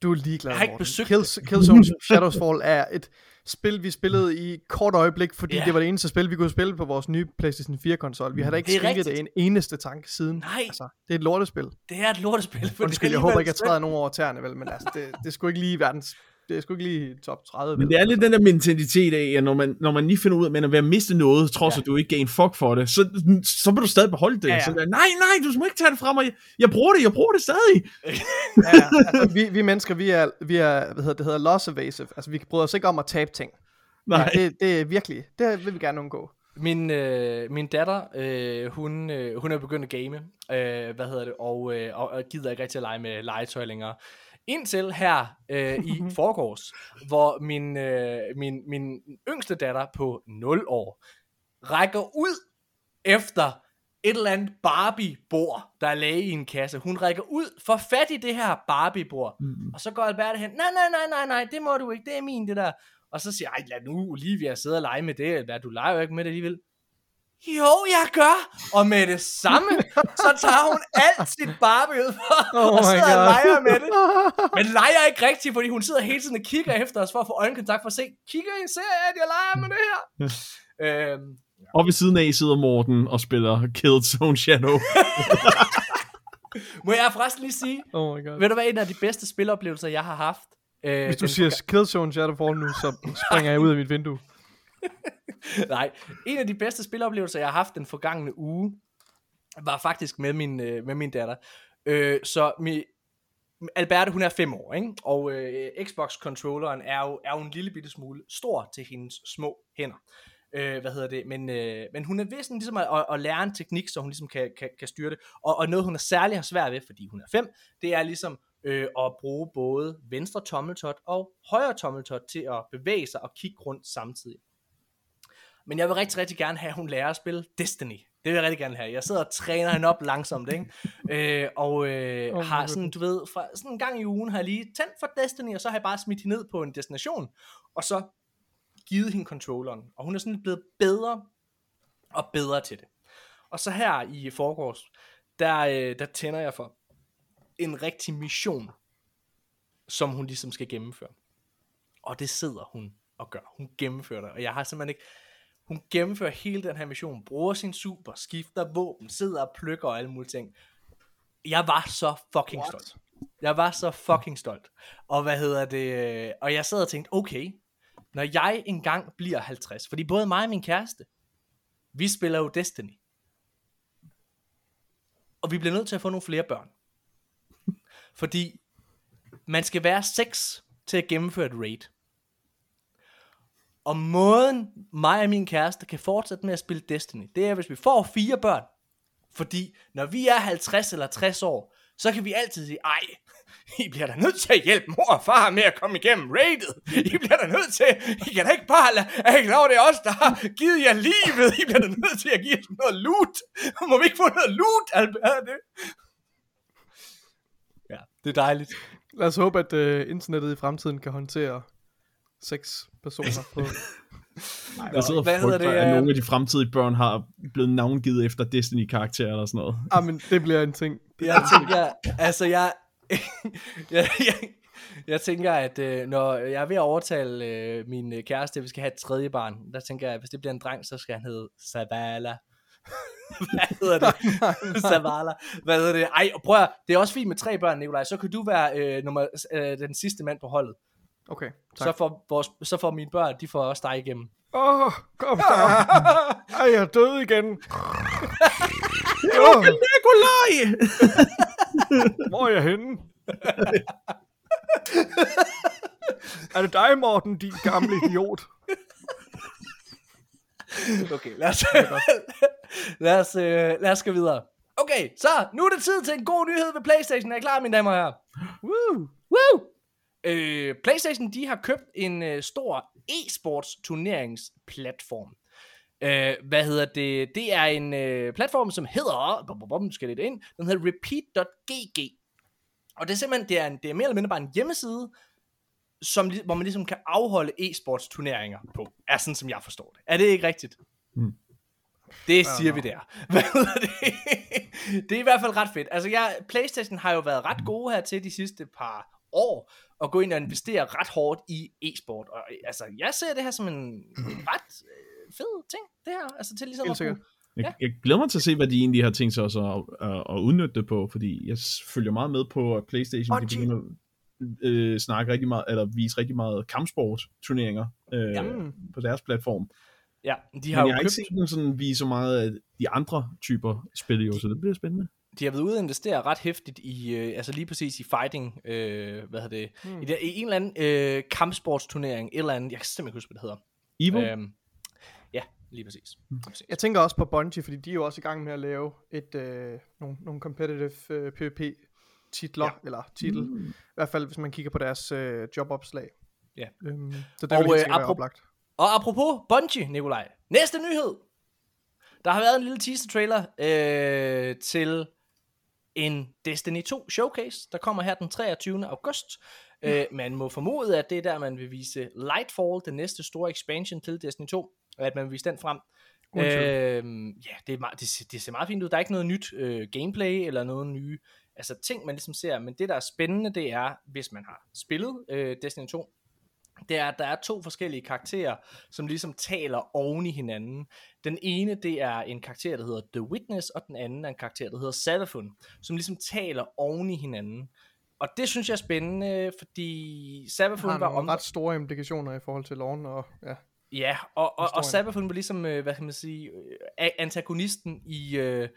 Du er ligeglad, Jeg har ikke Morten. besøgt Kills, Killzone Shadowfall er et spil, vi spillede i kort øjeblik, fordi Ja. det var det eneste spil, vi kunne spille på vores nye PlayStation 4-konsol. Vi har da ikke Det er skænket rigtigt. det en eneste tanke siden. Nej. Altså, det er et lortespil. Det er et lortespil. For Undskyld, det jeg er håber alligevel ikke, jeg træder nogen over tæerne, vel, men altså, det, det sgu ikke lige verdens... Det er sgu ikke lige top 30. Men det er lidt den der mentalitet af, at når man, når man lige finder ud af, at man er ved at miste noget, trods Ja. at du ikke gav en fuck for det, så, så vil du stadig beholde det. Ja, ja. Så, nej, nej, du må ikke tage det fra mig. Jeg bruger det, jeg bruger det stadig. ja, ja. altså, vi, vi mennesker, vi er, vi er hvad hedder, det hedder loss evasive. Altså, vi bryder os ikke om at tabe ting. Nej. Ja, det, det er virkelig, det vil vi gerne undgå. Min, øh, min datter, øh, hun, øh, hun er begyndt at game, øh, hvad hedder det, og, øh, og, og gider ikke rigtig at lege med legetøj længere. Indtil her øh, i forgårs, hvor min, øh, min, min yngste datter på 0 år rækker ud efter et eller andet Barbie-bord, der er laget i en kasse. Hun rækker ud, får fat i det her Barbie-bord, mm. og så går Albert hen, nej, nej, nej, nej, nej, det må du ikke, det er min, det der. Og så siger jeg, lad nu Olivia sidde og lege med det, Albert, du leger jo ikke med det alligevel. Jo, jeg gør. Og med det samme, så tager hun alt sit Barbie ud for, Oh og sidder og God. leger med det. Men leger ikke rigtigt, fordi hun sidder hele tiden og kigger efter os for at få øjenkontakt for at se, kigger I, ser jeg, at jeg leger med det her? øhm, Og ved siden af sidder Morten og spiller Killzone Shadow. må jeg forresten lige sige, Oh my god. ved du hvad en af de bedste spiloplevelser, jeg har haft? Øh, Hvis du siger Killzone Shadowfall nu, så springer jeg ud af mit vindue. Nej, en af de bedste spiloplevelser, jeg har haft den forgangne uge, var faktisk med min, øh, med min datter. Øh, så mi, Alberte, hun er fem år, ikke? og øh, Xbox-controlleren er jo, er jo en lille bitte smule stor til hendes små hænder. Øh, hvad hedder det? Men, øh, men hun er ved sådan ligesom at, at, at lære en teknik, så hun ligesom kan, kan, kan styre det. Og, og noget, hun er særlig har svært ved, fordi hun er fem, det er ligesom øh, at bruge både venstre tommeltot og højre tommeltot til at bevæge sig og kigge rundt samtidig. Men jeg vil rigtig, rigtig gerne have, at hun lærer at spille Destiny. Det vil jeg rigtig gerne have. Jeg sidder og træner hende op langsomt, ikke? Øh, og øh, Oh har sådan, du ved, fra, sådan en gang i ugen har jeg lige tændt for Destiny, og så har jeg bare smidt hende ned på en destination, og så givet hende controlleren. Og hun er sådan blevet bedre og bedre til det. Og så her i forgårs, der, øh, der tænder jeg for en rigtig mission, som hun ligesom skal gennemføre. Og det sidder hun og gør. Hun gennemfører det, og jeg har simpelthen ikke... Hun gennemfører hele den her mission, bruger sin super, skifter våben, sidder og plukker og alle mulige ting. Jeg var så fucking What? stolt. Jeg var så fucking stolt. Og hvad hedder det? Og jeg sad og tænkte, okay, når jeg engang bliver 50, fordi både mig og min kæreste, vi spiller jo Destiny. Og vi bliver nødt til at få nogle flere børn. Fordi man skal være 6 til at gennemføre et raid. Og måden mig og min kæreste kan fortsætte med at spille Destiny, det er, hvis vi får fire børn. Fordi når vi er 50 eller 60 år, så kan vi altid sige, ej, I bliver da nødt til at hjælpe mor og far med at komme igennem raidet. I bliver da nødt til, I kan da ikke bare lade, er ikke klar det er os, der har givet jer livet. I bliver da nødt til at give os noget loot. Må vi ikke få noget loot, Albert? Det? Ja, det er dejligt. Lad os håbe, at uh, internettet i fremtiden kan håndtere seks personer på... Ej, jeg sidder og hvad hedder frygter, det, at øh? nogle af de fremtidige børn har blevet navngivet efter Destiny-karakterer eller sådan noget. ah, men det bliver en ting. Jeg tænker, altså jeg, jeg, jeg, jeg tænker, at øh, når jeg er ved at overtale øh, min øh, kæreste, at vi skal have et tredje barn, der tænker jeg, at hvis det bliver en dreng, så skal han hedde Savala. Hvad hedder det? Savala. Hvad hedder det? Ej, og prøv at, det er også fint med tre børn, Nikolaj. Så kan du være øh, nummer, øh, den sidste mand på holdet. Okay, Så tak. får, vores, så får mine børn, de får også dig igennem. Åh, oh, kom så. Ej, jeg er død igen. oh, Nikolaj! hvor er jeg henne? er det dig, Morten, din gamle idiot? Okay, lad os, lad os, øh, lad os gå videre. Okay, så nu er det tid til en god nyhed ved Playstation. Er I klar, mine damer og herrer? Woo. Woo! Øh, Playstation, de har købt en øh, stor e-sports turneringsplatform. Øh, hvad hedder det? Det er en øh, platform, som hedder, bum, bum, bum, skal lidt ind, den hedder repeat.gg. Og det er simpelthen, det er, en, det er mere eller mindre bare en hjemmeside, som, hvor man ligesom kan afholde e-sports turneringer på. Er sådan, som jeg forstår det. Er det ikke rigtigt? Mm. Det siger vi der. Det? det er i hvert fald ret fedt. Altså, jeg, Playstation har jo været ret gode her til de sidste par år, at gå ind og investere ret hårdt i e-sport. Og altså, jeg ser det her som en ret øh, fed ting, det her. Altså, til ligesom at. Jeg, jeg glæder mig til at se, hvad de egentlig har tænkt sig også at, at, at udnytte det på, fordi jeg følger meget med på at Playstation, de Bungie. begynder at øh, snakke rigtig meget, eller vise rigtig meget kampsport-turneringer øh, Jamen. på deres platform. Ja, de Men har jeg jo har ikke købt... set dem sådan vise så meget af de andre typer spil, jo, så det bliver spændende. De har været ude og investere ret hæftigt i, øh, altså lige præcis i fighting, øh, hvad hedder det, Hmm. i, der, i en eller anden øh, kampsportsturnering, et eller andet, jeg kan simpelthen ikke huske, hvad det Evo? hedder. Øhm, ja, lige præcis. Lige præcis. Jeg tænker også på Bungie, fordi de er jo også i gang med at lave et, øh, nogle, nogle competitive øh, PvP titler, Ja. eller titel. Mm. I hvert fald, hvis man kigger på deres øh, jobopslag. Ja. Øhm, så det Og, vil helt øh, apro- oplagt. Og apropos Bungie, Nikolaj. Næste nyhed. Der har været en lille teaser trailer øh, til en Destiny 2 showcase, der kommer her den 23. august. Øh, man må formode, at det er der, man vil vise Lightfall, den næste store expansion til Destiny 2, og at man vil vise den frem. Øh, ja, det, er meget, det, ser- det ser meget fint ud. Der er ikke noget nyt øh, gameplay eller noget nye altså ting, man ligesom ser. Men det, der er spændende, det er, hvis man har spillet øh, Destiny 2, det er, at der er to forskellige karakterer, som ligesom taler oven i hinanden. Den ene, det er en karakter, der hedder The Witness, og den anden er en karakter, der hedder Savafun, som ligesom taler oven i hinanden. Og det synes jeg er spændende, fordi Savafun var om... ret store implikationer i forhold til loven, og ja. Ja, og, og, og. Sabafun var ligesom, øh, hvad kan man sige, øh, antagonisten i øh,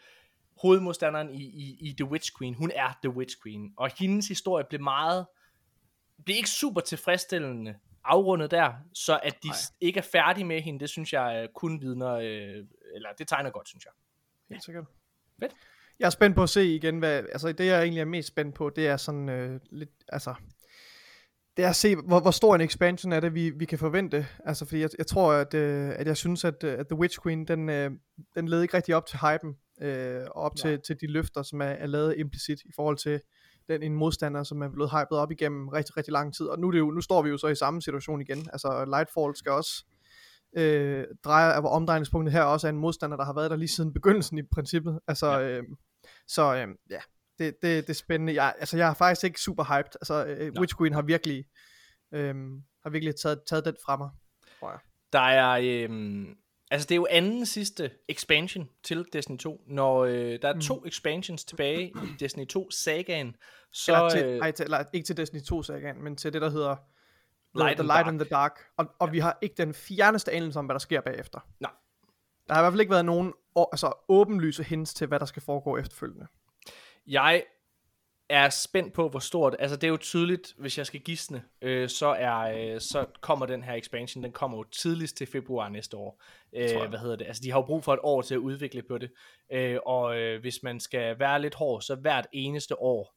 hovedmodstanderen i, i, i The Witch Queen. Hun er The Witch Queen, og hendes historie blev meget, blev ikke super tilfredsstillende afrundet der, så at de Nej. ikke er færdige med hende, det synes jeg øh, kun vidner, øh, eller det tegner godt, synes jeg. Helt sikkert. Fedt. Jeg er spændt på at se igen, hvad, altså det jeg egentlig er mest spændt på, det er sådan øh, lidt, altså, det er at se, hvor, hvor stor en expansion er det, vi, vi kan forvente. Altså, fordi jeg, jeg tror, at, øh, at jeg synes, at, øh, at The Witch Queen, den, øh, den led ikke rigtig op til hypen, øh, og op til, til de løfter, som er, er lavet implicit i forhold til den en modstander, som er blevet hypet op igennem rigtig, rigtig lang tid. Og nu, er det jo, nu står vi jo så i samme situation igen. Altså, Lightfall skal også øh, drejer, hvor omdrejningspunktet her også er en modstander, der har været der lige siden begyndelsen i princippet. Altså, ja. øh, så øh, ja, det, det, det er spændende. Jeg, altså, jeg er faktisk ikke super hyped. Altså, øh, Witch Queen har virkelig, øh, har virkelig taget, taget den fra mig, tror jeg. Der er, øh, altså det er jo anden sidste expansion til Destiny 2. Når øh, der er mm. to expansions tilbage i Destiny 2 sagaen, så... Eller til, øh, ej, til, eller, ikke til Destiny 2 sagaen, men til det, der hedder Light the Light Dark. and the Dark. Og, og Ja. vi har ikke den fjerneste anelse om, hvad der sker bagefter. Nej. Der har i hvert fald ikke været nogen altså, åbenlyse hints til, hvad der skal foregå efterfølgende. Jeg er spændt på, hvor stort... Altså, det er jo tydeligt, hvis jeg skal gisne, øh, så, er, øh, så kommer den her expansion, den kommer jo tidligst til februar næste år. Øh, hvad hedder det? Altså, de har jo brug for et år til at udvikle på det. Øh, og øh, hvis man skal være lidt hård, så hvert eneste år,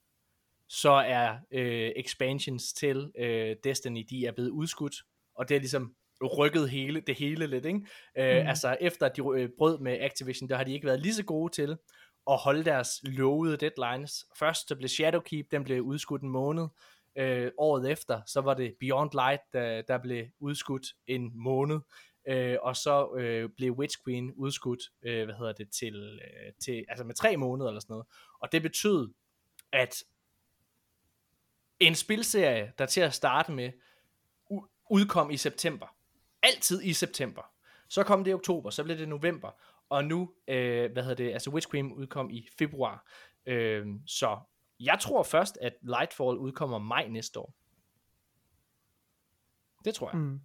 så er øh, expansions til øh, Destiny, de er blevet udskudt. Og det er ligesom rykket hele, det hele lidt, ikke? Øh, Mm. Altså, efter at de øh, brød med Activision, der har de ikke været lige så gode til at holde deres lovede deadlines. Først så blev Shadowkeep, den blev udskudt en måned. Øh, året efter, så var det Beyond Light, der, der blev udskudt en måned. Øh, og så øh, blev Witch Queen udskudt, øh, hvad hedder det, til, øh, til, altså med tre måneder eller sådan noget. Og det betød, at en spilserie, der til at starte med, udkom i september. Altid i september. Så kom det i oktober, så blev det november, og nu, øh, hvad hedder det, altså Witch Queen udkom i februar. Øh, så jeg tror først, at Lightfall udkommer maj næste år. Det tror jeg. Mm. Eller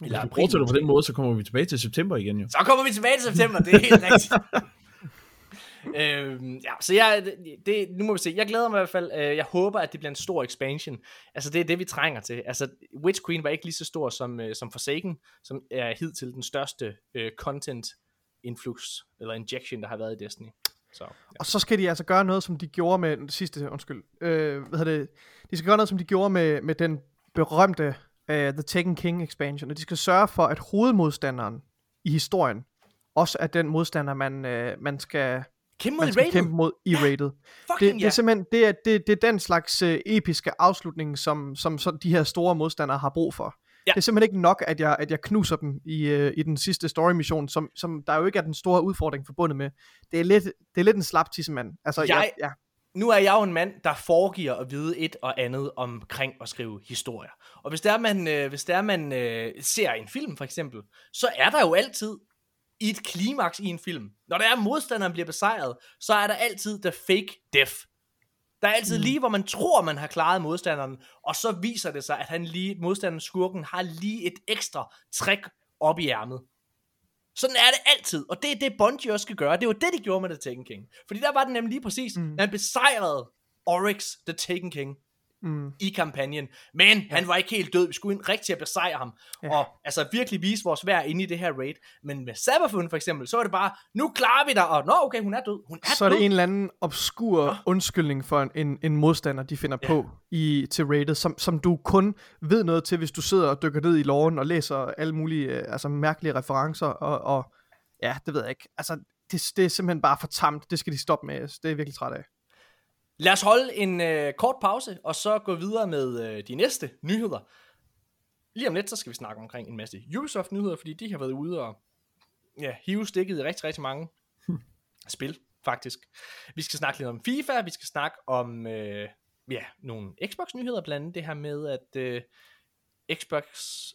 Hvis vi april, fortsætter på den måde, så kommer vi tilbage til september igen jo. Så kommer vi tilbage til september, det er helt rigtigt. øhm, ja, så jeg, det, det, nu må vi se. Jeg glæder mig i hvert fald. Øh, jeg håber, at det bliver en stor expansion. Altså, det er det, vi trænger til. Altså, Witch Queen var ikke lige så stor som, øh, som Forsaken, som er hidtil den største øh, content influx, eller injection, der har været i Destiny. Så, ja. Og så skal de altså gøre noget, som de gjorde med den sidste, undskyld, øh, hvad hedder det, de skal gøre noget, som de gjorde med, med den berømte uh, The Taken King expansion, og de skal sørge for, at hovedmodstanderen i historien, også er den modstander, man, uh, man skal, Kæmpe man mod skal Raiden. kæmpe mod i rated. Det, Fucking det ja. er simpelthen, det er, det, det er den slags uh, episke afslutning, som, som så de her store modstandere har brug for. Ja. Det er simpelthen ikke nok, at jeg, at jeg knuser dem i, uh, i den sidste story mission, som, som der jo ikke er den store udfordring forbundet med. Det er lidt, det er lidt en slap tissemand. Altså, Jeg- ja, nu er jeg jo en mand, der foregiver at vide et og andet omkring at skrive historier. Og hvis det er, man, øh, hvis det er, man øh, ser en film for eksempel, så er der jo altid i et klimaks i en film. Når der er modstanderen bliver besejret, så er der altid the fake death. Der er altid mm. lige, hvor man tror, man har klaret modstanderen, og så viser det sig, at han lige, modstanderen, skurken, har lige et ekstra træk op i ærmet. Sådan er det altid, og det er det Bungie også skal gøre. Det var det, de gjorde med The Taken King. Fordi der var den nemlig lige præcis, mm. han besejrede Oryx, The Taken King, mm, i kampagnen. Men ja. han var ikke helt død. Vi skulle ind rigtig at besejre ham. Ja. Ja. Og altså virkelig vise vores værd inde i det her raid. Men med Sabafun for eksempel, så var det bare, nu klarer vi dig. Og nå, okay, hun er død. Hun er så er død. det en eller anden obskur Nå. undskyldning for en, en, en modstander, de finder Ja. ja. på i, til rated, som, som du kun ved noget til, hvis du sidder og dykker ned i loven og læser alle mulige øh, altså mærkelige referencer, og, og ja, det ved jeg ikke. Altså, det, det er simpelthen bare for tamt. Det skal de stoppe med. Det er jeg virkelig træt af. Lad os holde en øh, kort pause, og så gå videre med øh, de næste nyheder. Lige om lidt, så skal vi snakke omkring en masse Ubisoft-nyheder, fordi de har været ude og ja, hive stikket i rigtig, rigtig mange spil, faktisk. Vi skal snakke lidt om FIFA, vi skal snakke om øh, ja, nogle Xbox-nyheder, blandt andet det her med, at øh, Xbox,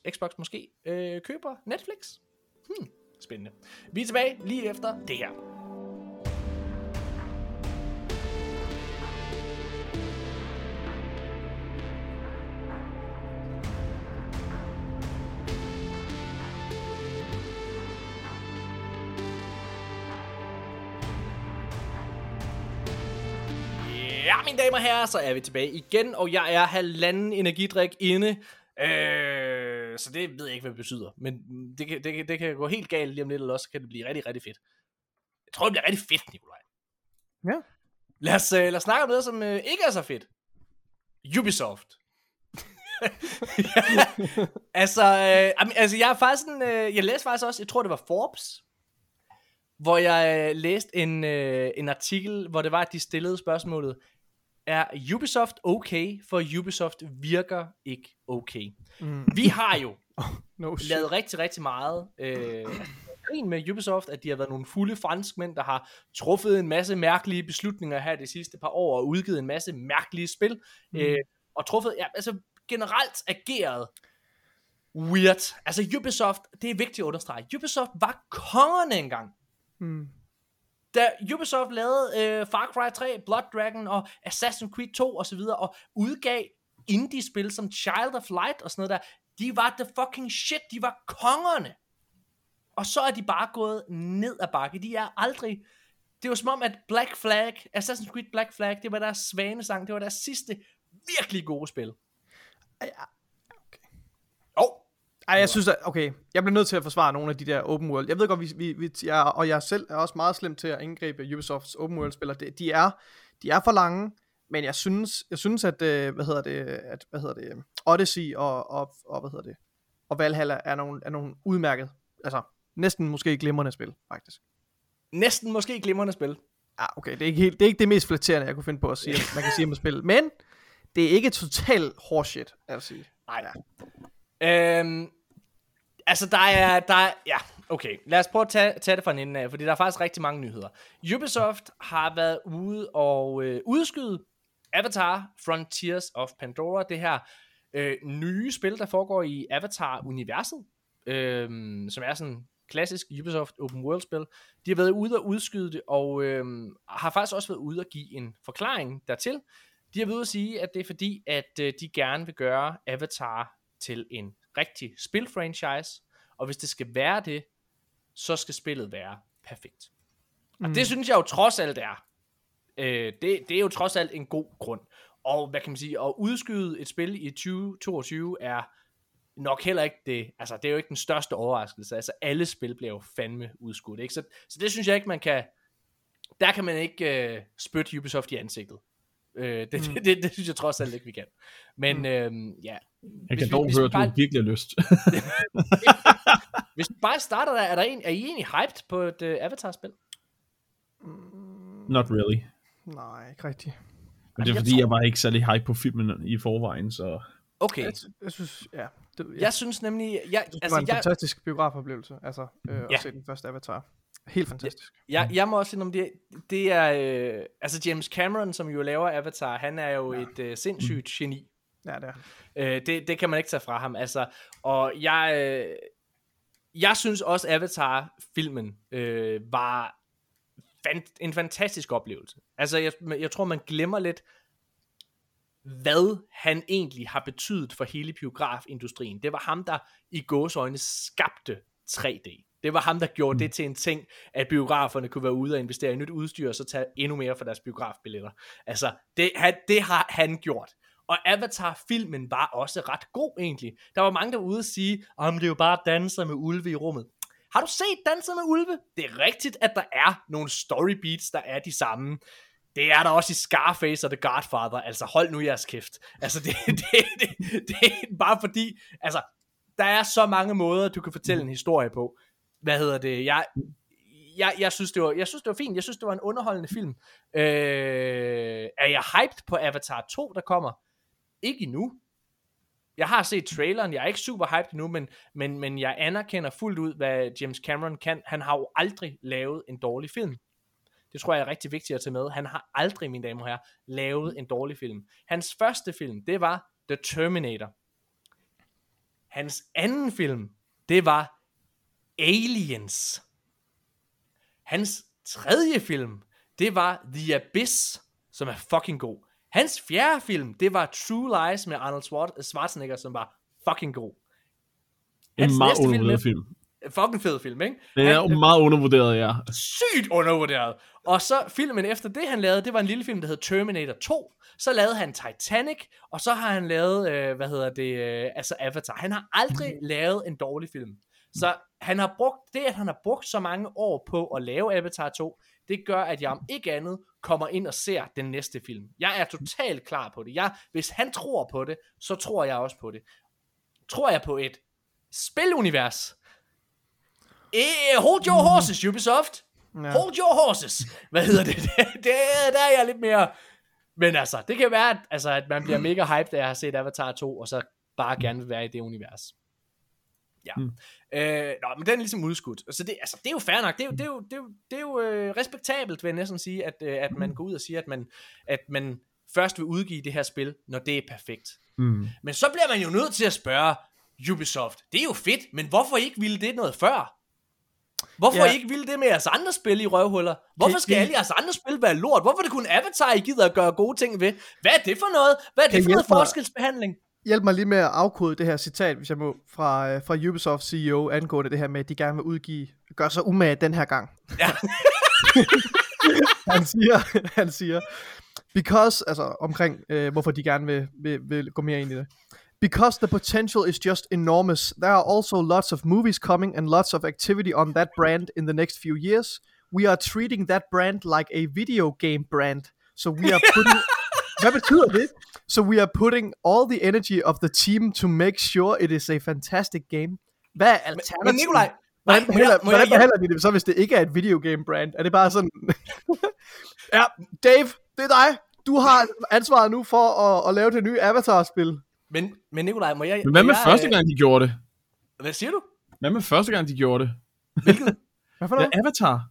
Xbox måske øh, køber Netflix. Hmm, spændende. Vi er tilbage lige efter det her. Damer og herrer, så er vi tilbage igen, og jeg er halvanden energidrik inde. Øh, så det ved jeg ikke, hvad det betyder. Men det kan, det, kan, det kan gå helt galt lige om lidt, eller også kan det blive rigtig, rigtig fedt. Jeg tror, det bliver rigtig fedt, Nikolaj. Ja. Lad os, øh, lad os snakke om noget, som øh, ikke er så fedt. Ubisoft. ja, altså, øh, altså, jeg er faktisk en, øh, jeg læste faktisk også, jeg tror det var Forbes, hvor jeg øh, læste en, øh, en artikel, hvor det var, at de stillede spørgsmålet, er Ubisoft okay, for Ubisoft virker ikke okay. Mm. Vi har jo No shit. lavet rigtig, rigtig meget øh, grin med Ubisoft, at de har været nogle fulde franskmænd, der har truffet en masse mærkelige beslutninger her de sidste par år, og udgivet en masse mærkelige spil, mm. øh, og truffet, ja, altså generelt ageret weird. Altså Ubisoft, det er vigtigt at understrege, Ubisoft var kongerne engang. Mm. Da Ubisoft lavede øh, Far Cry 3, Blood Dragon og Assassin's Creed 2 og så videre, og udgav indie-spil som Child of Light og sådan noget der, de var the fucking shit, de var kongerne. Og så er de bare gået ned ad bakke. De er aldrig... Det var som om, at Black Flag, Assassin's Creed Black Flag, det var deres svanesang, det var deres sidste virkelig gode spil. Ej, jeg synes, at, okay, jeg bliver nødt til at forsvare nogle af de der open world. Jeg ved godt, vi, vi, vi jeg, og jeg selv er også meget slem til at angribe Ubisofts open world spillere. De, de er, de er for lange, men jeg synes, jeg synes at, øh, hvad hedder det, at, hvad hedder det, Odyssey og, og, og hvad hedder det, og Valhalla er nogle, er nogle udmærket, altså næsten måske glimrende spil, faktisk. næsten måske glimrende spil. Ja, okay, det er ikke, helt, det, er ikke det mest flatterende, jeg kunne finde på at sige, man kan sige om et spil, men det er ikke total horseshit, vil sige. Nej. Øhm, altså, der er, der er, ja, okay. Lad os prøve at tage, tage det fra en ende af, fordi der er faktisk rigtig mange nyheder. Ubisoft har været ude og øh, udskyde Avatar Frontiers of Pandora, det her øh, nye spil, der foregår i Avatar-universet, øh, som er sådan klassisk Ubisoft open world spil. De har været ude og udskyde det, og øh, har faktisk også været ude og give en forklaring dertil. De har været ude at sige, at det er fordi, at øh, de gerne vil gøre Avatar til en rigtig spilfranchise, og hvis det skal være det, så skal spillet være perfekt. Og mm. det synes jeg jo trods alt er. Øh, det, det er jo trods alt en god grund. Og hvad kan man sige, at udskyde et spil i 2022 er nok heller ikke det, altså det er jo ikke den største overraskelse, altså alle spil bliver jo fandme udskudt, ikke? Så, så det synes jeg ikke, man kan, der kan man ikke øh, spytte Ubisoft i ansigtet. Øh, det, mm. det, det, det synes jeg trods alt ikke, vi kan. Men mm. øhm, ja. Jeg Hvis kan vi- dog hvis høre, vi at du bare- virkelig har lyst. Hvis vi bare starter der, er, der en, er I egentlig hyped på et uh, Avatar-spil? Not really. Nej, ikke rigtigt. Men det er jeg fordi, tror- jeg var ikke særlig hype på filmen i forvejen, så... Okay. Jeg, jeg synes, ja. Det, jeg, Jeg synes nemlig, jeg, det var altså, en jeg, fantastisk biografoplevelse, altså øh, Ja. at se den første Avatar. Helt fantastisk. jeg, jeg må også sige, om det, det er, øh, altså James Cameron, som jo laver Avatar, han er jo ja. et øh, sindssygt geni. Ja, det er. Øh, det, det kan man ikke tage fra ham. Altså, og jeg, øh, jeg synes også, Avatar-filmen øh, var fan- en fantastisk oplevelse. Altså, jeg, jeg tror, man glemmer lidt, hvad han egentlig har betydet for hele biografindustrien. Det var ham, der i gåsøjne skabte 3D. Det var ham, der gjorde mm. det til en ting, at biograferne kunne være ude og investere i nyt udstyr, og så tage endnu mere for deres biografbilletter. Altså, det, han, det har han gjort. Og Avatar-filmen var også ret god egentlig. Der var mange, der var ude og sige, om det er jo bare danser med ulve i rummet. Har du set Danser med ulve? Det er rigtigt, at der er nogle story beats, der er de samme. Det er der også i Scarface og The Godfather. Altså, hold nu jeres kæft. Altså, det, det, det, det er bare fordi, altså, der er så mange måder, du kan fortælle en historie på. Hvad hedder det? Jeg, jeg, jeg, synes, det var, jeg synes, det var fint. Jeg synes, det var en underholdende film. Øh, er jeg hyped på Avatar 2, der kommer? Ikke endnu. Jeg har set traileren, jeg er ikke super hyped endnu, men, men, men jeg anerkender fuldt ud, hvad James Cameron kan. Han har jo aldrig lavet en dårlig film. Det tror jeg er rigtig vigtigt at tage med. Han har aldrig, mine damer og herrer, lavet en dårlig film. Hans første film, det var The Terminator. Hans anden film, det var Aliens. Hans tredje film, det var The Abyss, som er fucking god. Hans fjerde film, det var True Lies med Arnold Schwar- Schwarzenegger, som var fucking god. En Hans meget næste film undervurderet er- film. Fucking fed film, ikke? Den er Han- meget undervurderet, ja. sygt undervurderet. Og så filmen efter det, han lavede, det var en lille film, der hed Terminator 2. Så lavede han Titanic, og så har han lavet, øh, hvad hedder det, øh, altså Avatar. Han har aldrig lavet en dårlig film. Så han har brugt, det at han har brugt så mange år på at lave Avatar 2, det gør, at jeg om ikke andet kommer ind og ser den næste film. Jeg er totalt klar på det. Jeg, hvis han tror på det, så tror jeg også på det. Tror jeg på et spilunivers? Eh, hold your horses, Ubisoft. Ja. Hold your horses. Hvad hedder det? det, det der er jeg lidt mere... Men altså, det kan være, at, altså, at man bliver mega hyped af at have set Avatar 2, og så bare gerne vil være i det univers. Ja. Mm. Øh, nå, men den er ligesom udskudt. Så det, altså, det er jo fair nok. Det er jo, det er jo, det er jo, det er jo øh, respektabelt, vil jeg næsten sige, at, øh, at man går ud og siger, at man, at man først vil udgive det her spil, når det er perfekt. Mm. Men så bliver man jo nødt til at spørge Ubisoft, det er jo fedt, men hvorfor ikke ville det noget før? Hvorfor Ja. ikke ville det med jeres andre spil i røvhuller? Hvorfor skal kan- alle jeres andre spil være lort? Hvorfor er det kun Avatar, I gider at gøre gode ting ved? Hvad er det for noget? Hvad er det I for noget mig? forskelsbehandling? Hjælp mig lige med at afkode det her citat, hvis jeg må, fra, øh, fra Ubisoft CEO angående det her med, at de gerne vil udgive, gør sig umage den her gang. Ja. han siger, han siger, because, altså omkring, øh, hvorfor de gerne vil, vil, vil gå mere ind i det. Because the potential is just enormous, there are also lots of movies coming and lots of activity on that brand in the next few years. We are treating that brand like a video game brand. So we are putting... Hvad betyder det? So we are putting all the energy of the team to make sure it is a fantastic game. Hvad er alternativet? Men Nikolaj, Hvordan, nej, må jeg, behandler, må jeg, hvordan de det så, hvis det ikke er et videogame brand? Er det bare sådan... ja, Dave, det er dig. Du har ansvaret nu for at, at lave det nye Avatar-spil. men, men Nikolaj, må jeg... Men hvad med jeg, første øh, gang, de gjorde det? Hvad siger du? Hvad med første gang, de gjorde det? Hvad for Ja, noget? Avatar.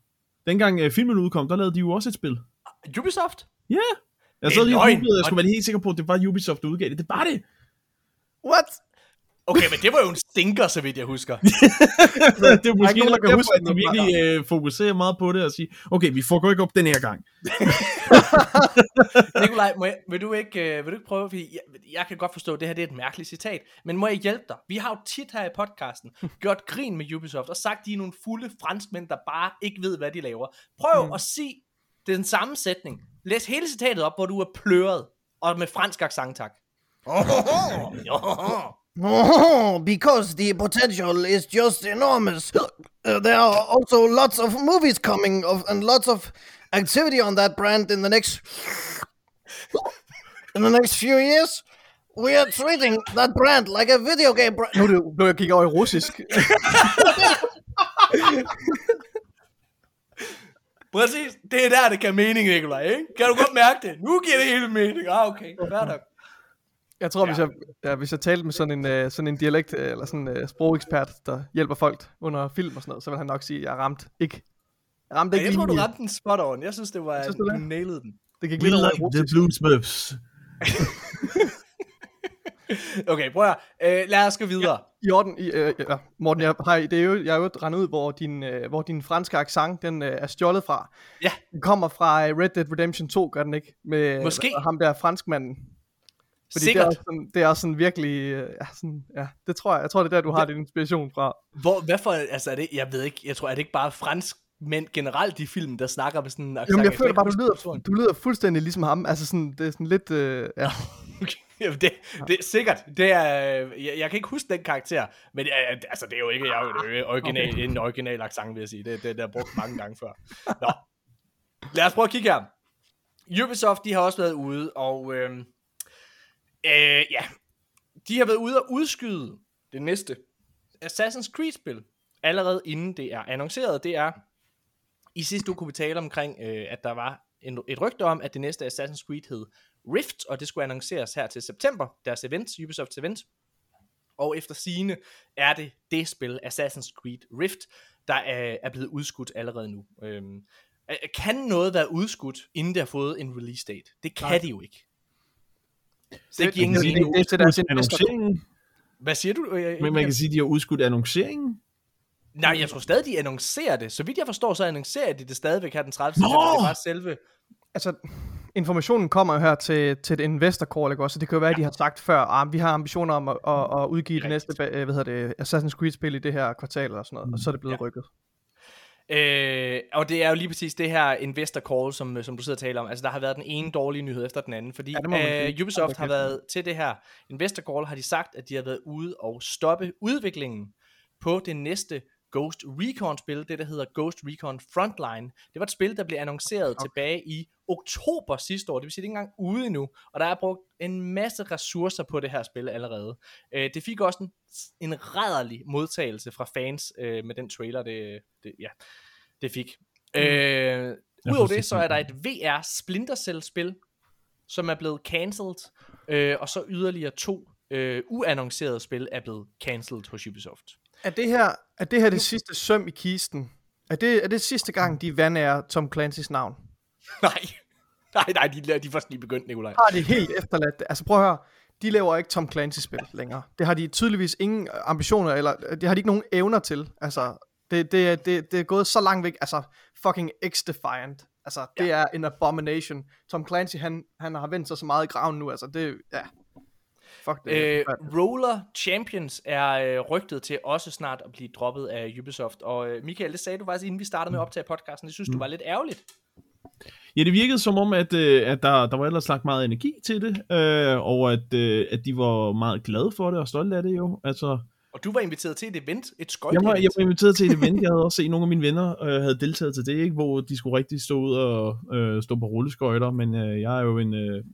Dengang uh, filmen udkom, der lavede de jo også et spil. Ubisoft? Ja. Yeah. Jeg er lige løgn. googlet, jeg skulle være helt sikker på, at det var Ubisoft, der udgav det. Det var det. What? Okay, men det var jo en stinker, så vidt jeg husker. det er måske nogen, der nok kan huske at de virkelig uh, fokuserer meget på det og sige, okay, vi får ikke op den her gang. Nikolaj, må jeg, vil, du ikke, øh, vil du ikke prøve, fordi jeg, jeg kan godt forstå, at det her det er et mærkeligt citat, men må jeg hjælpe dig? Vi har jo tit her i podcasten gjort grin med Ubisoft, og sagt, de er nogle fulde franskmænd, der bare ikke ved, hvad de laver. Prøv mm. at sige den samme sætning. Læs hele citatet op, hvor du er pløret, og med fransk accent, tak. Oh, because the potential is just enormous. Uh, there are also lots of movies coming of, and lots of activity on that brand in the next in the next few years. We are treating that brand like a video game brand. Nu er det nu jeg kigger over i russisk. Præcis, det er der, det kan mening, Nikolaj, ikke? Kan du godt mærke det? Nu giver det hele mening. Ah, okay, fair nok. Jeg tror, ja. hvis, jeg, ja, hvis jeg talte med sådan en, uh, sådan en dialekt, uh, eller sådan en uh, sprogekspert, der hjælper folk under film og sådan noget, så vil han nok sige, at jeg ramte ikke. Jeg ramte Ja, ikke jeg tror, du lige- ramte den spot on. Jeg synes, det var, Synes du du det? nailede den. Det gik lidt over i russisk. Blue Smurfs. Okay, prøv at høre. øh, Lad os gå videre. I orden, i, øh, ja, Morten, jeg, har, det er jo, jeg er jo rendet ud, hvor din, øh, hvor din franske accent, den øh, er stjålet fra. Ja. Den kommer fra øh, Red Dead Redemption 2, gør den ikke? Med Måske. hvad- ham der franskmanden. Fordi Sikkert. Det er, sådan, det er også sådan virkelig, øh, ja, sådan, ja, det tror jeg, jeg tror det er der, du har din inspiration fra. Hvor, hvad for, altså er det, jeg ved ikke, jeg tror, er det ikke bare fransk mænd generelt i film, der snakker med sådan en accent? Jamen, jeg føler bare, du lyder, du lyder fuldstændig ligesom ham. Altså sådan, det er sådan lidt, øh, ja. Jamen, det, det er sikkert. Det er, jeg, jeg kan ikke huske den karakter, men er, altså, det er jo ikke, jeg er er original, okay. en original accent, vil jeg sige. Det, det, det er brugt mange gange før. Nå. Lad os prøve at kigge her. Ubisoft, de har også været ude, og øh, øh, ja, de har været ude og udskyde det næste Assassin's Creed-spil, allerede inden det er annonceret. Det er, i sidste uge kunne vi tale omkring, øh, at der var en, et rygte om, at det næste Assassin's Creed hed Rift, og det skulle annonceres her til september, deres event, Ubisofts event. Og efter sigende er det det spil, Assassin's Creed Rift, der er, er blevet udskudt allerede nu. Øhm, øh, kan noget være udskudt, inden det har fået en release date? Det kan Nej. det jo ikke. Så det giver ingen det- mening. det- det deres annonceringen. Hvad siger du? Øh, Men man kan sige, at de har udskudt annonceringen. Nej, jeg tror stadig, de annoncerer det. Så vidt jeg forstår, så annoncerer de det stadigvæk her den 30. Nå! Det er bare selve... altså, informationen kommer jo her til, til et investor call, ikke også? Så det kan jo være, at de har sagt før, at vi har ambitioner om at, at, at udgive det næste, hvad hedder det, Assassin's Creed-spil i det her kvartal eller sådan noget, og så er det blevet Ja. rykket. Øh, og det er jo lige præcis det her investor call, som, som du sidder og taler om. Altså, der har været den ene dårlige nyhed efter den anden, fordi Ja, ja, øh, Ubisoft har været til det her investor call, har de sagt, at de har været ude og stoppe udviklingen på det næste Ghost Recon-spil, det der hedder Ghost Recon Frontline. Det var et spil, der blev annonceret okay. tilbage i oktober sidste år, det vil sige, det er ikke engang ude endnu, og der er brugt en masse ressourcer på det her spil allerede. Øh, det fik også en, en rædderlig modtagelse fra fans øh, med den trailer, det, det, ja, det fik. Mm. Øh, Udover det, så er der et VR Splinter Cell spil, som er blevet cancelled, øh, og så yderligere to øh, uannoncerede spil er blevet cancelled hos Ubisoft. Er det her, er det her det sidste søm i kisten? Er det, er det sidste gang, de vandærer Tom Clancy's navn? Nej, nej, nej, de, de er først lige begyndt, Nikolaj. Har de helt efterladt det? Altså prøv at høre, de laver ikke Tom Clancy-spil længere. Det har de tydeligvis ingen ambitioner, eller det har de ikke nogen evner til. Altså, det, det, er- det, det er gået så langt væk. Altså, fucking X-Defiant. Altså, det ja. er en abomination. Tom Clancy, han, han har vendt sig så meget i graven nu. Altså, det, ja. Fuck det. Øh, Øh, Roller Champions er øh, rygtet til også snart at blive droppet af Ubisoft. Og øh, Michael, det sagde du faktisk, inden vi startede med at optage podcasten. Det synes du var lidt ærgerligt. Ja, det virkede som om, at, øh, at der, der var ellers lagt meget energi til det, øh, og at, øh, at de var meget glade for det og stolte af det jo. Altså, Og du var inviteret til et event, et jeg, skøjte var, jeg var inviteret til et event, jeg havde også set nogle af mine venner øh, havde deltaget til det, ikke, hvor de skulle rigtig stå ud og øh, stå på rulleskøjter, men øh, jeg er jo en... Øh,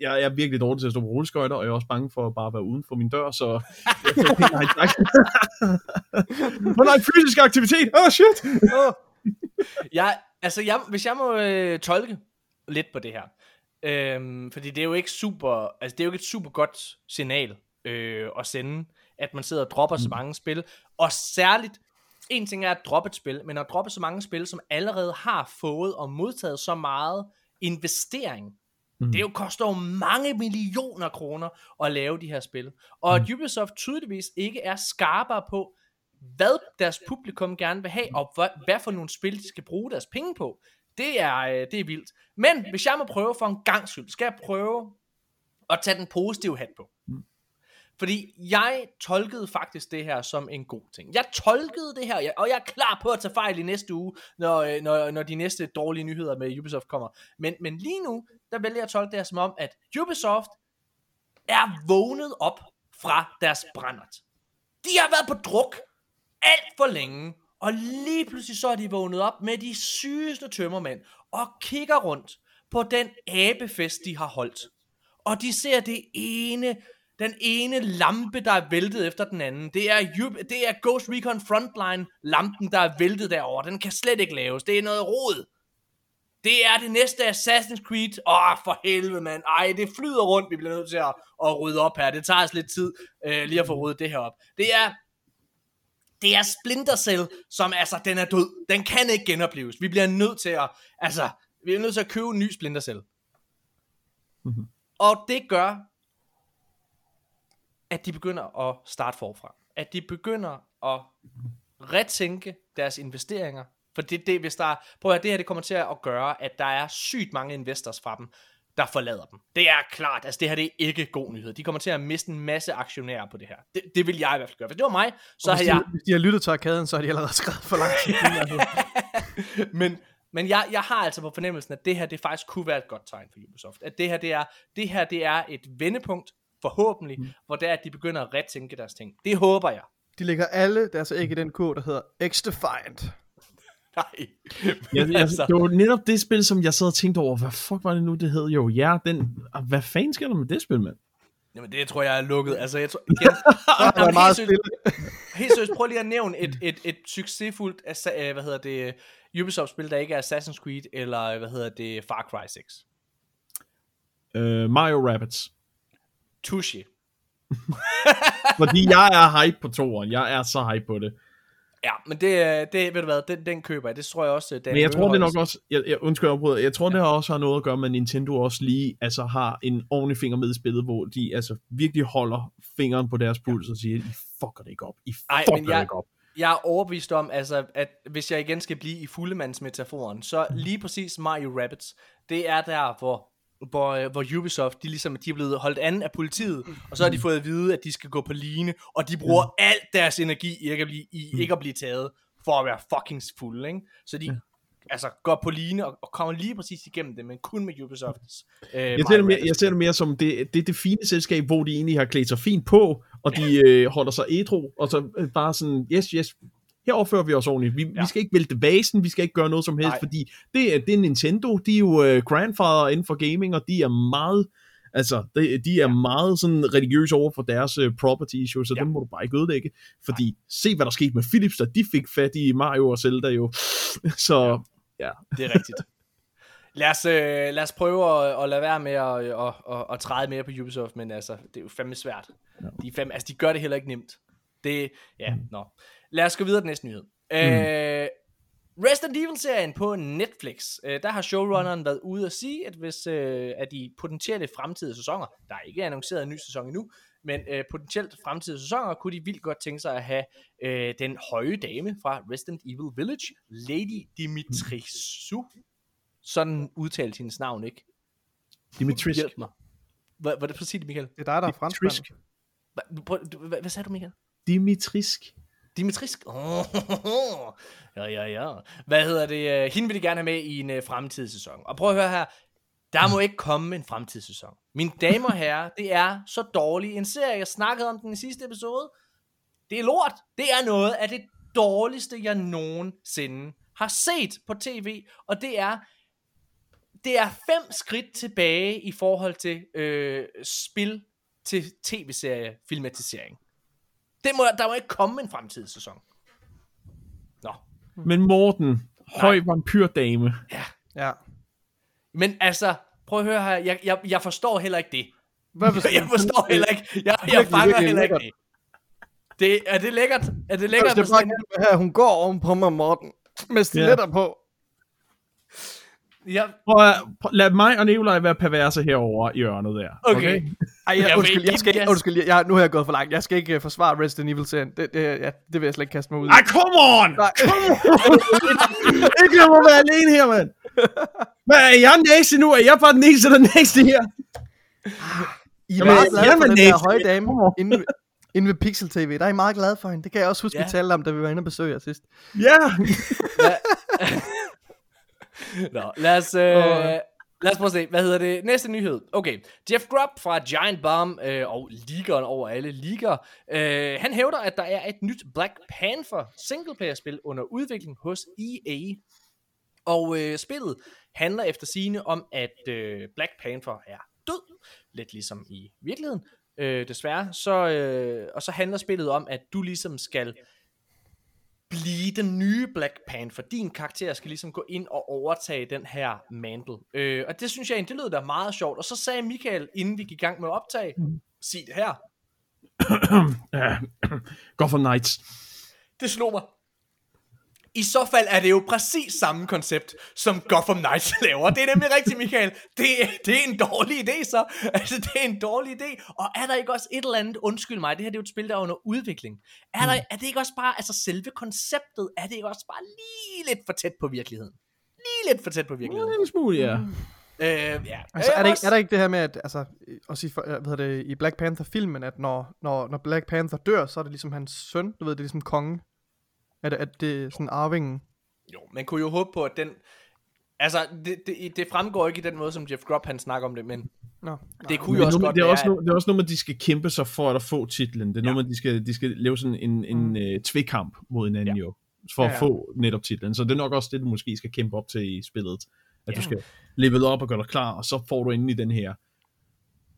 jeg, jeg er virkelig dårlig til at stå på rulleskøjter, og jeg er også bange for at bare være uden for min dør, så jeg tænkte, nej, tak. Hvor nej, fysisk aktivitet! Åh, oh, shit! Jeg, altså, jeg, hvis jeg må øh, tolke lidt på det her, øhm, fordi det er jo ikke super, altså det er jo ikke et super godt signal øh, at sende, at man sidder og dropper så mange spil, og særligt, en ting er at droppe et spil, men at droppe så mange spil, som allerede har fået og modtaget så meget investering, Mm. det jo koster jo mange millioner kroner at lave de her spil. Og at Ubisoft tydeligvis ikke er skarpere på, hvad deres publikum gerne vil have, og hvad, hvad for nogle spil de skal bruge deres penge på. Det er, øh, det er vildt. Men hvis jeg må prøve for en gang skyld, skal jeg prøve at tage den positive hat på. Fordi jeg tolkede faktisk det her som en god ting. Jeg tolkede det her, og jeg er klar på at tage fejl i næste uge, når, øh, når, når de næste dårlige nyheder med Ubisoft kommer. Men, men lige nu, der vælger jeg at tolke det her som om, at Ubisoft er vågnet op fra deres brændert. De har været på druk alt for længe, og lige pludselig så er de vågnet op med de sygeste tømmermænd, og kigger rundt på den abefest, de har holdt. Og de ser det ene, den ene lampe, der er væltet efter den anden. Det er, det er Ghost Recon Frontline lampen, der er væltet derover. Den kan slet ikke laves. Det er noget rod. Det er det næste Assassin's Creed. Åh, oh, for helvede, mand. Ej, det flyder rundt. Vi bliver nødt til at, at rydde op her. Det tager os lidt tid øh, lige at få ryddet det her op. Det er det er Splinter Cell, som altså, den er død. Den kan ikke genopleves. Vi bliver nødt til at, altså, vi er nødt til at købe en ny Splinter Cell. Mhm. Og det gør, at de begynder at starte forfra. At de begynder at retænke deres investeringer. For det, det, hvis der, prøv at høre, det her det kommer til at gøre, at der er sygt mange investors fra dem, der forlader dem. Det er klart, altså det her det er ikke god nyhed. De kommer til at miste en masse aktionærer på det her. Det, det vil jeg i hvert fald gøre. Hvis det var mig, så havde de, jeg... hvis de har lyttet til arkaden, så har de allerede skrevet for lang tid. siden, men men jeg, jeg har altså på fornemmelsen, at det her det faktisk kunne være et godt tegn for Ubisoft. At det her det er, det her, det er et vendepunkt, forhåbentlig, mm. hvor det er, at de begynder at retænke deres ting. Det håber jeg. De lægger alle deres æg i den kurv, der hedder X-Defiant. Nej. Jeg, jeg, Altså. det var netop det spil, som jeg sad og tænkte over, hvad fuck var det nu, det hed? Jo, ja, den... ah, Hvad fanden sker der med det spil, mand? Jamen det tror jeg er lukket. Altså jeg tror, igen, Der er meget helt, seriøst, helt seriøst, prøv lige at nævne et, et, et succesfuldt, øh, hvad hedder det, Ubisoft-spil, der ikke er Assassin's Creed, eller øh, hvad hedder det, Far Cry 6. Uh, Mario Rabbids. Touche. Fordi jeg er hype på toeren. Jeg er så hype på det. Ja, men det, det ved du hvad, den, den køber jeg. Det tror jeg også, Dan Men jeg tror, det nok også... Jeg, jeg, undskyld, jeg afbryder. Jeg tror, det har også har noget at gøre med, at Nintendo også lige altså, har en ordentlig finger med i spillet, hvor de altså virkelig holder fingeren på deres puls og siger, I fucker det ikke op. I Ej, fucker men det jeg- ikke op. Jeg er overbevist om, altså, at hvis jeg igen skal blive i fuldemandsmetaforen, så lige præcis Mario Rabbids, det er der, hvor, hvor, øh, hvor Ubisoft, de, ligesom, de er blevet holdt an af politiet, og så har de fået at vide, at de skal gå på line, og de bruger alt deres energi i ikke at blive, i ikke at blive taget, for at være fucking fulde, ikke? Så de altså, går på line og, og kommer lige præcis igennem det, men kun med Ubisofts øh, Jeg ser, det mere, jeg ser det mere som, det, det er det fine selskab, hvor de egentlig har klædt sig fint på, og de øh, holder sig ædru, og så øh, bare sådan, yes, yes, her opfører vi os ordentligt. Vi, ja. Ja. vi skal ikke vælte vasen, vi skal ikke gøre noget som helst, Nej. fordi det, er- det er Nintendo, de er jo øh, grandfather inden for gaming, og de er meget, altså, de, de er ja. meget sådan religiøse over for deres øh, property issues, så ja. Ja. dem må du bare ikke ødelægge, fordi se hvad der skete med Philips, da de fik fat i Mario og Zelda jo, så ja. Det er rigtigt. Lad os, øh, lad os prøve at, at lade være med at, at, at, at træde mere på Ubisoft, men altså, det er jo fandme svært. De, er fandme, altså, de gør det heller ikke nemt. Det, ja, nå. Lad os gå videre til næste nyhed. Mm. Øh, Resident Evil-serien på Netflix, øh, der har showrunneren været ude at sige, at hvis øh, af de potentielle fremtidige sæsoner, der er ikke annonceret en ny sæson endnu, men øh, potentielt fremtidige sæsoner, kunne de vildt godt tænke sig at have øh, den høje dame fra Resident Evil Village, Lady Dimitrisou. Sådan udtalte hendes navn, ikke? Dimitrisk. Hjælp mig. Hvad, hvad er det præcis, Michael? Det er dig, der er hvad, hvad sagde du, Michael? Dimitrisk. Dimitrisk. Oh, ja, ja, ja. Hvad hedder det? Øh, hende vil de gerne have med i en øh, uh, fremtidig sæson. Og prøv at høre her. Der må ikke komme en fremtidig sæson. Mine damer og herrer, det er så dårlig en serie. Jeg snakkede om den i sidste episode. Det er lort. Det er noget af det dårligste, jeg nogensinde har set på tv. Og det er det er fem skridt tilbage i forhold til øh, spil til tv-serie filmatisering. Det må, der må ikke komme en fremtidig sæson. Nå. Men Morten, høj vampyrdame. Ja. Men altså, prøv at høre her. Jeg, jeg, jeg forstår heller ikke det. Hvad hvis, Jeg forstår heller ikke. Jeg, jeg virkelig, fanger virkelig heller ikke det. det. Er det lækkert? Er det lækkert? det hvis er bare her, hun går oven på mig, Morten. Med stiletter på. Ja, Prøv at, prøv, lad mig og Nikolaj være perverse herover i hjørnet der. okay. Ej, Jeg undskyld, jeg skal, undskyld, jeg, nu har jeg gået for langt. Jeg skal ikke uh, forsvare Resident Evil-serien. Det, det, ja, det vil jeg slet ikke kaste mig ud i. Ej, come on! Nej. Ikke lad mig være alene her, mand. Hvad, er jeg næste nu? Er jeg bare den eneste, der er næste her? I er Jamen, meget glade for er den der høje dame Kommer. inde, ved- inde ved Pixel TV. Der er I meget glade for hende. Det kan jeg også huske, Ja. vi talte om, da vi var inde og besøge jer sidst. Ja. Nå, lad os, øh, lad os prøve at se. Hvad hedder det? Næste nyhed. Okay. Jeff Grubb fra Giant Bomb øh, og ligeren over alle liger. Øh, han hævder, at der er et nyt Black Panther singleplayer-spil under udvikling hos EA. Og øh, spillet handler efter sigende om, at øh, Black Panther er død. Lidt ligesom i virkeligheden. Øh, desværre. Så, øh, og så handler spillet om, at du ligesom skal blive den nye Black Panther. Din karakter skal ligesom gå ind og overtage den her mantle. Øh, og det synes jeg egentlig, det lød da meget sjovt. Og så sagde Michael, inden vi gik i gang med at optage, sig det her. Gotham Knights. Det slog mig. I så fald er det jo præcis samme koncept, som Gotham Knights laver. Det er nemlig rigtigt, Michael. Det, det er en dårlig idé, så. Altså, det er en dårlig idé. Og er der ikke også et eller andet, undskyld mig, det her det er jo et spil, der er under udvikling. Er, der, er det ikke også bare, altså selve konceptet, er det ikke også bare lige lidt for tæt på virkeligheden? Lige lidt for tæt på virkeligheden. En smule, ja. Øh, ja. Altså, Øh, er, der ikke, er der ikke det her med, at altså, også i, for- hvad hedder det, i Black Panther-filmen, at når, når, når Black Panther dør, så er det ligesom hans søn, du ved, det er ligesom kongen. Er det, at det er sådan arvingen? Jo, man kunne jo håbe på, at den... Altså, det, det, det fremgår ikke i den måde, som Jeff Grubb han snakker om det, men Nå. det kunne Men jo også nu- godt det, er være... også noget, det er også noget at de skal kæmpe sig for at få titlen. Det er Ja. noget at de skal, de skal lave sådan en, en uh, tvekamp mod hinanden Ja. jo. For at Ja. få netop titlen. Så det er nok også det, du måske skal kæmpe op til i spillet. At Ja. du skal level op og gøre dig klar, og så får du endelig den her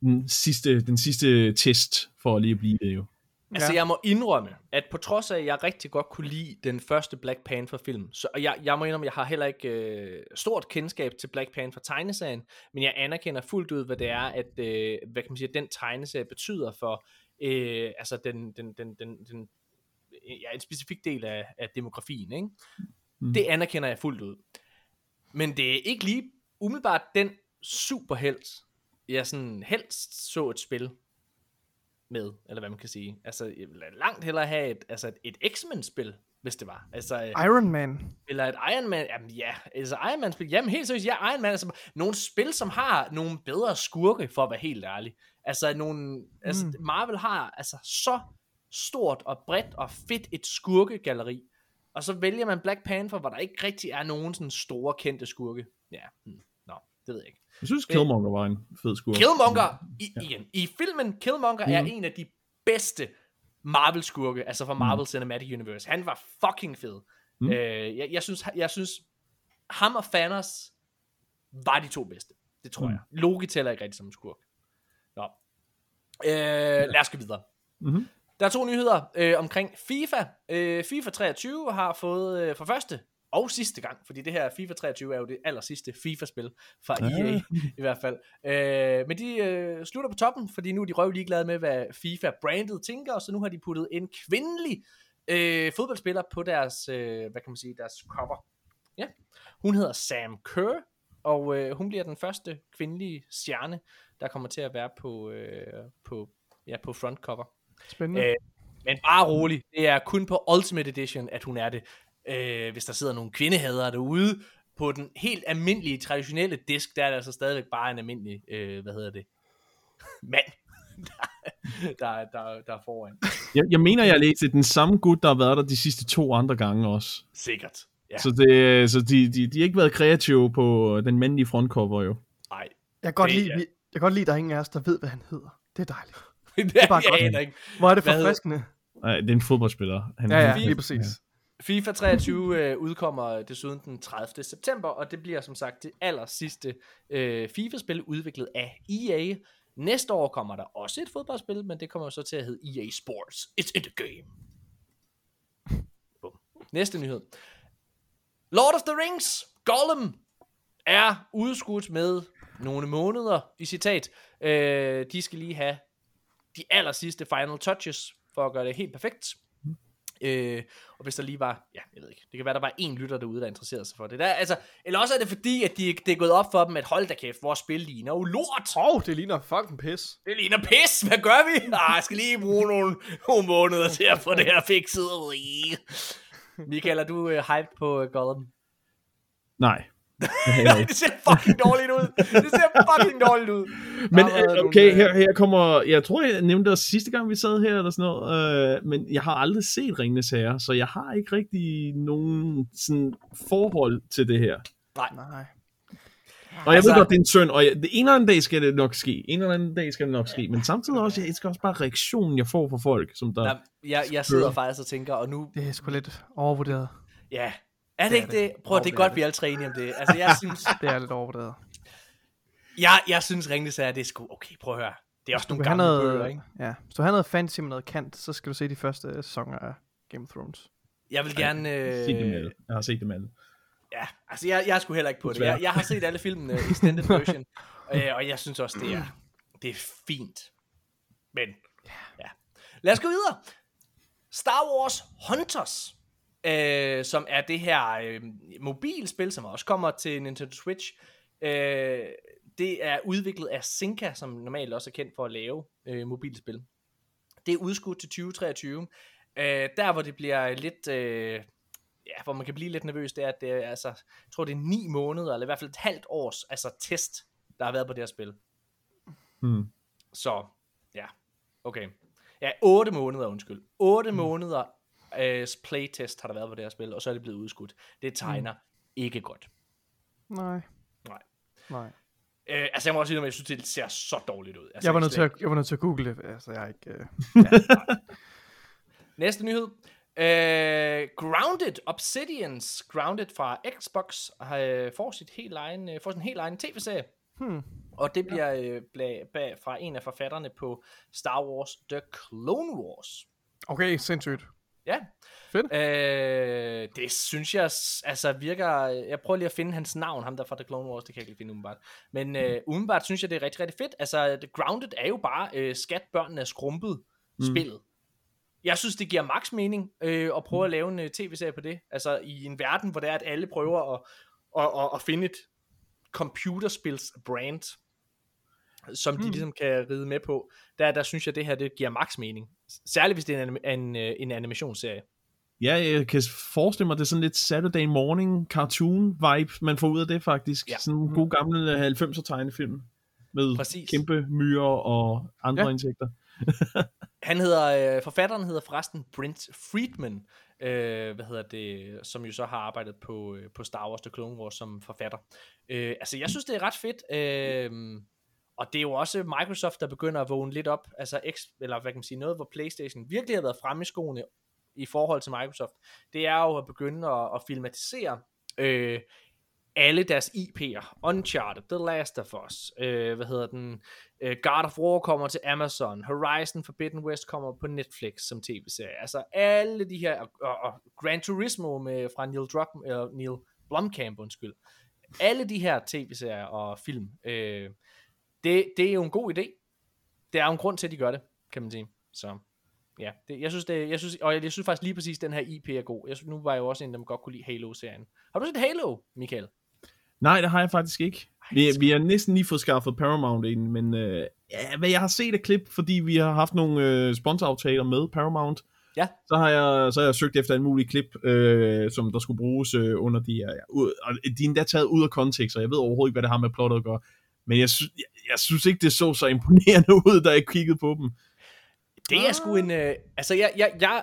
den sidste, den sidste test for at lige at blive det jo. Altså, jeg må indrømme, at på trods af, at jeg rigtig godt kunne lide den første Black Panther-film, så og jeg, jeg må indrømme, at jeg har heller ikke øh, stort kendskab til Black Panther-tegneserien, men jeg anerkender fuldt ud, hvad det er, at øh, hvad kan man sige, at den tegneserie betyder for øh, altså den, den, den, den, den, ja, en specifik del af, af demografien. Ikke? Mm. Det anerkender jeg fuldt ud. Men det er ikke lige umiddelbart den superhelt, jeg sådan helst så et spil med, eller hvad man kan sige. Altså, jeg vil langt hellere have et, altså et, et X-Men-spil, hvis det var. Altså, øh, Iron Man. eller et Iron Man, jamen ja, altså Iron Man-spil, jamen helt seriøst, ja, Iron Man, altså nogle spil, som har nogle bedre skurke, for at være helt ærlig. Altså nogle, altså Mm. Marvel har altså så stort og bredt og fedt et skurkegalleri, og så vælger man Black Panther, hvor der ikke rigtig er nogen sådan store kendte skurke. Ja, hmm. nå, det ved jeg ikke. Jeg synes, Killmonger var en fed skur. Killmonger, i, igen, i filmen, Killmonger er Mhm. en af de bedste Marvel-skurke, altså fra Marvel Cinematic Universe. Han var fucking fed. Mhm. Øh, jeg, jeg, synes, jeg synes, ham og Thanos var de to bedste. Det tror Mhm. jeg. Loki tæller ikke rigtig som en skurk. Nå. Øh, lad os gå videre. Mhm. Der er to nyheder øh, omkring FIFA. Øh, FIFA 23 har fået øh, for første og sidste gang, fordi det her FIFA 23 er jo det aller sidste FIFA-spil fra. EA i hvert fald. Øh, men de øh, slutter på toppen, fordi nu er de røv ligeglade med, hvad FIFA-brandet tænker, så nu har de puttet en kvindelig øh, fodboldspiller på deres, øh, hvad kan man sige, deres cover. Ja. Hun hedder Sam Kerr, og øh, hun bliver den første kvindelige stjerne, der kommer til at være på, øh, på, ja, på frontcover. Spændende. Øh, men bare rolig, det er kun på Ultimate Edition, at hun er det. Øh, hvis der sidder nogle kvindehadere derude, på den helt almindelige, traditionelle disk, der er det altså stadigvæk bare en almindelig, øh, hvad hedder det, mand, der, der, der, der er foran. Jeg, jeg mener, jeg læste den samme gut, der har været der de sidste to andre gange også. Sikkert. Ja, Ja. Så, det, så de, de, de har ikke været kreative på den mandlige frontcover jo. nej. Jeg kan godt det lide, vi, jeg kan godt lide, at der er ingen af os, der ved, hvad han hedder. Det er dejligt. det er bare jeg godt. ikke. Hvor er det forfriskende. Nej, det er en fodboldspiller. Han, Ja, ja, lige præcis. FIFA 23 øh, udkommer desuden den 30. september, og det bliver som sagt det aller sidste øh, FIFA-spil udviklet af EA. Næste år kommer der også et fodboldspil, men det kommer så til at hedde EA Sports. It's in the game. Næste nyhed. Lord of the Rings, Gollum, er udskudt med nogle måneder, i citat. Øh, de skal lige have de aller sidste final touches, for at gøre det helt perfekt. Øh, og hvis der lige var, ja, jeg ved ikke, det kan være, der var en lytter derude, der interesserede sig for det. Der, altså, eller også er det fordi, at de, det er gået op for dem, at hold da kæft, vores spil ligner jo lort. Åh, oh, det ligner fucking pis. Det ligner pis, hvad gør vi? Ah, jeg skal lige bruge nogle, nogle måneder til at få det her fikset. Michael, er du uh, hyped på uh, Gollum? Nej. det ser fucking dårligt ud. Det ser fucking dårligt ud. Men øh, okay, øh, her, her kommer, jeg tror jeg nævnte det sidste gang vi sad her eller sådan noget, øh, men jeg har aldrig set Ringenes Herre, så jeg har ikke rigtig nogen sådan forhold til det her. Nej. Og jeg Altså- ved godt, det er en synd, og jeg, det en eller anden dag skal det nok ske. En eller anden dag skal det nok ske, men samtidig også, jeg elsker også bare reaktionen, jeg får fra folk, som der... Jamen, jeg, jeg sidder faktisk og tænker, og nu, Det er sgu lidt overvurderet. ja, er det Det er ikke det? det. Prøv, Jo, det er det er godt, det. vi er alle tre enige om det. Altså, jeg synes, Det er lidt overvurderet. jeg, jeg synes Ringnes er, det er sgu, okay, prøv at høre. Det er også nogle gamle noget, bøger, ikke? ja. Hvis du har noget fancy med noget kant, så skal du se de første sæsoner af Game of Thrones. Jeg vil gerne... Jeg har set dem Øh, alle. Jeg har set dem alle. ja, altså jeg, jeg er sgu heller ikke på det. Jeg, jeg har set alle filmene extended version, øh, og jeg synes også, det er, det er fint. Men, ja. Lad os gå videre. Star Wars Hunters, øh, som er det her øh, mobilspil, som også kommer til Nintendo Switch. Øh, det er udviklet af Sinka, som normalt også er kendt for at lave øh, mobilspil. Det er udskudt til 2023. Øh, der hvor det bliver lidt, øh, ja, hvor man kan blive lidt nervøs, det er, at det er, altså, jeg tror det er ni måneder, eller i hvert fald et halvt års, altså test, der har været på det her spil. Hmm. Så, ja, okay. Ja, 8 måneder, undskyld. 8 mm. måneder øh, playtest har der været på det her spil, og så er det blevet udskudt. Det tegner mm. ikke godt. Nej. Nej. Nej. Øh, altså, jeg må også sige, at jeg synes, det ser så dårligt ud. Altså, Jeg var, nødt til at, jeg var nødt til at google det. Altså, jeg er ikke... Øh... Næste nyhed. Uh, Grounded Obsidians Grounded fra Xbox uh, får, sit helt egen, uh, får sin helt egen tv-serie. Hmm. Og det bliver bag, bag, fra en af forfatterne på Star Wars The Clone Wars. Okay, sindssygt. Ja. Fedt. Øh, det synes jeg altså virker... Jeg prøver lige at finde hans navn, ham der fra The Clone Wars, det kan jeg ikke lige finde umiddelbart. Men øh, umiddelbart synes jeg, det er rigtig, rigtig fedt. Altså, The Grounded er jo bare øh, skat børnene er skrumpet mm. spillet. Jeg synes, det giver max mening øh, at prøve at lave en øh, tv-serie på det. Altså, i en verden, hvor det er, at alle prøver at, at, at, at finde et computerspils brand, som de ligesom kan ride med på. Der, der synes jeg, det her det giver max mening. Særligt hvis det er en, en, øh, en animationsserie. Ja, jeg kan forestille mig, det er sådan lidt Saturday morning cartoon vibe, man får ud af det faktisk. Ja. Sådan en god gamle 90'er tegnefilm. Med Præcis. kæmpe myrer og andre Ja. insekter. Han hedder, øh, forfatteren hedder forresten Brent Friedman, øh, hvad hedder det, som jo så har arbejdet på, øh, på Star Wars The Clone Wars som forfatter. Øh, altså, jeg synes, det er ret fedt, øh, og det er jo også Microsoft, der begynder at vågne lidt op, altså X, eller hvad kan man sige, noget, hvor Playstation virkelig har været fremme i skoene i forhold til Microsoft, det er jo at begynde at, at filmatisere øh, alle deres IP'er. Uncharted, The Last of Us, øh, hvad hedder den, øh, God of War kommer til Amazon, Horizon Forbidden West kommer på Netflix som tv-serie. Altså alle de her, og, og, og Gran Turismo med, fra Neil, Druck, eller Neil Blomkamp, undskyld. Alle de her tv-serier og film, øh, det, det er jo en god idé. Det er jo en grund til, at de gør det, kan man sige. Så ja, det, jeg synes, det, jeg synes, og jeg, jeg synes faktisk lige præcis, at den her IP er god. Jeg synes, nu var jeg jo også en, der godt kunne lide Halo-serien. Har du set Halo, Michael? Nej, det har jeg faktisk ikke. Vi, vi har næsten lige fået skaffet Paramount ind, men øh, ja, hvad jeg har set af klip, fordi vi har haft nogle øh, sponsoraftaler med Paramount, Ja. så har jeg, så har jeg søgt efter en mulig klip, øh, som der skulle bruges øh, under de her, ja, ud, og de er endda taget ud af kontekst, og jeg ved overhovedet ikke, hvad det har med plottet at gøre. Men jeg, sy- jeg, jeg synes ikke, det så så imponerende ud, da jeg kiggede på dem. Det er sgu en... Øh, altså, jeg, jeg, jeg,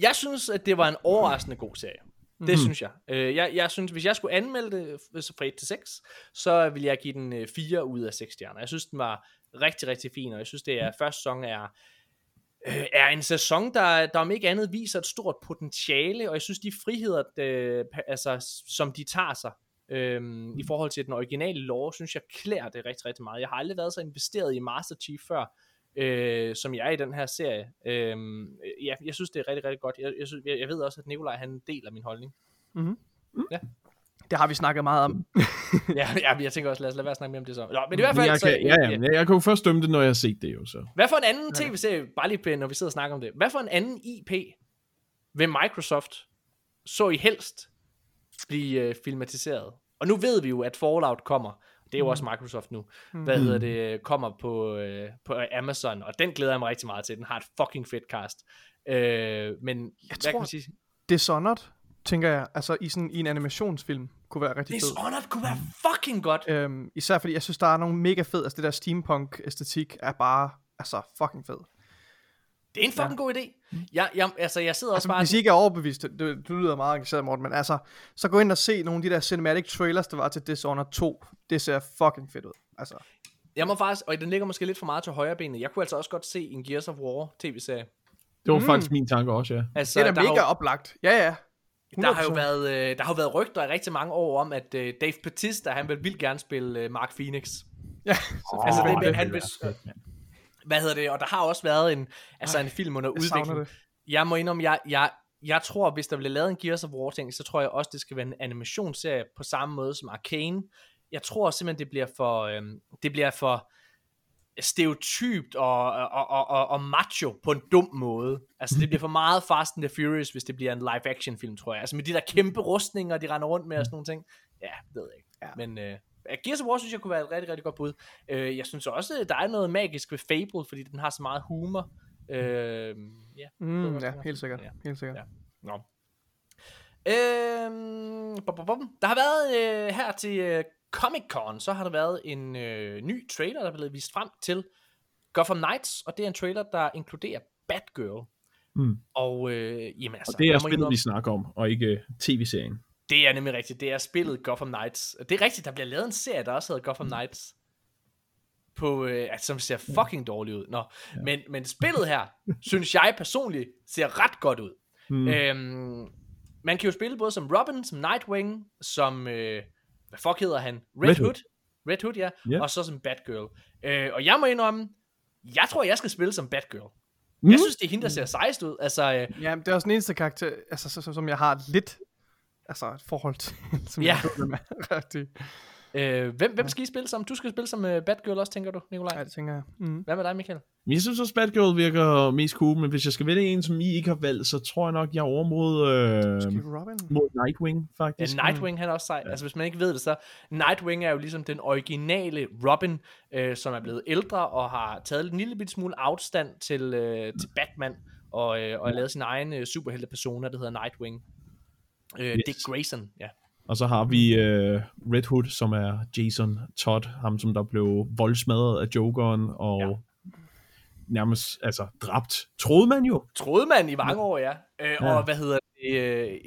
jeg synes, at det var en overraskende god serie. Det Mhm. synes jeg. Øh, jeg. Jeg synes, hvis jeg skulle anmelde det fra 1 til 6, så ville jeg give den øh, 4 ud af 6 stjerner. Jeg synes, den var rigtig, rigtig fin, og jeg synes, det er første sæson er, øh, er en sæson, der, der om ikke andet viser et stort potentiale, og jeg synes, de friheder, øh, altså, som de tager sig, Øhm, I forhold til den originale lore, synes jeg klæder det rigtig, rigtig meget. Jeg har aldrig været så investeret i Master Chief før, øh, som jeg er i den her serie. Øhm, ja, jeg synes, det er rigtig, rigtig godt. Jeg, jeg, synes, jeg, jeg ved også, at Nikolaj han deler min holdning. Det har vi snakket meget om. ja, ja, jeg tænker også, lad os lade være at snakke mere om det så. Nå, men i hvert fald, jeg så, kan, ja, ja, men jeg, jeg kan jo først dømme det, når jeg har set det jo, så. Hvad for en anden tv-serie, bare lige når vi sidder og snakker om det, hvad for en anden IP vil Microsoft så I helst blive øh, filmatiseret? Og nu ved vi jo, at Fallout kommer. Det er jo også Microsoft nu. Hvad hedder det? Kommer på, øh, på Amazon, og den glæder jeg mig rigtig meget til. Den har et fucking fedt cast. Øh, men jeg hvad tror, kan man sige? Dishonored, tænker jeg, altså i sådan i en animationsfilm, kunne være rigtig fed. Dishonored kunne være fucking godt. Øhm, især fordi jeg synes, der er nogle mega fed, altså det der steampunk-æstetik er bare, altså fucking fed. Det er en fucking ja. god idé. Jeg, jeg, altså, jeg sidder også Altså, bare... hvis I ikke er overbevist, det, det, du lyder meget engageret, Morten, men altså, så gå ind og se nogle af de der cinematic trailers, der var til Dishonored 2. Det ser fucking fedt ud. Altså, Jeg må faktisk, og den ligger måske lidt for meget til højre benet. Jeg kunne altså også godt se en Gears of War tv-serie. Det var mm. faktisk min tanke også, ja. Altså, det er da mega jo- oplagt. Ja, ja. Der har jo 100%. været, øh, der har jo været rygter i rigtig mange år om, at øh, Dave Bautista, han vil vildt gerne spille øh, Mark Phoenix. Ja, Altså, det, selvfølgelig. det, han vil, hvad hedder det, og der har også været en, altså en film under jeg udvikling. det. Jeg må indrømme, jeg, jeg, jeg tror, hvis der bliver lavet en Gears of War ting, så tror jeg også, det skal være en animationsserie på samme måde som Arcane. Jeg tror simpelthen, det bliver for, øhm, det bliver for stereotypt og, og, og, og, og macho på en dum måde. Altså det bliver for meget Fast and the Furious, hvis det bliver en live action film, tror jeg. Altså med de der kæmpe rustninger, de render rundt med og sådan nogle ting. Ja, det ved jeg ikke. Ja. Men øh, Gears of War synes jeg kunne være et rigtig, rigtig godt bud. Øh, jeg synes også, der er noget magisk ved Fable, fordi den har så meget humor. Øh, ja, Mm, ja, helt sikkert. Ja. Helt sikkert. Ja. Nå. Øhm, bum, bum, bum. Der har været øh, her til øh, Comic Con, så har der været en øh, ny trailer, der er blevet vist frem til Gotham Knights, og det er en trailer, der inkluderer Batgirl. Mm. Og øh, jamen altså, Og det er spillet, vi snakker om, og ikke øh, tv-serien. Det er nemlig rigtigt. Det er spillet Gotham Knights. Det er rigtigt, der bliver lavet en serie, der også hedder Gotham Knights. På, øh, altså, som ser fucking dårligt ud. Nå. Ja. Men, men spillet her, synes jeg personligt, ser ret godt ud. Mm. Øhm, man kan jo spille både som Robin, som Nightwing, som, øh, hvad fuck hedder han? Red, Red Hood. Hood. Red Hood, ja. Ja. Og så som Batgirl. Øh, og jeg må indrømme, jeg tror, jeg skal spille som Batgirl. Mm. Jeg synes, det er hende, der ser sejst ud. Altså, øh, Ja, det er også den eneste karakter, altså, så, så, som jeg har lidt altså et forhold til, som Ja. jeg har med rigtig. øh, hvem, hvem skal I spille som? Du skal spille som øh, Batgirl også, tænker du, Nikolaj? Ja, det tænker jeg. Mm. Hvad med dig, Michael? Jeg synes også, Batgirl virker mest cool, men hvis jeg skal vælge en, som I ikke har valgt, så tror jeg nok, jeg er over mod, øh, Robin. mod Nightwing, Ja, faktisk. Nightwing, han er også sej. Ja. Altså, hvis man ikke ved det, så Nightwing er jo ligesom den originale Robin, øh, som er blevet ældre og har taget en lille smule afstand til, øh, til Batman og, øh, og har lavet sin egen øh, superhelte-persona, der hedder Nightwing. Øh, yes. Dick Grayson, ja. Og så har vi øh, Red Hood, som er Jason Todd, ham som der blev voldsmadret af Jokeren, og Ja. nærmest altså dræbt, troede man jo. Troede man i mange år, ja. Øh, Ja. Og hvad hedder det? Øh,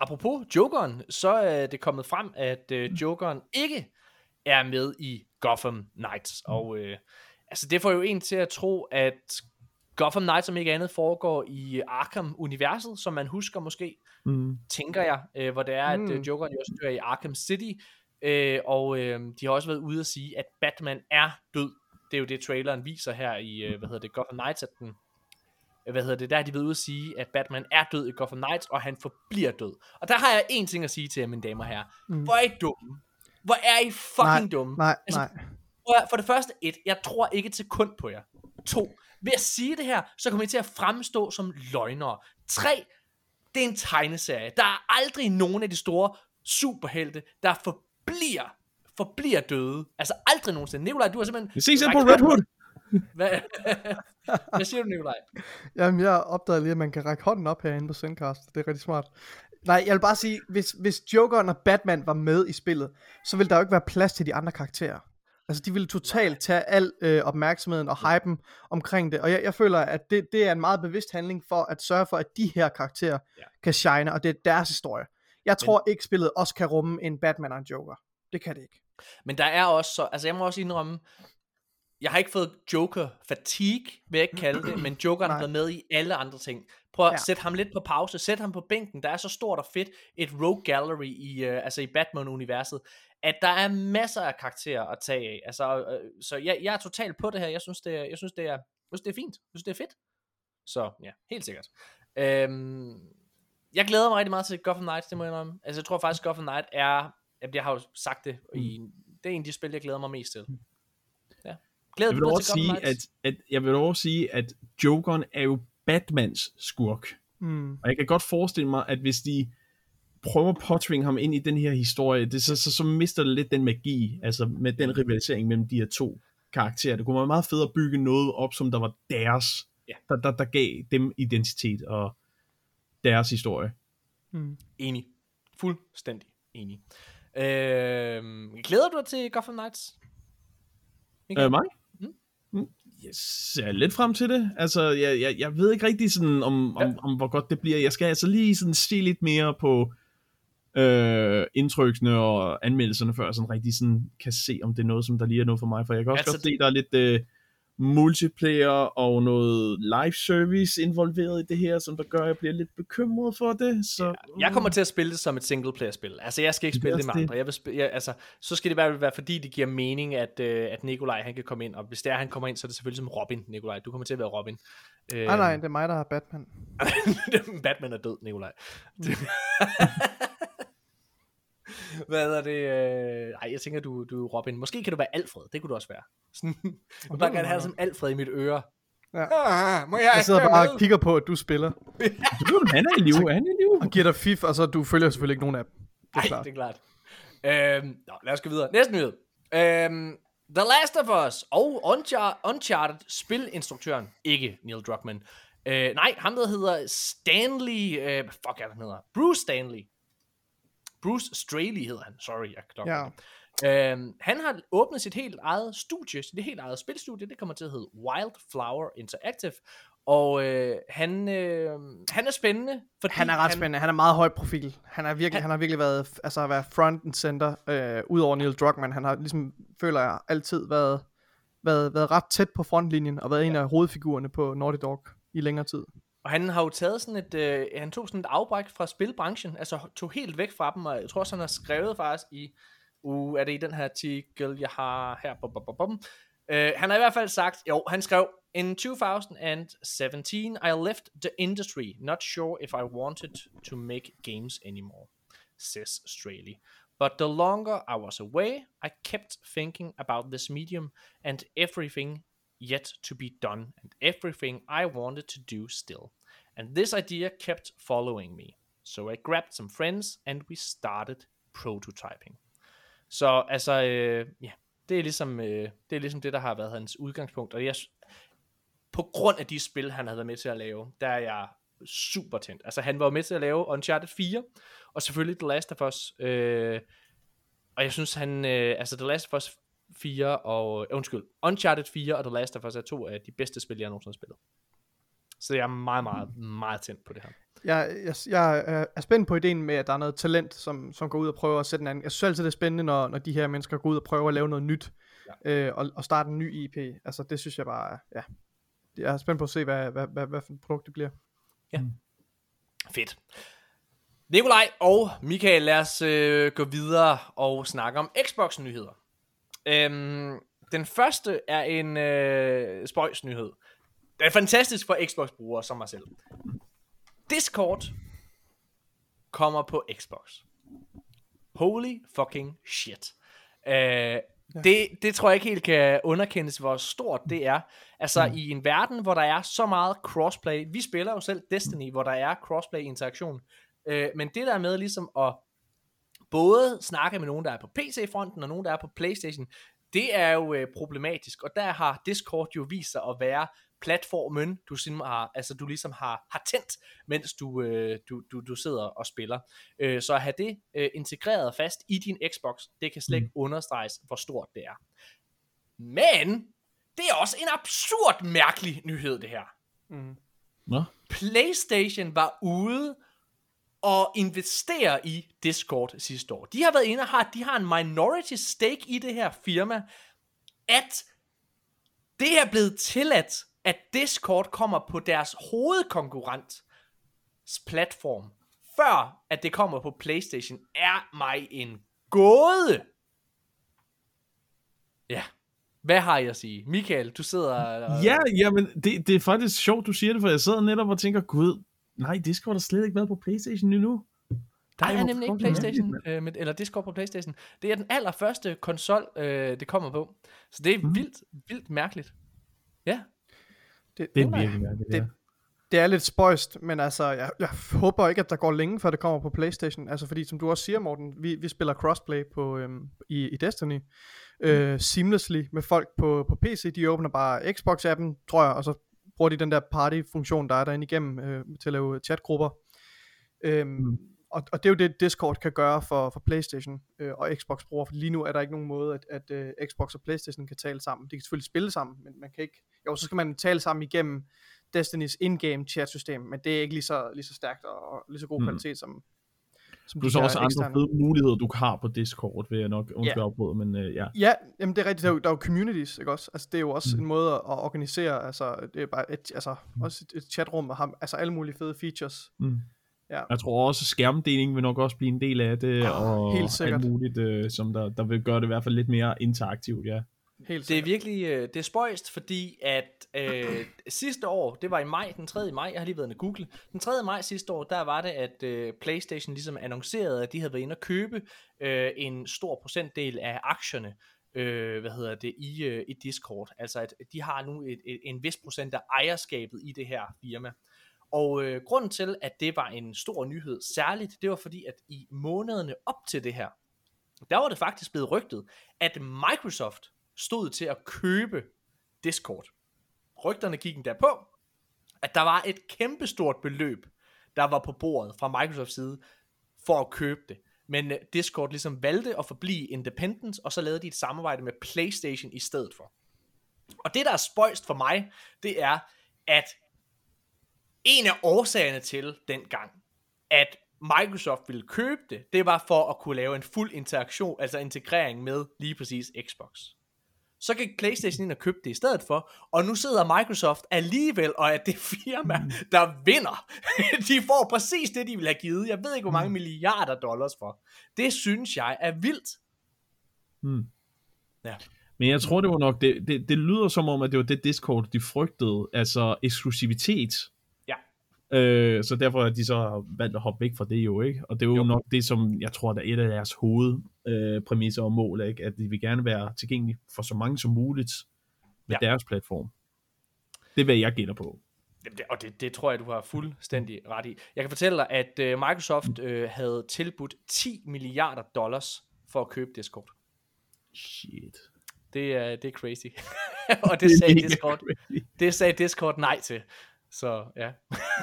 apropos Jokeren, så er det kommet frem, at øh, Jokeren ikke er med i Gotham Knights. Og øh, altså, det får jo en til at tro, at Gotham Knights, som ikke andet, foregår i Arkham-universet, som man husker måske, Mm. tænker jeg, øh, hvor det er, at Mm. øh, Jokeren jo også dør i Arkham City. Øh, og øh, de har også været ude at sige, at Batman er død. Det er jo det, traileren viser her i, øh, hvad hedder det, Gotham Knights, at den, øh, hvad hedder det, der har de været ude at sige, at Batman er død i Gotham Knights, og han forbliver død. Og der har jeg en ting at sige til jer, mine damer og herrer. Mm. Hvor er I dumme? Hvor er I fucking dumme? Nej, Altså, nej. For det første, et, jeg tror ikke et sekund på jer. To, ved at sige det her, så kommer I til at fremstå som løgnere. Tre, det er en tegneserie. Der er aldrig nogen af de store superhelte, der forbliver, forbliver døde. Altså aldrig nogensinde. Nikolaj, du har simpelthen... Vi ses på Red Hood. Hvad, Hvad siger du, Nikolaj? Jamen, jeg opdagede lige, at man kan række hånden op herinde på Sendcast. Det er rigtig smart. Nej, jeg vil bare sige, hvis, hvis Jokeren og Batman var med i spillet, så ville der jo ikke være plads til de andre karakterer. Altså, de ville totalt tage al øh, opmærksomheden og hypen omkring det. Og jeg, jeg føler, at det, det er en meget bevidst handling for at sørge for, at de her karakterer Ja. kan shine, og det er deres historie. Jeg tror ikke, spillet også kan rumme en Batman og en Joker. Det kan det ikke. Men der er også så, altså jeg må også indrømme, jeg har ikke fået Joker fatigue, vil jeg ikke kalde det, men Jokeren har været med i alle andre ting. Prøv at ja. Sætte ham lidt på pause, sæt ham på bænken, der er så stort og fedt et rogue gallery i, uh, altså i Batman-universet, at der er masser af karakterer at tage af. Altså, øh, så jeg, jeg er totalt på det her, jeg synes det er, jeg synes det er, jeg synes det er fint, jeg synes det er fedt. Så ja, helt sikkert. Øhm, jeg glæder mig rigtig meget til Gotham Knights, det må jeg indrømme. Altså jeg tror faktisk, Gotham Knight er, jeg har jo sagt det, i, det er en af de spil, jeg glæder mig mest til. Ja. Glæder Jeg vil også sige, Knights? at, at, jeg vil også sige, at Jokeren er jo Batmans skurk. Mm. Og jeg kan godt forestille mig, at hvis de prøver at påtvinge ham ind i den her historie, det, så, så, så mister det lidt den magi, altså med den rivalisering mellem de her to karakterer. Det kunne være meget fedt at bygge noget op, som der var deres, Ja. der, der, der gav dem identitet og deres historie. Enig. Fuldstændig enig. Øhm, glæder du dig til Gotham Knights? Michael? Øh, mig? Mm. Mm. Jeg ser lidt frem til det. Altså, jeg, jeg, jeg ved ikke rigtig sådan, om, om, Ja. om, hvor godt det bliver. Jeg skal altså lige sådan se lidt mere på øh, indtryksene og anmeldelserne, før jeg sådan rigtig sådan kan se, om det er noget, som der lige er noget for mig. For jeg kan også Altså, godt se, der er lidt øh, multiplayer og noget live service involveret i det her, som der gør, at jeg bliver lidt bekymret for det. Så, Jeg kommer til at spille det som et single player spil. Altså jeg skal ikke spille det med det. andre. Jeg vil spille, jeg, altså, så skal det være, være fordi det giver mening, at, øh, at Nikolaj han kan komme ind. Og hvis det er, han kommer ind, så er det selvfølgelig som Robin, Nikolaj. Du kommer til at være Robin. Øh, Nej, nej, det er mig, der er Batman. Batman er død, Nikolaj. Hvad er det? Øh... Ej, jeg tænker, du, du er Robin. Måske kan du være Alfred. Det kunne du også være. Sådan, jeg vil bare gerne have som Alfred i mit øre. Ja. Ah, må jeg, Jeg sidder bare og kigger på, at du spiller. han er i live, han er i live. Og giver dig fif, og så du følger selvfølgelig ikke nogen af dem. Det er Ej, klart. det er klart. Øhm, nå, lad os gå videre. Næste nyhed. Øhm, The Last of Us og Unchar- Uncharted spilinstruktøren, ikke Neil Druckmann. Øh, nej, ham der hedder Stanley, øh, hvad fuck er han hedder? Bruce Stanley. Bruce Straley hedder han, sorry, jeg knokler. Ja. Øhm, han har åbnet sit helt eget studie, sit helt eget spilstudie, det kommer til at hedde Wildflower Interactive, og øh, han, øh, han er spændende, fordi Han er ret spændende. Han er meget høj profil. Han, er virkelig, han, han har virkelig været, altså været front and center, øh, ud over Neil Druckmann. Han har ligesom, føler jeg, altid været, været, været ret tæt på frontlinjen, og været en af hovedfigurerne på Naughty Dog i længere tid. Og han har jo taget sådan et, øh, han tog sådan et afbræk fra spilbranchen, altså tog helt væk fra dem, og jeg tror også, han har skrevet faktisk i, uh, er det i den her artikel, jeg har her, bum, bum, bum, bum. Uh, han har i hvert fald sagt, jo, han skrev, In 2017, I left the industry, not sure if I wanted to make games anymore, says Straley. But the longer I was away, I kept thinking about this medium and everything yet to be done and everything I wanted to do still. And this idea kept following me. So I grabbed some friends and we started prototyping. Så altså, øh, ja, det er, ligesom, øh, det er ligesom det, der har været hans udgangspunkt. Og jeg, på grund af de spil, han havde været med til at lave, der er jeg super tændt. Altså, han var med til at lave Uncharted 4, og selvfølgelig The Last of Us. Øh, og jeg synes, han, øh, altså The Last of Us 4 og, øh, undskyld, Uncharted 4 og The Last of Us er to af de bedste spil, jeg nogensinde har spillet. Så jeg er meget, meget, meget tændt på det her. Jeg, jeg, jeg er- er spændt på ideen med, at der er noget talent, som, som går ud og prøver at sætte en anden. Jeg synes altid, det er spændende, når, når de her mennesker går ud og prøver at lave noget nyt, ja. øh, og, og starte en ny IP. Altså, det synes jeg bare, ja. Jeg er spændt på at se, hvad, hvad, hvad, hvad for et produkt det bliver. Fedt. Nikolaj og Michael, lad os øh, gå videre og snakke om Xbox-nyheder. Øhm, den første er en øh, spøjs-nyhed. Det er fantastisk for Xbox-brugere som mig selv. Discord kommer på Xbox. Holy fucking shit. Øh, det, det tror jeg ikke helt kan underkendes, hvor stort det er. Altså mm. i en verden, hvor der er så meget crossplay. Vi spiller jo selv Destiny, hvor der er crossplay-interaktion. Øh, men det der med ligesom at både snakke med nogen, der er på PC-fronten, og nogen, der er på Playstation, det er jo øh, problematisk, og der har Discord jo vist sig at være platformen, du, simpelthen har, altså, du ligesom har, har tændt, mens du, øh, du, du, du sidder og spiller. Øh, så at have det øh, integreret fast i din Xbox, det kan slet ikke mm. understreges, hvor stort det er. Men, det er også en absurd mærkelig nyhed, det her. Mm. Nå? PlayStation var ude og investere i Discord sidste år. De har været inde og har, de har en minority stake i det her firma, at det er blevet tilladt, at Discord kommer på deres hovedkonkurrent platform, før at det kommer på Playstation, er mig en gåde. Ja. Hvad har jeg at sige? Michael, du sidder... Og... Ja, jamen, det, det er faktisk sjovt, du siger det, for jeg sidder netop og tænker, gud, Nej, Discord er slet ikke været på Playstation endnu. Der er nemlig ikke Playstation, øh, med, eller Discord på Playstation. Det er den allerførste konsol, øh, det kommer på. Så det er mm. vildt, vildt mærkeligt. Ja. Det, det er virkelig mærkeligt, det, ja. det er lidt spøjst, men altså, jeg, jeg håber ikke, at der går længe, før det kommer på Playstation. Altså, fordi som du også siger, Morten, vi, vi spiller crossplay på, øhm, i, i Destiny. Øh, mm. seamlessly med folk på, på PC. De åbner bare Xbox-appen, tror jeg, og så bruger de den der party-funktion, der er derinde igennem øh, til at lave chatgrupper. Øhm, mm. og, og det er jo det, Discord kan gøre for, for Playstation øh, og Xbox brugere, for lige nu er der ikke nogen måde, at, at øh, Xbox og Playstation kan tale sammen. De kan selvfølgelig spille sammen, men man kan ikke, jo, så skal man tale sammen igennem Destinys in-game chat-system, men det er ikke lige så, lige så stærkt og, og lige så god mm. kvalitet som, som du så også andre fede muligheder, du har på Discord, vil jeg nok undskylde yeah. opbrud, men uh, ja. Ja, jamen det er rigtigt, der er, jo, der er jo communities, ikke også? Altså det er jo også mm. en måde at organisere, altså det er bare et, altså, mm. også et, et chatrum, og har altså alle mulige fede features. Mm. Ja. Jeg tror også, at skærmdeling vil nok også blive en del af det, oh, og helt sikkert. alt muligt, uh, som der, der vil gøre det i hvert fald lidt mere interaktivt, ja. Helt det er virkelig øh, det er spøjst, fordi at øh, sidste år, det var i maj, den 3. maj, jeg har lige været inde google, den 3. maj sidste år, der var det, at øh, Playstation ligesom annoncerede, at de havde været inde og købe øh, en stor procentdel af aktierne, øh, hvad hedder det, i, øh, i Discord. Altså at de har nu et, et, en vis procent af ejerskabet i det her firma. Og øh, grunden til, at det var en stor nyhed, særligt, det var fordi, at i månederne op til det her, der var det faktisk blevet rygtet, at Microsoft stod til at købe Discord. Rygterne gik endda på, at der var et kæmpestort beløb, der var på bordet fra Microsofts side, for at købe det. Men øh, Discord ligesom valgte at forblive independent, og så lavede de et samarbejde med PlayStation i stedet for. Og det, der er spøjst for mig, det er, at en af årsagerne til dengang, at Microsoft ville købe det, det var for at kunne lave en fuld interaktion, altså integrering med lige præcis Xbox. Så gik PlayStation ind og købte det i stedet for, og nu sidder Microsoft alligevel og er det firma, mm. der vinder. de får præcis det, de vil have givet. Jeg ved ikke, hvor mange mm. milliarder dollars for. Det synes jeg er vildt. Mm. Ja. Men jeg tror, det var nok, det, det, det lyder som om, at det var det Discord, de frygtede, altså eksklusivitet Øh, så derfor er de så valgt at hoppe væk fra det jo, ikke? Og det er jo, jo. nok det, som jeg tror, der er et af deres hovedpræmisser øh, og mål, ikke? At de vil gerne være tilgængelige for så mange som muligt med ja. deres platform. Det er, hvad jeg gætter på. Det, og det, det tror jeg, du har fuldstændig ret i. Jeg kan fortælle dig, at uh, Microsoft uh, havde tilbudt 10 milliarder dollars for at købe Discord. Shit. Det er, det er crazy. og det, det sagde Discord, det sagde Discord nej til. Så ja.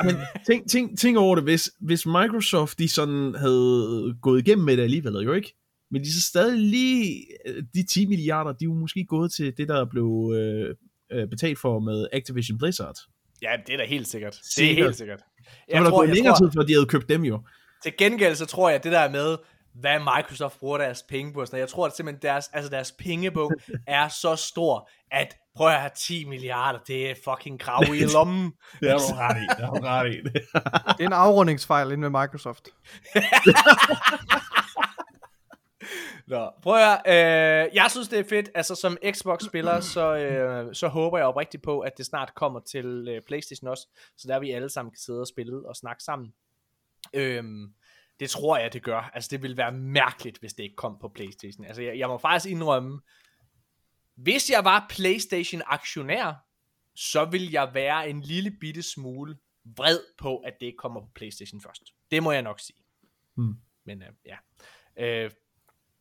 Men tænk, tænk, tænk over det, hvis, hvis Microsoft de sådan havde gået igennem med det alligevel, jo ikke? Men de så stadig lige, de 10 milliarder, de er jo måske gået til det, der blev øh, øh betalt for med Activision Blizzard. Ja, det er da helt sikkert. sikkert. Det er helt sikkert. Jeg så var der gået længere tror, tid, før de havde købt dem jo. Til gengæld, så tror jeg, at det der med, hvad Microsoft bruger deres penge på. Sådan jeg tror at simpelthen, deres, altså deres pengebog er så stor, at prøv at have 10 milliarder, det er fucking krav i lommen. Det har du ret i. Det har du ret i. Det er en afrundingsfejl inde ved Microsoft. Nå, prøv at øh, jeg synes det er fedt, altså som Xbox-spiller, så, øh, så håber jeg oprigtigt på, at det snart kommer til øh, Playstation også, så der vi alle sammen kan sidde og spille og snakke sammen. Øhm, det tror jeg, det gør. Altså det ville være mærkeligt, hvis det ikke kom på Playstation. Altså jeg, jeg må faktisk indrømme, hvis jeg var Playstation-aktionær, så vil jeg være en lille bitte smule vred på, at det ikke kommer på Playstation først. Det må jeg nok sige. Hmm. Men øh, ja. Øh,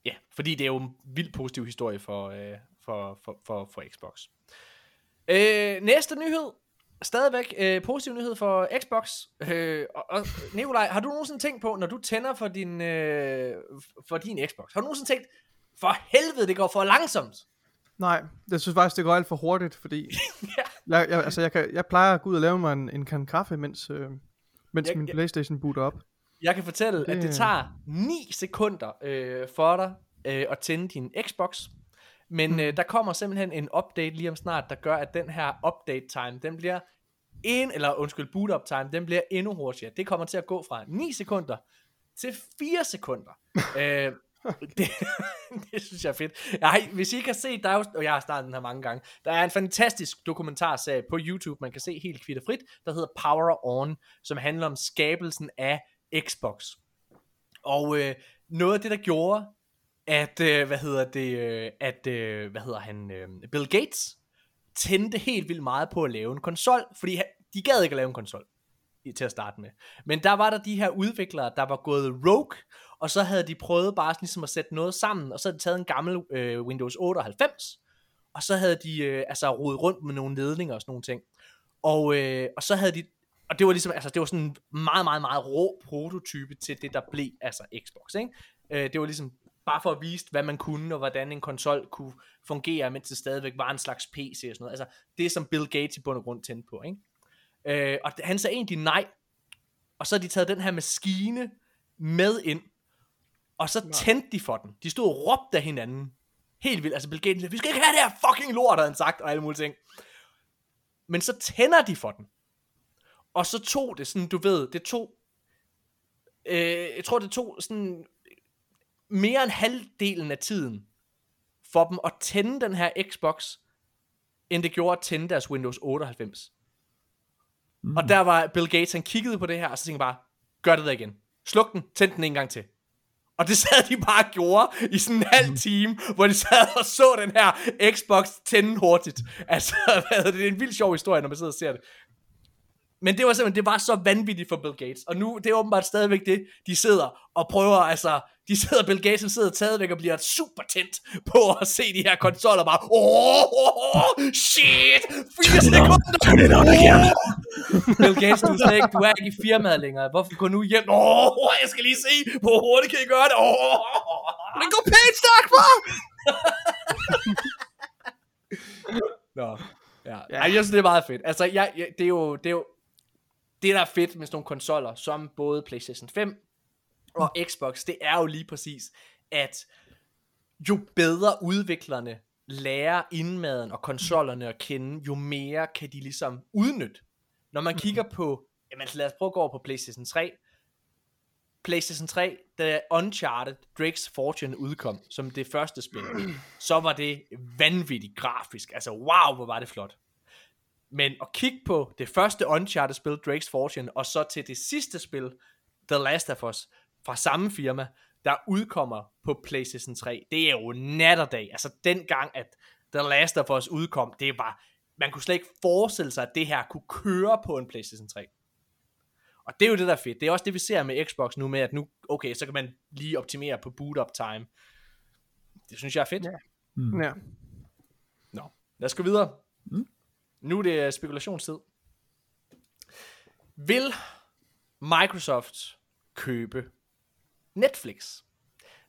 ja, fordi det er jo en vild positiv historie for, øh, for, for, for, for Xbox. Øh, næste nyhed. Stadigvæk øh, positiv nyhed for Xbox. Øh, og, og Nikolaj, har du nogensinde tænkt på, når du tænder for din, øh, for din Xbox, har du nogensinde tænkt, for helvede, det går for langsomt? Nej, jeg synes faktisk, det går alt for hurtigt, fordi Ja. jeg, jeg, altså, jeg, kan, jeg plejer at gå ud og lave mig en, en kan kaffe, mens, øh, mens Jeg- min jeg- Playstation booter op. Jeg kan fortælle, det... at det tager 9 sekunder øh, for dig øh, at tænde din Xbox. Men øh, der kommer simpelthen en update lige om snart, der gør, at den her update time, den bliver en, eller undskyld, boot up time, den bliver endnu hurtigere. Det kommer til at gå fra 9 sekunder til 4 sekunder. øh, det, det synes jeg er fedt. Jeg, hvis I ikke har set, der er jo, og jeg har startet den her mange gange, der er en fantastisk dokumentarserie på YouTube, man kan se helt kvitterfrit, der hedder Power On, som handler om skabelsen af Xbox. Og øh, noget af det, der gjorde, at, øh, hvad hedder det, øh, at, øh, hvad hedder han, øh, Bill Gates tændte helt vildt meget på at lave en konsol, fordi han, de gad ikke at lave en konsol i- til at starte med. Men der var der de her udviklere, der var gået rogue, og så havde de prøvet bare sådan ligesom at sætte noget sammen, og så havde de taget en gammel øh, Windows 98, og så havde de øh, altså rodet rundt med nogle ledninger og sådan nogle ting. Og, øh, og så havde de, og det var ligesom, altså det var sådan en meget, meget, meget rå prototype til det, der blev altså Xbox, ikke? Øh, det var ligesom bare for at vise, hvad man kunne, og hvordan en konsol kunne fungere, mens det stadigvæk var en slags PC og sådan noget. Altså det, som Bill Gates i bund og grund tændte på, ikke? Øh, og han sagde egentlig nej, og så har de taget den her maskine med ind, og så tændte de for den. De stod og råbte af hinanden. Helt vildt. Altså Bill Gates, sagde, vi skal ikke have det her fucking lort, havde han sagt, og alle mulige ting. Men så tænder de for den. Og så tog det sådan, du ved, det tog, øh, jeg tror det tog sådan mere end halvdelen af tiden for dem at tænde den her Xbox, end det gjorde at tænde deres Windows 98. Mm. Og der var Bill Gates, han kiggede på det her, og så tænkte bare, gør det der igen. Sluk den, tænd den en gang til. Og det sad de bare og gjorde i sådan en halv time, hvor de sad og så den her Xbox tænde hurtigt. Altså, hvad det, det er en vild sjov historie, når man sidder og ser det. Men det var simpelthen, det var så vanvittigt for Bill Gates. Og nu, det er åbenbart stadigvæk det, de sidder og prøver, altså, de sidder, Bill Gates sidder stadigvæk og bliver super tændt på at se de her konsoller bare, åh, oh, oh, shit, fire sekunder. Turn it on again. Bill Gates, du er, ikke, du er ikke i firmaet længere. Hvorfor gå nu hjem? Åh, oh, jeg skal lige se, hvor hurtigt kan I gøre det? Åh, oh, Det går pænt stærkt, far! Nå, ja. ja. Ej, jeg synes, det er meget fedt. Altså, jeg, jeg, det er jo, det er jo, det der er fedt med sådan nogle konsoller, som både PlayStation 5 og Xbox, det er jo lige præcis, at jo bedre udviklerne lærer indmaden og konsollerne at kende, jo mere kan de ligesom udnytte. Når man kigger på, jamen lad os prøve at gå over på PlayStation 3. PlayStation 3, da Uncharted Drake's Fortune udkom, som det første spil, så var det vanvittigt grafisk. Altså wow, hvor var det flot. Men at kigge på det første Uncharted-spil, Drake's Fortune, og så til det sidste spil, The Last of Us, fra samme firma, der udkommer på PlayStation 3, det er jo nat og dag. Altså dengang, at The Last of Us udkom, det var, man kunne slet ikke forestille sig, at det her kunne køre på en PlayStation 3. Og det er jo det, der er fedt. Det er også det, vi ser med Xbox nu med, at nu, okay, så kan man lige optimere på boot up time. Det synes jeg er fedt. Ja. Mm. Ja. Nå, lad os gå videre. Mm. Nu er det spekulationstid. Vil Microsoft købe Netflix?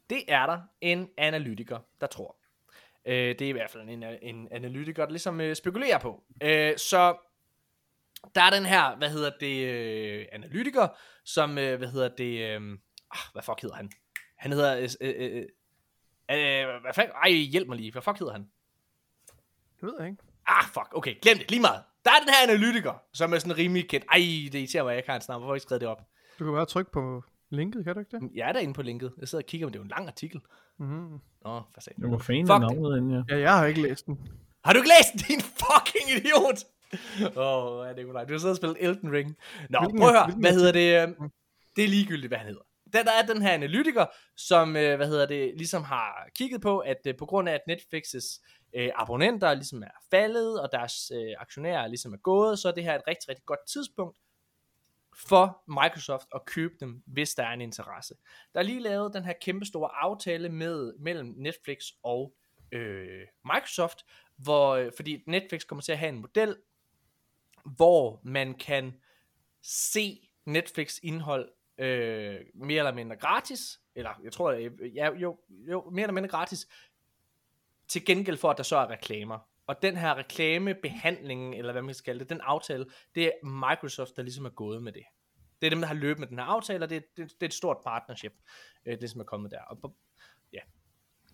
Det er der en analytiker, der tror. Øh, det er i hvert fald en, en analytiker, der ligesom øh, spekulerer på. Øh, så der er den her, hvad hedder det, øh, analytiker, som, øh, hvad hedder det, øh, ah, hvad fuck hedder han? Han hedder, øh, øh, øh, øh, hvad fuck, ej, hjælp mig lige, hvad fuck hedder han? Det ved jeg ikke. Ah, fuck, okay, glem det, lige meget. Der er den her analytiker, som er sådan rimelig kendt. Ej, det irriterer mig, jeg ikke har hans navn. Hvorfor har jeg ikke skrevet det op? Du kan bare trykke på linket, kan du ikke det? Jeg er derinde på linket. Jeg sidder og kigger, men det er jo en lang artikel. Mm-hmm. Nå, for satan. Jeg var fan Fuck af det. navnet inden, ja. Ja, jeg har ikke læst den. Har du ikke læst den, din fucking idiot? Åh, oh, ja, det er Du har siddet og spillet Elden Ring. Nå, Hvilken- prøv at høre. Hvad hedder det? øh, Det er ligegyldigt, hvad han hedder. Den, der er den her analytiker, som, øh, hvad hedder det, ligesom har kigget på, at øh, på grund af, at Netflix's øh, abonnenter ligesom er faldet, og deres øh, aktionærer ligesom er gået, så er det her et rigtig, rigtig godt tidspunkt for Microsoft at købe dem, hvis der er en interesse. Der er lige lavet den her kæmpe store aftale med, mellem Netflix og øh, Microsoft, hvor, øh, fordi Netflix kommer til at have en model, hvor man kan se Netflix indhold øh, mere eller mindre gratis, eller jeg tror, jeg, ja, jo, jo, mere eller mindre gratis, til gengæld for, at der så er reklamer. Og den her reklamebehandling, eller hvad man skal kalde det, den aftale, det er Microsoft, der ligesom er gået med det. Det er dem, der har løbet med den her aftale, og det, det, det er et stort partnership, øh, det som er kommet der. Og, på-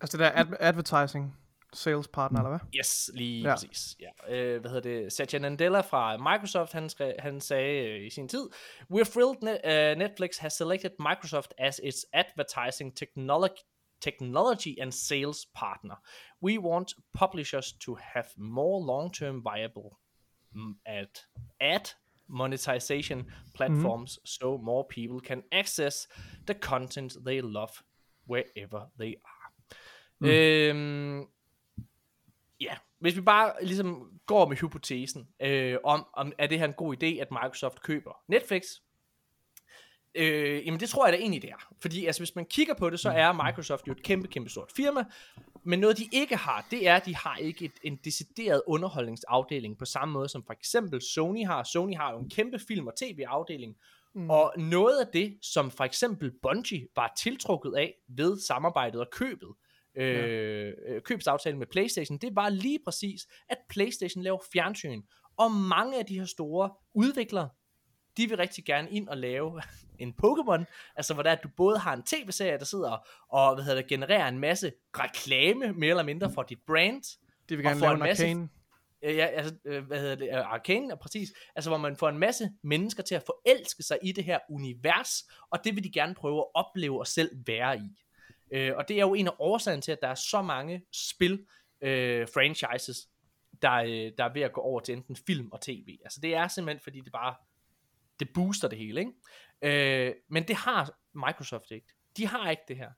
Altså det der ad- advertising sales partner, eller hvad? Yes, lige Ja. ja. præcis. Ja. Øh, hvad hedder det? Satya Nadella fra Microsoft, han, skrev, han sagde øh, i sin tid, We're thrilled ne- uh, Netflix has selected Microsoft as its advertising technology technology and sales partner. We want publishers to have more long-term viable mm, ad, ad monetization platforms so more people can access the content they love wherever they are. Mm. Øhm, ja, hvis vi bare ligesom går med hypotesen øh, om, om, er det her en god idé, at Microsoft køber Netflix, øh, jamen det tror jeg da egentlig det er. Fordi altså, hvis man kigger på det, så er Microsoft jo et kæmpe, kæmpe stort firma, men noget de ikke har, det er, at de har ikke et, en decideret underholdningsafdeling på samme måde som for eksempel Sony har. Sony har jo en kæmpe film- og tv-afdeling, Mm. Og noget af det, som for eksempel Bungie var tiltrukket af ved samarbejdet og købet, øh, øh, købsaftalen med PlayStation, det var lige præcis, at PlayStation laver fjernsyn. Og mange af de her store udviklere, de vil rigtig gerne ind og lave en Pokémon, altså hvor der at du både har en tv-serie, der sidder og hvad hedder det, genererer en masse reklame, mere eller mindre for dit brand, De vil gerne lave en en masse- arcane. Øh, ja, altså, øh, hvad hedder det, uh, Arcane, præcis, altså hvor man får en masse mennesker til at forelske sig i det her univers, og det vil de gerne prøve at opleve og selv være i. Øh, og det er jo en af årsagerne til, at der er så mange spil, øh, franchises, der, øh, der er ved at gå over til enten film og tv. Altså det er simpelthen, fordi det bare, det booster det hele, ikke? Øh, men det har Microsoft ikke. De har ikke det her.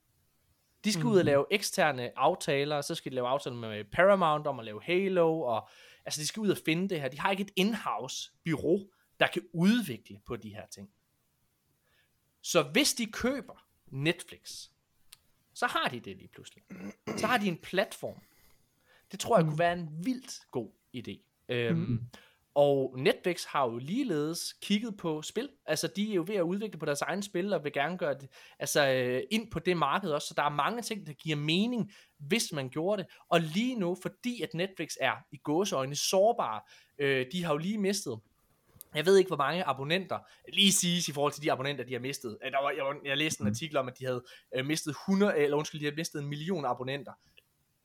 De skal ud og lave eksterne aftaler, så skal de lave aftaler med Paramount om at lave Halo, og altså de skal ud og finde det her. De har ikke et in-house bureau, der kan udvikle på de her ting. Så hvis de køber Netflix, så har de det lige pludselig. Så har de en platform. Det tror jeg kunne være en vildt god idé. Øhm, og Netflix har jo ligeledes kigget på spil. Altså, de er jo ved at udvikle på deres egen spil, og vil gerne gøre det altså, øh, ind på det marked også. Så der er mange ting, der giver mening, hvis man gjorde det. Og lige nu, fordi at Netflix er i gåseøjne sårbare, øh, de har jo lige mistet jeg ved ikke, hvor mange abonnenter, lige siges i forhold til de abonnenter, de har mistet. Øh, Der var, jeg, jeg læste en artikel om, at de havde øh, mistet 100, eller undskyld, de havde mistet en million abonnenter,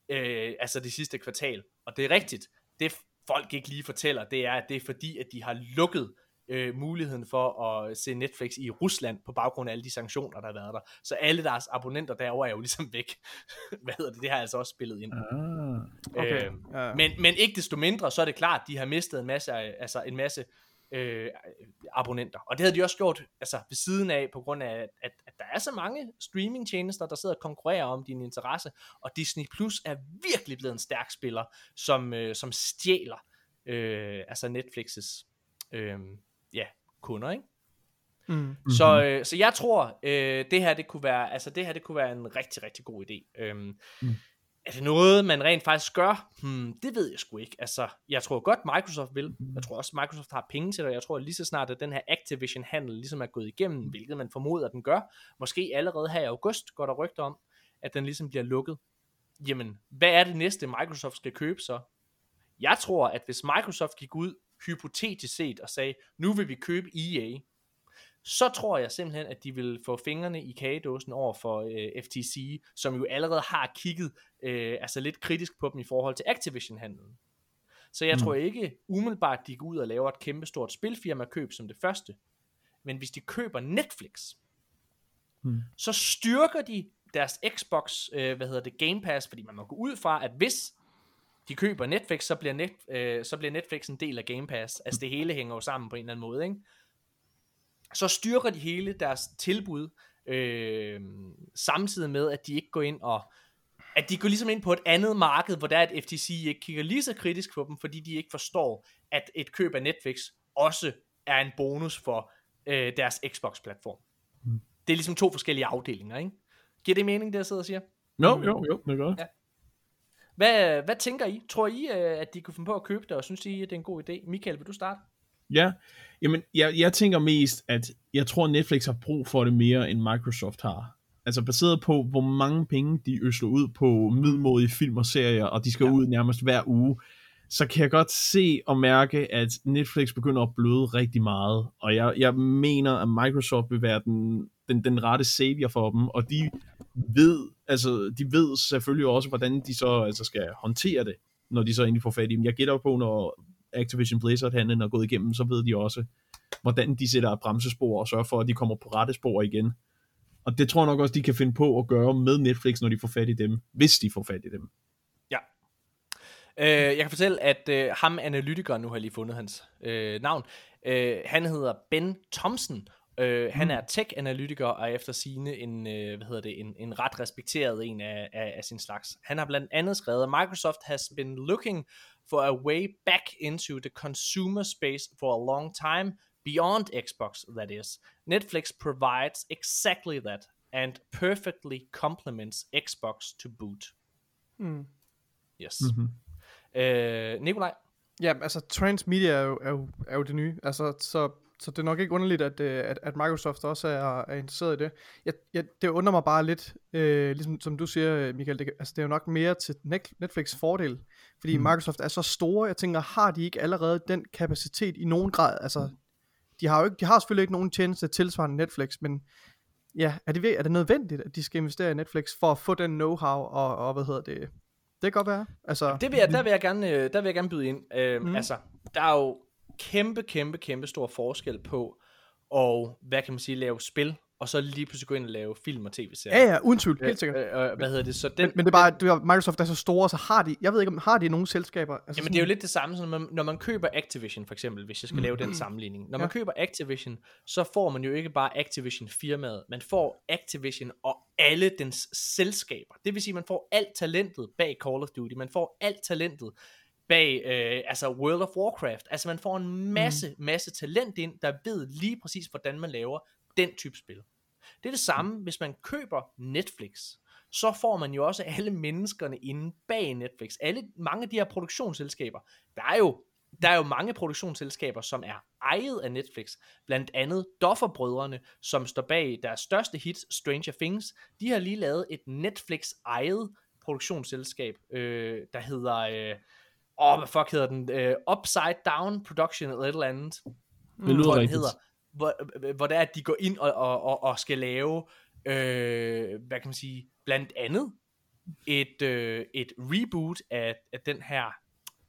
øh, altså det sidste kvartal. Og det er rigtigt. Det folk ikke lige fortæller, det er, at det er fordi, at de har lukket øh, muligheden for at se Netflix i Rusland på baggrund af alle de sanktioner, der har været der. Så alle deres abonnenter derovre er jo ligesom væk. Hvad hedder det? Det har altså også spillet ind. Ah. Okay. Øh, Ja. men, men ikke desto mindre, så er det klart, at de har mistet en masse, altså en masse øh, abonnenter. Og det havde de også gjort altså, ved siden af, på grund af, at, at, der er så mange streamingtjenester, der sidder og konkurrerer om din interesse, og Disney Plus er virkelig blevet en stærk spiller, som, øh, som stjæler øh, altså Netflix's øh, ja, kunder, ikke? Mm. Mm-hmm. Så, øh, så jeg tror, øh, det her det kunne være, altså det her det kunne være en rigtig rigtig god idé. Øhm, mm. Er det noget man rent faktisk gør? Hmm, det ved jeg sgu ikke. Altså, jeg tror godt Microsoft vil. Jeg tror også Microsoft har penge til det. og Jeg tror lige så snart at den her Activision handel ligesom er gået igennem, hvilket man formoder den gør, måske allerede her i august går der rygter om, at den ligesom bliver lukket. Jamen, hvad er det næste Microsoft skal købe så? Jeg tror, at hvis Microsoft gik ud hypotetisk set og sagde, nu vil vi købe EA, så tror jeg simpelthen, at de vil få fingrene i kagedåsen over for øh, FTC, som jo allerede har kigget øh, altså lidt kritisk på dem i forhold til Activision-handlen. Så jeg mm. tror ikke umiddelbart, de går ud og laver et kæmpestort spilfirma køb som det første. Men hvis de køber Netflix, mm. så styrker de deres Xbox, øh, hvad hedder det, Game Pass, fordi man må gå ud fra, at hvis de køber Netflix, så bliver, net, øh, så bliver Netflix en del af Game Pass. Altså det hele hænger jo sammen på en eller anden måde, ikke? Så styrker de hele deres tilbud, øh, samtidig med, at de ikke går ind og at de går ligesom ind på et andet marked, hvor der er et FTC ikke kigger lige så kritisk på dem, fordi de ikke forstår, at et køb af Netflix også er en bonus for øh, deres Xbox-platform. Mm. Det er ligesom to forskellige afdelinger, ikke? Giver det mening, det jeg sidder og siger? Jo, jo, jo, det gør ja. Hvad, hvad tænker I? Tror I, øh, at de kunne finde på at købe det, og synes I, at det er en god idé? Michael, vil du starte? Ja, jamen, jeg, jeg tænker mest, at jeg tror, Netflix har brug for det mere, end Microsoft har. Altså baseret på, hvor mange penge de øsler ud på middelmådige film og serier, og de skal ja. ud nærmest hver uge, så kan jeg godt se og mærke, at Netflix begynder at bløde rigtig meget. Og jeg, jeg mener, at Microsoft vil være den, den, den rette savior for dem, og de ved, altså, de ved selvfølgelig også, hvordan de så altså, skal håndtere det, når de så egentlig får fat i dem. Jeg gætter på, når Activision Blizzard handlen er gået igennem, så ved de også, hvordan de sætter bremsespor og sørger for, at de kommer på rette spor igen. Og det tror jeg nok også, de kan finde på at gøre med Netflix, når de får fat i dem, hvis de får fat i dem. Ja. Øh, jeg kan fortælle, at øh, ham analytikeren, nu har jeg lige fundet hans øh, navn, øh, han hedder Ben Thompson, Øh, han mm. er tech-analytiker og er efter sine en, øh, hvad hedder det, en, en ret respekteret en af, af, af sin slags. Han har blandt andet skrevet, Microsoft has been looking for a way back into the consumer space for a long time, beyond Xbox that is. Netflix provides exactly that and perfectly complements Xbox to boot. Mm. Yes. Mm-hmm. Øh, Nikolaj? Ja, altså transmedia er jo, er, jo, er jo det nye. Altså, så så det er nok ikke underligt, at, øh, at, at Microsoft også er, er interesseret i det. Jeg, jeg, det undrer mig bare lidt, øh, ligesom som du siger, Michael, det, altså, det er jo nok mere til Netflix fordel, fordi mm. Microsoft er så store, jeg tænker, har de ikke allerede den kapacitet i nogen grad? Altså, de har jo ikke, de har selvfølgelig ikke nogen tjeneste tilsvarende Netflix, men ja, er det, er det nødvendigt, at de skal investere i Netflix for at få den know-how og, og hvad hedder det? Det kan godt være. Altså, det vil jeg, der, vil jeg gerne, øh, der vil jeg gerne byde ind. Øh, mm. Altså, der er jo kæmpe, kæmpe, kæmpe stor forskel på og hvad kan man sige, lave spil, og så lige pludselig gå ind og lave film og tv-serier. Ja, ja, uden tvivl, helt sikkert. Øh, øh, hvad hedder det? Så den, men, men det er bare, det er, Microsoft er så store, så har de, jeg ved ikke, om har de nogle selskaber? Altså jamen sådan, det er jo lidt det samme, som når man, når man køber Activision for eksempel, hvis jeg skal mm. lave den sammenligning. Når man ja. køber Activision, så får man jo ikke bare Activision firmaet, man får Activision og alle dens selskaber. Det vil sige, man får alt talentet bag Call of Duty, man får alt talentet bag øh, altså World of Warcraft. Altså man får en masse, mm. masse talent ind, der ved lige præcis, hvordan man laver den type spil. Det er det samme, mm. hvis man køber Netflix. Så får man jo også alle menneskerne inde bag Netflix. Alle, mange af de her produktionsselskaber. Der er jo der er jo mange produktionsselskaber, som er ejet af Netflix. Blandt andet Doffer-brødrene, som står bag deres største hit, Stranger Things. De har lige lavet et Netflix-ejet produktionsselskab, øh, der hedder... Øh, åh, hvad fuck hedder den? Uh, Upside Down Production eller et eller andet. Det lyder rigtigt. Hedder, hvor, hvor det er, at de går ind og, og, og, og skal lave, øh, hvad kan man sige, blandt andet et, øh, et reboot af, af den her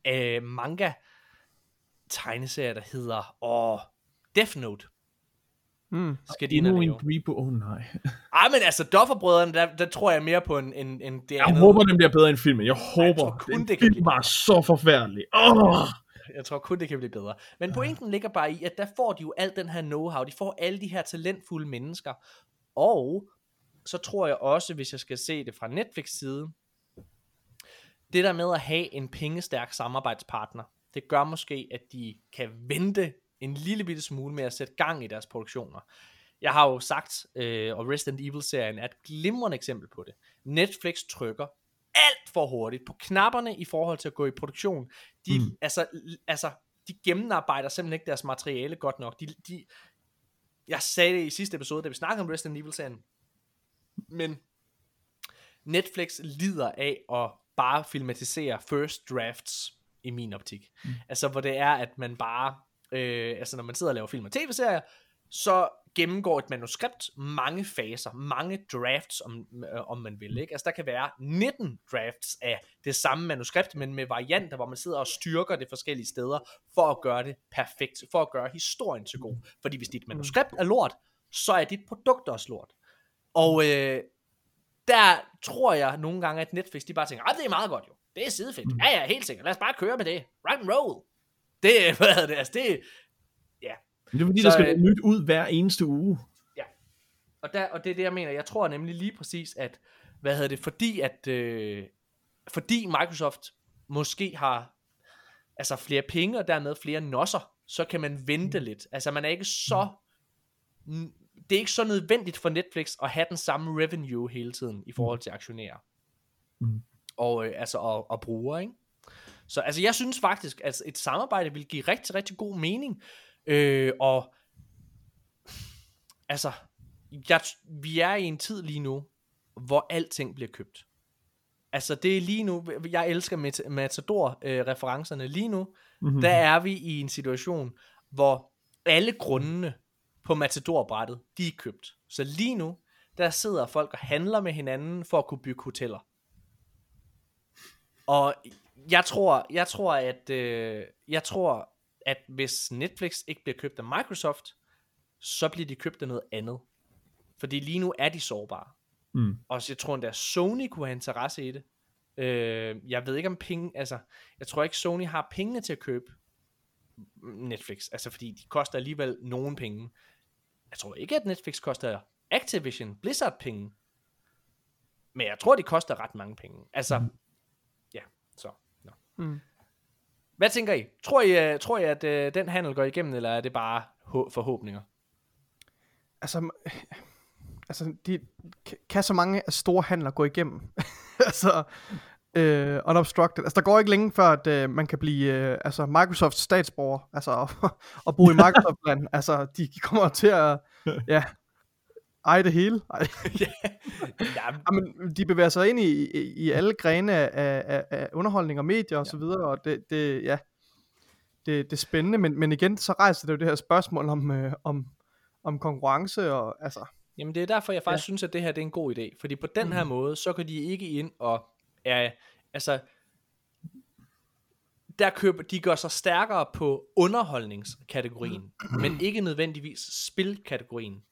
øh, manga tegneserie, der hedder åh, Death Note. Mm. Skal de ind og lave. en reboot? Oh, nej. Ej, men altså, Dofferbrødrene, der, der tror jeg mere på en, en, en det Jeg andet. håber, den bliver bedre end filmen. Jeg håber. Jeg tror kun, det kan blive var så forfærdelig. Oh! Jeg tror kun, det kan blive bedre. Men pointen ligger bare i, at der får de jo al den her know-how. De får alle de her talentfulde mennesker. Og så tror jeg også, hvis jeg skal se det fra Netflix side, det der med at have en pengestærk samarbejdspartner, det gør måske, at de kan vente en lille bitte smule med at sætte gang i deres produktioner. Jeg har jo sagt, øh, og Resident Evil-serien er et glimrende eksempel på det. Netflix trykker alt for hurtigt på knapperne i forhold til at gå i produktion. De, mm. altså, altså, de gennemarbejder simpelthen ikke deres materiale godt nok. De, de, jeg sagde det i sidste episode, da vi snakkede om Resident Evil-serien. Men Netflix lider af at bare filmatisere first drafts i min optik. Mm. Altså hvor det er, at man bare øh, altså når man sidder og laver film og tv-serier, så gennemgår et manuskript mange faser, mange drafts, om, øh, om man vil. Ikke? Altså der kan være 19 drafts af det samme manuskript, men med varianter, hvor man sidder og styrker det forskellige steder, for at gøre det perfekt, for at gøre historien til god. Fordi hvis dit manuskript er lort, så er dit produkt også lort. Og øh, der tror jeg nogle gange, at Netflix de bare tænker, at det er meget godt jo. Det er sidefedt. Ja, ja, helt sikkert. Lad os bare køre med det. Rock and roll. Det, hvad er det, altså det. Men det er fordi, Så, der skal øh, noget nyt ud hver eneste uge. Og, der, og det er det, jeg mener. Jeg tror nemlig lige præcis, at, hvad hedder det, fordi at, øh, fordi Microsoft måske har altså flere penge, og dermed flere nosser, så kan man vente lidt. Altså man er ikke så, n- det er ikke så nødvendigt for Netflix at have den samme revenue hele tiden, i forhold til aktionærer. Mm. Og, øh, altså, og, og brugere, ikke? Så altså, jeg synes faktisk, at et samarbejde vil give rigtig, rigtig god mening. Øh, og altså, jeg, vi er i en tid lige nu, hvor alting bliver købt. Altså det er lige nu, jeg elsker Mat- Matador-referencerne lige nu, Mm-hmm. der er vi i en situation, hvor alle grundene på Matador-brættet, de er købt. Så lige nu, der sidder folk og handler med hinanden for at kunne bygge hoteller. Og jeg tror, jeg tror, at øh, jeg tror, at hvis Netflix ikke bliver købt af Microsoft, så bliver de købt af noget andet. Fordi lige nu er de sårbare. Mm. Og så jeg tror endda, at Sony kunne have interesse i det. Øh, jeg ved ikke om penge, altså, jeg tror ikke Sony har pengene til at købe Netflix, altså fordi de koster alligevel nogen penge. Jeg tror ikke, at Netflix koster Activision, Blizzard penge. Men jeg tror, de koster ret mange penge. Altså, Mhm. ja, så. Nå. Mm. Hvad tænker I? Tror I, tror I at øh, den handel går igennem, eller er det bare hå- forhåbninger? Altså, altså de, kan- så mange af store handler gå igennem? altså, øh, unobstructed. Altså, der går ikke længe før, at øh, man kan blive øh, altså, Microsofts statsborger, altså, og, og bo i Microsoft-land. altså, de kommer til at, ja, eje det hele. Ej. ja, Jamen, de bevæger sig ind i, i, i alle grene af, af, af underholdning og medier og så videre, og det, det ja, det, det er spændende, men, men igen, så rejser det jo det her spørgsmål om, øh, om, om konkurrence, og altså, Jamen det er derfor, jeg faktisk ja. synes, at det her det er en god idé. Fordi på den her måde, så kan de ikke ind og, er, altså, der køber, de gør sig stærkere på underholdningskategorien, men ikke nødvendigvis spilkategorien.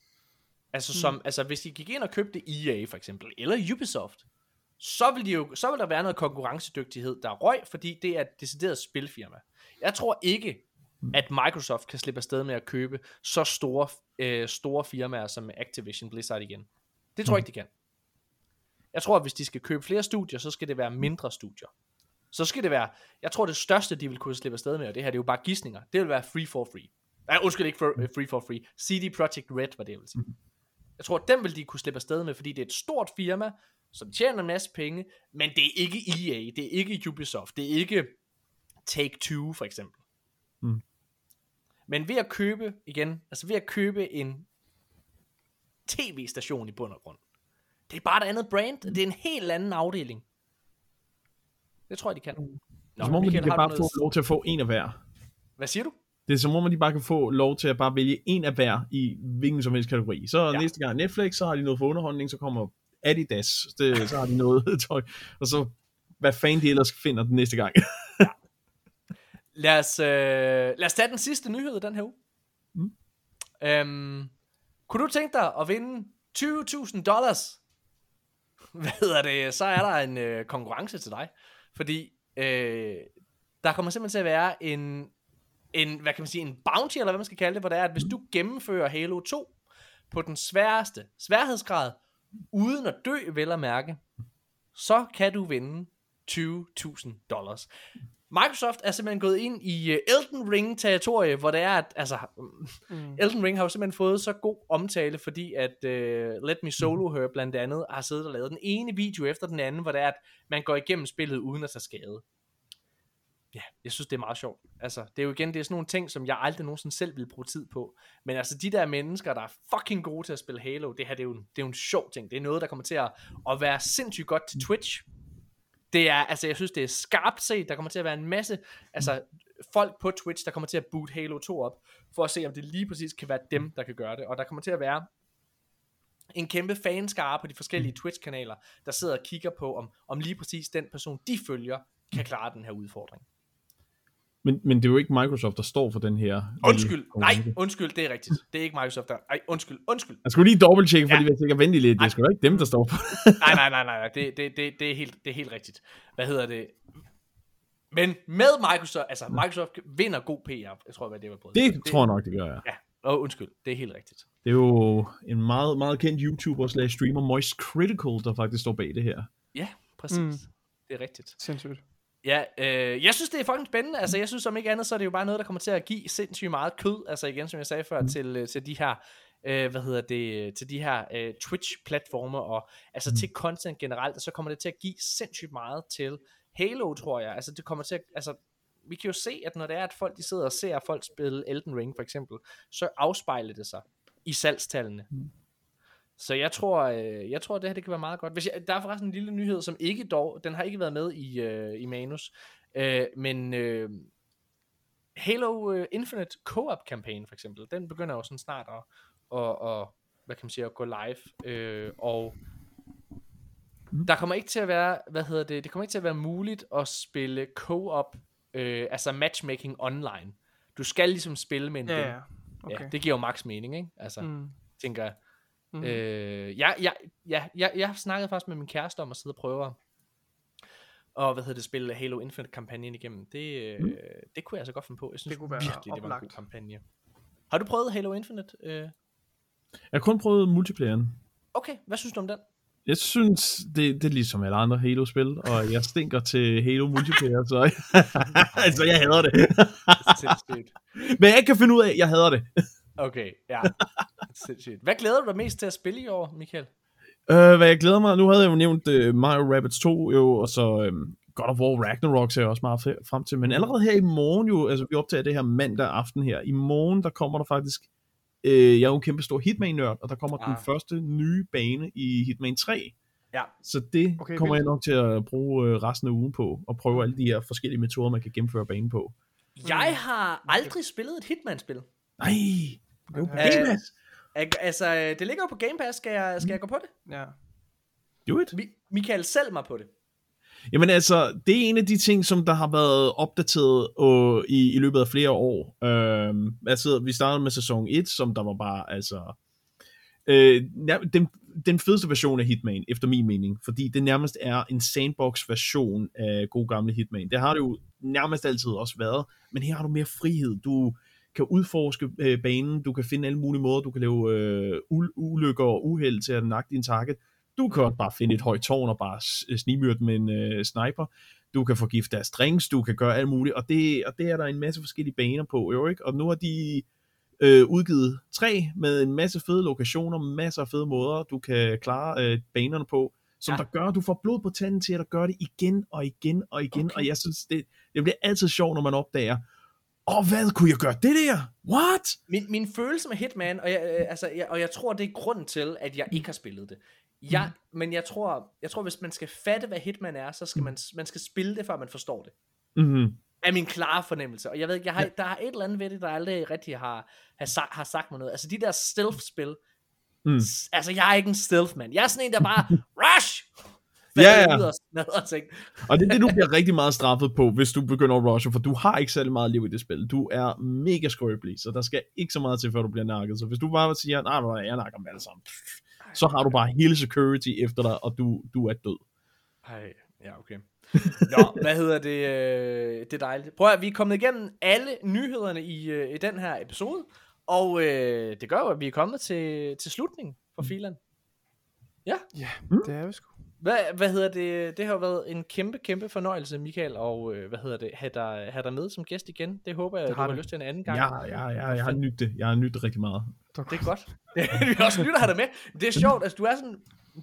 Altså, som, altså hvis de gik ind og købte EA for eksempel, eller Ubisoft, så vil, de jo, så vil der være noget konkurrencedygtighed, der er røg, fordi det er et decideret spilfirma. Jeg tror ikke, at Microsoft kan slippe afsted med at købe så store, øh, store firmaer som Activision Blizzard igen. Det tror jeg ikke, de kan. Jeg tror, at hvis de skal købe flere studier, så skal det være mindre studier. Så skal det være, jeg tror det største, de vil kunne slippe afsted med, og det her det er jo bare gissninger, det vil være Free for Free. Nej, undskyld ikke for, uh, Free for Free. CD Projekt Red var det, jeg vil sige. Jeg tror, den vil de kunne slippe afsted med, fordi det er et stort firma, som tjener en masse penge, men det er ikke EA, det er ikke Ubisoft, det er ikke Take-Two for eksempel. Mm. Men ved at købe, igen, altså ved at købe en tv-station i bund og grund, det er bare et andet brand, det er en helt anden afdeling. Det tror jeg, de kan. Nå, som om Michael, kan bare få lov til at få en af hver. Hvad siger du? Det er som om, at de bare kan få lov til at bare vælge en af hver i hvilken som helst kategori. Så Ja. ja. næste gang Netflix, så har de noget for underholdning, så kommer Adidas, det, så har de noget tøj, og så hvad fanden de ellers finder den næste gang. Lad os, øh, lad os tage den sidste nyhed den her uge. Mm. Øhm, kunne du tænke dig at vinde 20.000 dollars? Hvad hedder det? Så er der en øh, konkurrence til dig. Fordi øh, der kommer simpelthen til at være en, en, hvad kan man sige, en bounty, eller hvad man skal kalde det, hvor det er, at hvis du gennemfører Halo 2 på den sværeste sværhedsgrad, uden at dø, vel at mærke, så kan du vinde 20.000 dollars. Microsoft er simpelthen gået ind i uh, Elden Ring territorie, hvor det er, at altså, mm. Elden Ring har jo simpelthen fået så god omtale, fordi at uh, Let Me Solo Her blandt andet har siddet og lavet den ene video efter den anden, hvor det er, at man går igennem spillet uden at tage skade. Ja, jeg synes, det er meget sjovt. Altså, det er jo igen, det er sådan nogle ting, som jeg aldrig nogensinde selv ville bruge tid på. Men altså, de der mennesker, der er fucking gode til at spille Halo, det her, det er jo, en- det er jo en sjov ting. Det er noget, der kommer til at, at være sindssygt godt til Twitch. Det er, altså, jeg synes, det er skarpt set. Der kommer til at være en masse, altså, folk på Twitch, der kommer til at boot Halo 2 op, for at se, om det lige præcis kan være dem, der kan gøre det. Og der kommer til at være en kæmpe fanskare på de forskellige Twitch-kanaler, der sidder og kigger på, om, om lige præcis den person, de følger, kan klare den her udfordring. Men, men det er jo ikke Microsoft, der står for den her. Undskyld, lille nej, undskyld, det er rigtigt. Det er ikke Microsoft, der... Ej, undskyld, undskyld. Jeg skulle lige dobbelttjekke, fordi Ja. ja. jeg tænker, vent lige lidt, det er sgu da ikke dem, der står for Nej, nej, nej, nej, nej. Det, det, det, det, er helt, det er helt rigtigt. Hvad hedder det? Men med Microsoft, altså Microsoft vinder god PR, jeg tror, hvad det var på. Det tror jeg nok, det gør jeg. Ja, og undskyld, det er helt rigtigt. Det er jo en meget, meget kendt YouTuber slash streamer, Moist Critical, der faktisk står bag det her. Ja, præcis. Mm. Mm. Det er rigtigt. Sindssygt. Ja, øh, jeg synes, det er fucking spændende. Altså, jeg synes om ikke andet, så er det jo bare noget, der kommer til at give sindssygt meget kød. Altså igen, som jeg sagde før, mm. til, øh, til de her, øh, hvad hedder det, til de her øh, Twitch-platformer, og altså mm. til content generelt, og så kommer det til at give sindssygt meget til Halo, tror jeg. Altså, det kommer til at, altså, vi kan jo se, at når det er, at folk de sidder og ser folk spille Elden Ring, for eksempel, så afspejler det sig i salgstallene. Så jeg tror, øh, jeg tror, det her det kan være meget godt. Hvis jeg, der er forresten en lille nyhed, som ikke dog, den har ikke været med i, øh, i manus, øh, men øh, Halo øh, Infinite Co-op campaign for eksempel, den begynder jo sådan snart at, og, og hvad kan man sige, at gå live, øh, og der kommer ikke til at være, hvad hedder det, det kommer ikke til at være muligt at spille co-op, øh, altså matchmaking online. Du skal ligesom spille med en Ja, ja. Okay. ja, det giver jo max mening, ikke? Altså. Mm. tænker jeg. Mm. Øh, jeg, jeg, jeg, jeg, jeg snakkede faktisk med min kæreste om at sidde og prøve og hvad hedder det, spille Halo Infinite-kampagnen igennem. Det, mm. det kunne jeg altså godt finde på. Jeg synes Det kunne være virkelig, det var en god oplagt. kampagne. Har du prøvet Halo Infinite? Øh? Jeg har kun prøvet multiplayeren. Okay, hvad synes du om den? Jeg synes, det, det er ligesom alle andre Halo-spil, og jeg stinker til Halo multiplayer, så altså, jeg hader det. Sindssygt. Men jeg kan finde ud af, at jeg hader det. Okay, ja. Sindssygt. Hvad glæder du dig mest til at spille i år, Michael? Uh, hvad jeg glæder mig, nu havde jeg jo nævnt uh, Mario Rabbids 2, jo, og så um, God of War Ragnarok ser jeg også meget frem til, men allerede her i morgen jo, altså vi optager det her mandag aften her, i morgen der kommer der faktisk, uh, jeg er jo en kæmpe stor Hitman-nørd, og der kommer ah. den første nye bane i Hitman 3, Ja. så det Okay, kommer vildt. jeg nok til at bruge uh, resten af ugen på, og prøve alle de her forskellige metoder, man kan gennemføre banen på. Jeg har aldrig spillet et Hitman-spil. Nej, det er jo Øh, Altså, det ligger jo på Game Pass. Skal jeg, skal jeg gå på det? Ja. Do it. Mi- Michael, sælg mig på det. Jamen altså, det er en af de ting, som der har været opdateret øh, i, i løbet af flere år. Øh, altså, vi startede med sæson 1, som der var bare, altså... Øh, den, den fedeste version af Hitman, efter min mening, fordi det nærmest er en sandbox-version af god gamle Hitman. Det har det jo nærmest altid også været, men her har du mere frihed. Du kan udforske øh, banen, du kan finde alle mulige måder, du kan lave øh, ul- ulykker og uheld til at nakke din target. Du kan også bare finde et højt tårn og bare s- snigmyrde med en øh, sniper. Du kan forgifte deres drinks, du kan gøre alt muligt, og det, og det er der en masse forskellige baner på, jo ikke? Og nu har de øh, udgivet tre med en masse fede lokationer, masser af fede måder, du kan klare øh, banerne på, som Ja. der gør, at du får blod på tanden til at gøre det igen og igen og igen, okay. og jeg synes, det, det bliver altid sjovt, når man opdager, åh, oh, hvad kunne jeg gøre det der? What? Min, min følelse med Hitman, og jeg, øh, altså, jeg, og jeg tror, det er grunden til, at jeg ikke har spillet det. Jeg, Mm. Men jeg tror, jeg tror, hvis man skal fatte, hvad Hitman er, så skal man, man skal spille det, før man forstår det. Mm-hmm. Er min klare fornemmelse. Og jeg ved ikke, jeg har, der er et eller andet ved det, der aldrig rigtig har, har, sagt, har sagt mig noget. Altså de der stealth-spil. Mm. Altså jeg er ikke en stealth-mand. Jeg er sådan en, der bare, rush! Ja, ja. Ud og smadrer ting. Og det er det, du bliver rigtig meget straffet på, hvis du begynder at rushe, for du har ikke særlig meget liv i det spil. Du er mega skrøbelig, så der skal ikke så meget til, før du bliver nakket. Så hvis du bare siger, nej, nej, jeg nakker dem alle sammen, så har du bare hele security efter dig, og du, du er død. Ej, ja, okay. Nå, hvad hedder det? Øh, det er dejligt. Prøv at vi er kommet igennem alle nyhederne i, øh, i den her episode, og øh, det gør jo, at vi er kommet til, til slutningen for filen. Ja, det er vi sgu. Hvad, hvad hedder det? Det har jo været en kæmpe, kæmpe fornøjelse, Michael, og øh, hvad hedder det, have dig, have dig med som gæst igen. Det håber jeg, Det du har har det. lyst til en anden gang. Ja, ja, ja, jeg har nydt det. Jeg har nydt det rigtig meget. Det er godt. vi har også lyttet at have dig med. Det er sjovt, altså du er sådan,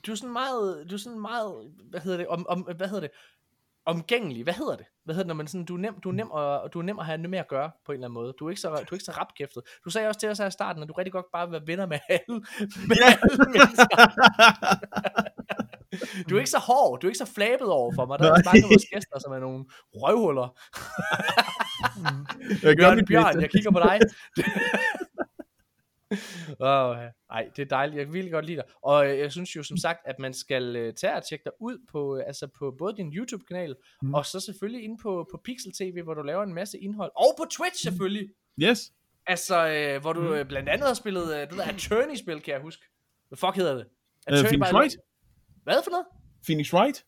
du er sådan meget, du er sådan meget, hvad hedder det, om, om, hvad hedder det, omgængelig, hvad hedder det? Hvad hedder det, når man sådan, du er nem, du er nem, og du er nem at have med at gøre på en eller anden måde. Du er ikke så, du er ikke så rapkæftet. Du sagde også til os her i starten, at du rigtig godt bare vil være venner med alle, med alle mennesker. Du er ikke så hård, du er ikke så flabet over for mig. Der er mange af vores gæster, som er nogle røvhuller. Jeg gør mit Bjørn, jeg kigger på dig. oh, nej, det er dejligt. Jeg virkelig godt lide dig. Og øh, jeg synes jo som sagt, at man skal øh, tage og tjekke dig ud på, øh, altså på både din YouTube-kanal, mm. og så selvfølgelig inde på, på Pixel TV, hvor du laver en masse indhold. Og på Twitch selvfølgelig. Yes. Altså, øh, hvor du øh, blandt andet har spillet, øh, det der Attorney-spil, kan jeg huske. Hvad fuck hedder det? Uh, Phoenix Wright? Hvad for noget? Phoenix Wright?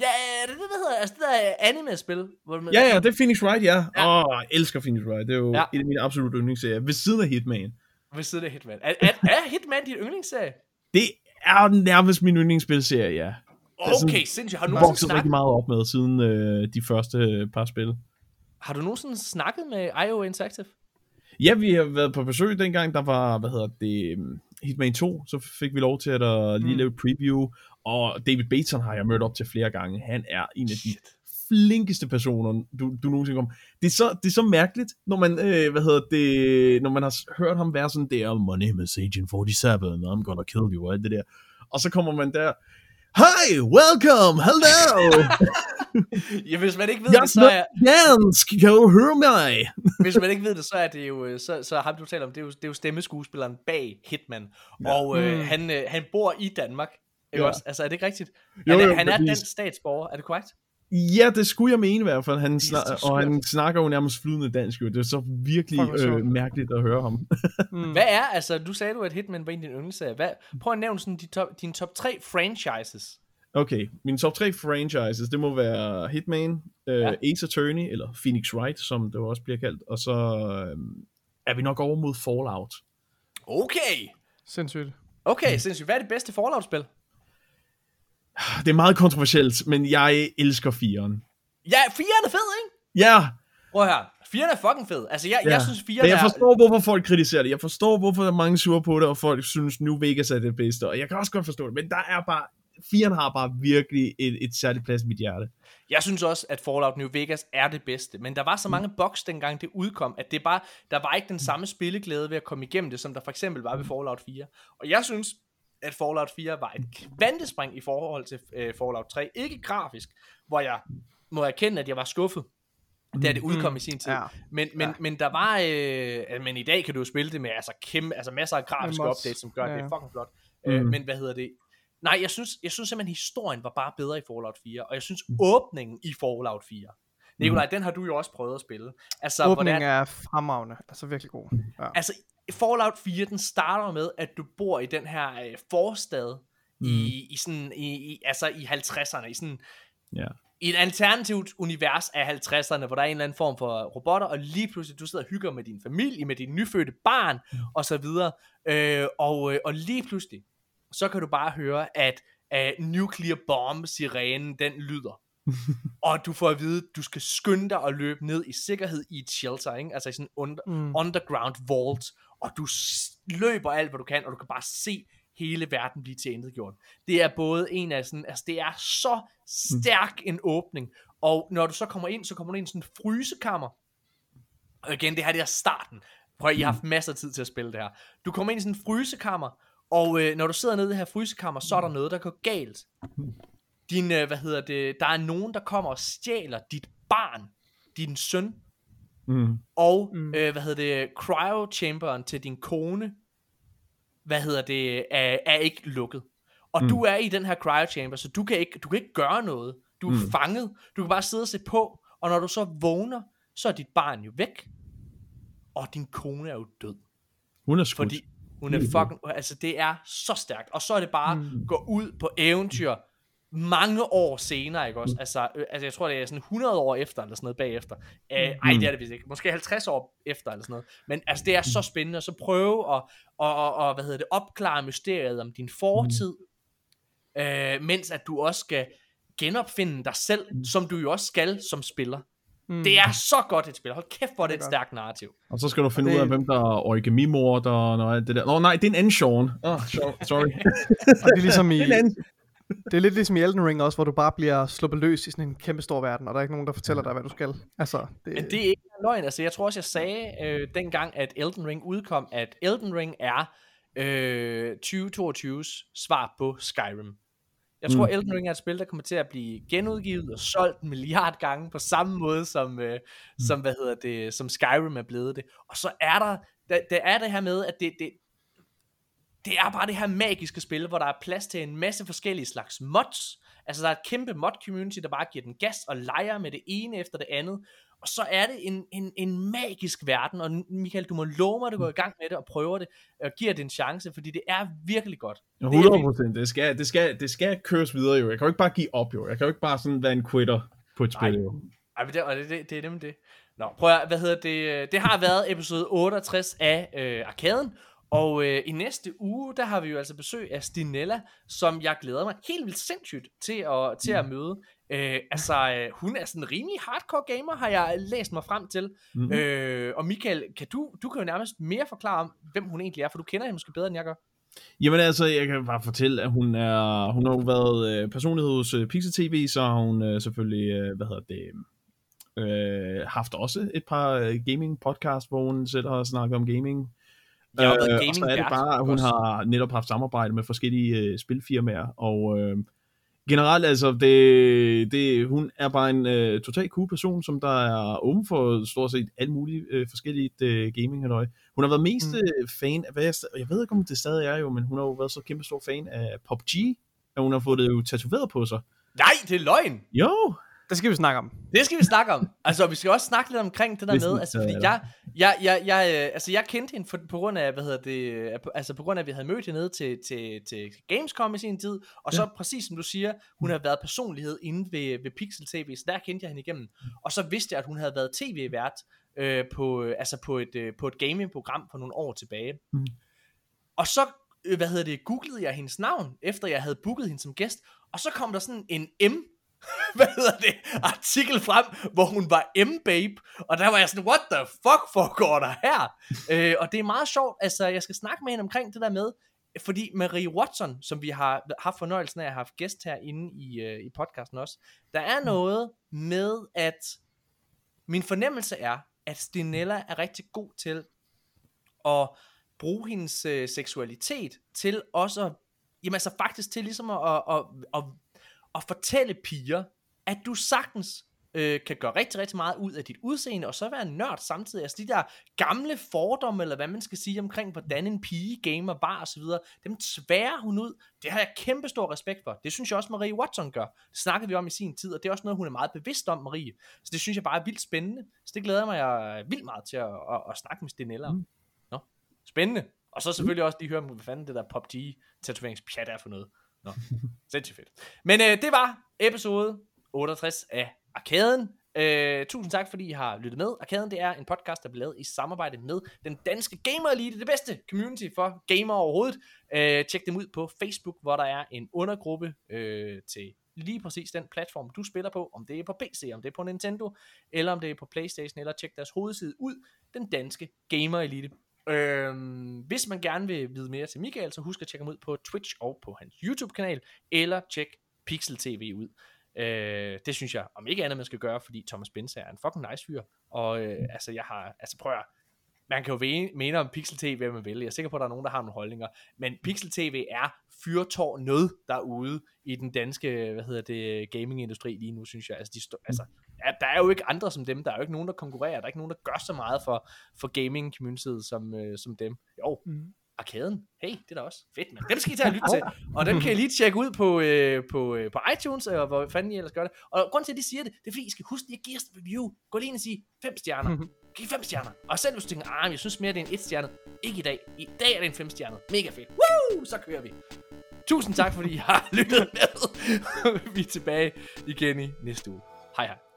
Ja, det er det, der hedder, altså det der anime-spil. Hvor man, Ja, ja, det er Phoenix Wright, ja. Åh, Ja. oh, jeg elsker Phoenix Wright. Det er jo Ja. en af mine absolutte yndlingsserier. Ved siden af Hitman. Ved siden af Hitman. Er, er, er Hitman din yndlingsserie? Det er nærmest min yndlingsspilserie, ja. Okay, sindssygt. Har du Jeg har nogensinde vokset rigtig snakket, meget op med siden øh, de første øh, par spil. har du nogensinde snakket med IO Interactive? Ja, vi har været på besøg dengang, der var, hvad hedder det, øhm, Hitman 2, så fik vi lov til at uh, lige Mm. lave et preview, og David Bateson har jeg mødt op til flere gange. Han er en af de Shit. flinkeste personer, du, du nogensinde kom. Det er, så, det er så mærkeligt, når man, øh, hvad hedder det, når man har hørt ham være sådan der, my name is Agent 47, and I'm gonna kill you, og alt det der. Og så kommer man der, Hi, welcome, hello, Ja, hvis man ikke ved jeg det, så er, dansk, kan du høre mig? hvis man ikke ved det, så er det jo, øh, så, så ham du taler om, det er jo, det er jo stemmeskuespilleren bag Hitman. Ja. Og øh, Mm. han, øh, han bor i Danmark. Ikke Ja. også? Altså, er det ikke rigtigt? Jo, han, er, jo, han er dansk statsborger, er det korrekt? Ja, det skulle jeg mene i hvert fald. Han så snak- og han snakker jo nærmest flydende dansk. Jo. Det er så virkelig øh, mærkeligt at høre ham. Mm. Hvad er, altså, du sagde du, at Hitman var en af dine yndlingsserier. Hvad, prøv at nævne sådan de top, dine top 3 franchises. Okay, mine top 3 franchises, det må være Hitman, øh, Ja. Ace Attorney, eller Phoenix Wright, som det jo også bliver kaldt, og så øh, er vi nok over mod Fallout. Okay! Sindssygt. Okay, sindssygt. Hvad er det bedste Fallout-spil? Det er meget kontroversielt, men jeg elsker 4'eren. Ja, 4'eren er fed, ikke? Ja, Prøv her. 4'eren er fucking fed. Altså, jeg, ja. jeg synes 4'eren Men jeg er... forstår, hvorfor folk kritiserer det. Jeg forstår, hvorfor der er mange sure på det, og folk synes, New Vegas er det bedste. Og jeg kan også godt forstå det, men der er bare... 4'eren har bare virkelig et, et særligt plads i mit hjerte. Jeg synes også, at Fallout New Vegas er det bedste, men der var så mange bugs dengang det udkom, at det bare, der var ikke den samme spilleglæde ved at komme igennem det, som der for eksempel var ved Fallout 4. Og jeg synes, at Fallout 4 var et kvantespring i forhold til øh, Fallout 3. Ikke grafisk, hvor jeg må erkende, at jeg var skuffet, da det udkom i sin tid. Ja. Men, men, Ja. men der var, øh, men i dag kan du jo spille det med altså, kæmpe, altså masser af grafiske mods. updates, som gør, at det Ja. er fucking flot. Øh, Mm. men hvad hedder det? Nej, jeg synes, jeg synes simpelthen, historien var bare bedre i Fallout 4, og jeg synes åbningen i Fallout 4. Nikolaj, den har du jo også prøvet at spille. Altså, Åbningen hvordan, er fremragende. Altså virkelig god. Ja. altså Fallout 4, den starter med, at du bor i den her øh, forstad, i, i sådan, i, i, altså i 50'erne, i sådan, Ja. i et alternativt univers af 50'erne, hvor der er en eller anden form for robotter, og lige pludselig du sidder og hygger med din familie, med din nyfødte barn, og så videre. Øh, og, øh, og lige pludselig, så kan du bare høre, at uh, nuclear bomb sirenen den lyder. og du får at vide, du skal skynde dig og løbe ned i sikkerhed i et shelter, ikke? altså i sådan en under, Mm. underground vault, og du løber alt, hvad du kan, og du kan bare se hele verden blive til gjort. Det er både en af sådan, altså det er så stærk en åbning, og når du så kommer ind, så kommer du ind i sådan en frysekammer, og igen, det her det er starten. Prøv I har haft masser af tid til at spille det her. Du kommer ind i sådan en frysekammer, og øh, når du sidder nede i det her frysekammer, så er der noget, der går galt. Din, øh, hvad hedder det, der er nogen, der kommer og stjæler dit barn, din søn, Mm. og, Mm. øh, hvad hedder det, cryo-chamberen til din kone, hvad hedder det, er, er ikke lukket. Og mm. du er i den her cryo-chamber, så du kan ikke, du kan ikke gøre noget. Du er mm. fanget. Du kan bare sidde og se på, og når du så vågner, så er dit barn jo væk. Og din kone er jo død. Hun er skudt. Fordi hun er fucking, altså det er så stærkt. Og så er det bare mm. gå ud på eventyr mange år senere, ikke også? Altså, øh, altså jeg tror, det er sådan 100 år efter, eller sådan noget bagefter. Uh, ej, det er det vist ikke. Måske 50 år efter, eller sådan noget. Men altså, det er så spændende at så prøve at, og, og, og, hvad hedder det, opklare mysteriet om din fortid, øh, mens at du også skal genopfinde dig selv, som du jo også skal som spiller. Mm. Det er så godt et spil. Hold kæft, hvor er det et godt. stærkt narrativ. Og så skal du finde Og ud af, det- hvem der er origamimorderen og alt det der. Nå nej, det er en anden Sean. Oh, sorry. Og det er ligesom i, Det er en anden. Det er lidt ligesom i Elden Ring også, hvor du bare bliver sluppet løs i sådan en kæmpe stor verden, og der er ikke nogen, der fortæller dig, hvad du skal. Altså, det, Men det er ikke løgn. Altså, jeg tror også, jeg sagde øh, dengang, at Elden Ring udkom, at Elden Ring er øh, 2022's svar på Skyrim. Jeg tror, mm. Elden Ring er et spil, der kommer til at blive genudgivet og solgt en milliard gange på samme måde, som, øh, mm. som, hvad hedder det, som Skyrim er blevet det. Og så er der, der, der er det her med, at det, det, det er bare det her magiske spil, hvor der er plads til en masse forskellige slags mods. Altså der er et kæmpe mod community, der bare giver den gas og leger med det ene efter det andet. Og så er det en, en, en magisk verden, og Michael, du må love mig, at du går i gang med det og prøver det, og giver det en chance, fordi det er virkelig godt. 100 procent. Det skal, det, skal, det skal køres videre jo. Jeg kan jo ikke bare give op jo. Jeg kan jo ikke bare sådan være en quitter på et spil jo. Ej, men det, og det, det, det er nemlig det. Nå, prøv at, hvad hedder det, det har været episode 68 af øh, Arkaden, og øh, i næste uge, der har vi jo altså besøg af Stinella, som jeg glæder mig helt vildt sindssygt til at, til at mm. møde. Øh, altså, øh, hun er sådan en rimelig hardcore gamer, har jeg læst mig frem til. Mm-hmm. Øh, og Michael, kan du, du kan jo nærmest mere forklare om, hvem hun egentlig er, for du kender hende måske bedre, end jeg gør. Jamen altså, jeg kan bare fortælle, at hun er, hun har jo været øh, personlighed hos øh, Pixel TV, så har hun øh, selvfølgelig, øh, hvad hedder det, øh, haft også et par øh, gaming podcast, hvor hun selv har snakket om gaming. Ja, og, øh, og så er det bare, at hun har netop haft samarbejde med forskellige øh, spilfirmaer, og øh, generelt, altså, det, det, hun er bare en øh, totalt cool person, som der er åben for stort set alt muligt øh, forskelligt øh, gaming -halløj. Hun har været mest mm. Øh, fan af, hvad jeg, jeg ved ikke, om det stadig er jo, men hun har jo været så kæmpe stor fan af PUBG, at hun har fået det jo tatoveret på sig. Nej, det er løgn! Jo! Det skal vi snakke om. Det skal vi snakke om. Altså, vi skal også snakke lidt omkring det der med, altså, fordi jeg, jeg, jeg, jeg, øh, altså, jeg kendte hende for, på grund af, hvad hedder det, altså på grund af, at vi havde mødt hende nede til, til, til Gamescom i sin tid, og så ja. præcis som du siger, hun har været personlighed inde ved, ved Pixel TV, så der kendte jeg hende igennem. Og så vidste jeg, at hun havde været tv-vært øh, på, altså på et, øh, på et gaming-program for nogle år tilbage. Mm. Og så, øh, hvad hedder det, googlede jeg hendes navn, efter jeg havde booket hende som gæst, og så kom der sådan en M hvad hedder det, artikel frem, hvor hun var M-babe, og der var jeg sådan, what the fuck foregår der her? øh, og det er meget sjovt, altså jeg skal snakke med hende omkring det der med, fordi Marie Watson, som vi har haft fornøjelsen af at have haft gæst herinde i, øh, i podcasten også, der er noget med, at min fornemmelse er, at Stinella er rigtig god til at bruge hendes øh, seksualitet til også, jamen altså faktisk til ligesom at, at, at, at at fortælle piger, at du sagtens øh, kan gøre rigtig, rigtig meget ud af dit udseende, og så være en nørd samtidig. Altså de der gamle fordomme, eller hvad man skal sige omkring, hvordan en pige gamer var osv., dem tværer hun ud. Det har jeg kæmpe stor respekt for. Det synes jeg også Marie Watson gør. Det snakkede vi om i sin tid, og det er også noget, hun er meget bevidst om, Marie. Så det synes jeg bare er vildt spændende. Så det glæder mig jeg vildt meget til at, at, at snakke med Stinella Mm. Nå, spændende. Og så selvfølgelig også lige høre, hvad fanden det der PUBG-tatoveringspjat er for noget. Nå, sindssygt fedt. Men øh, det var episode 68 af Arkaden. Øh, tusind tak, fordi I har lyttet med. Arkaden det er en podcast, der bliver lavet i samarbejde med den danske Gamer Elite, det bedste community for gamer overhovedet. Øh, tjek dem ud på Facebook, hvor der er en undergruppe øh, til lige præcis den platform, du spiller på, om det er på PC, om det er på Nintendo, eller om det er på Playstation, eller tjek deres hovedside ud, den danske Gamer Elite. Øhm, hvis man gerne vil vide mere til Michael, så husk at tjekke ham ud på Twitch og på hans YouTube-kanal, eller tjek Pixel TV ud. Øh, det synes jeg, om ikke andet, man skal gøre, fordi Thomas Benz er en fucking nice fyr. Og øh, altså, jeg har, altså prøv at, man kan jo mene om Pixel TV, hvad man vil. Jeg er sikker på, at der er nogen, der har nogle holdninger. Men Pixel TV er fyrtårnet derude i den danske, hvad hedder det, gaming-industri lige nu, synes jeg. Altså, de altså, ja, der er jo ikke andre som dem. Der er jo ikke nogen, der konkurrerer. Der er ikke nogen, der gør så meget for, for gaming-communityet som, øh, som dem. Jo, mm. Arkaden. Hey, det er da også fedt, man. Dem skal I tage og lytte til. Og dem kan I lige tjekke ud på, øh, på, øh, på iTunes, og hvor fanden I ellers gør det. Og grund til, at de siger det, det er fordi, I skal huske lige at give os et review. Gå lige ind og sige fem stjerner. Giv fem stjerner. Og selv hvis du tænker, ah, jeg synes mere, det er en et stjerne. Ikke i dag. I dag er det en fem stjerner. Mega fedt. Woo! Så kører vi. Tusind tak, fordi I har lyttet med. vi er tilbage igen i næste uge. Hej hej.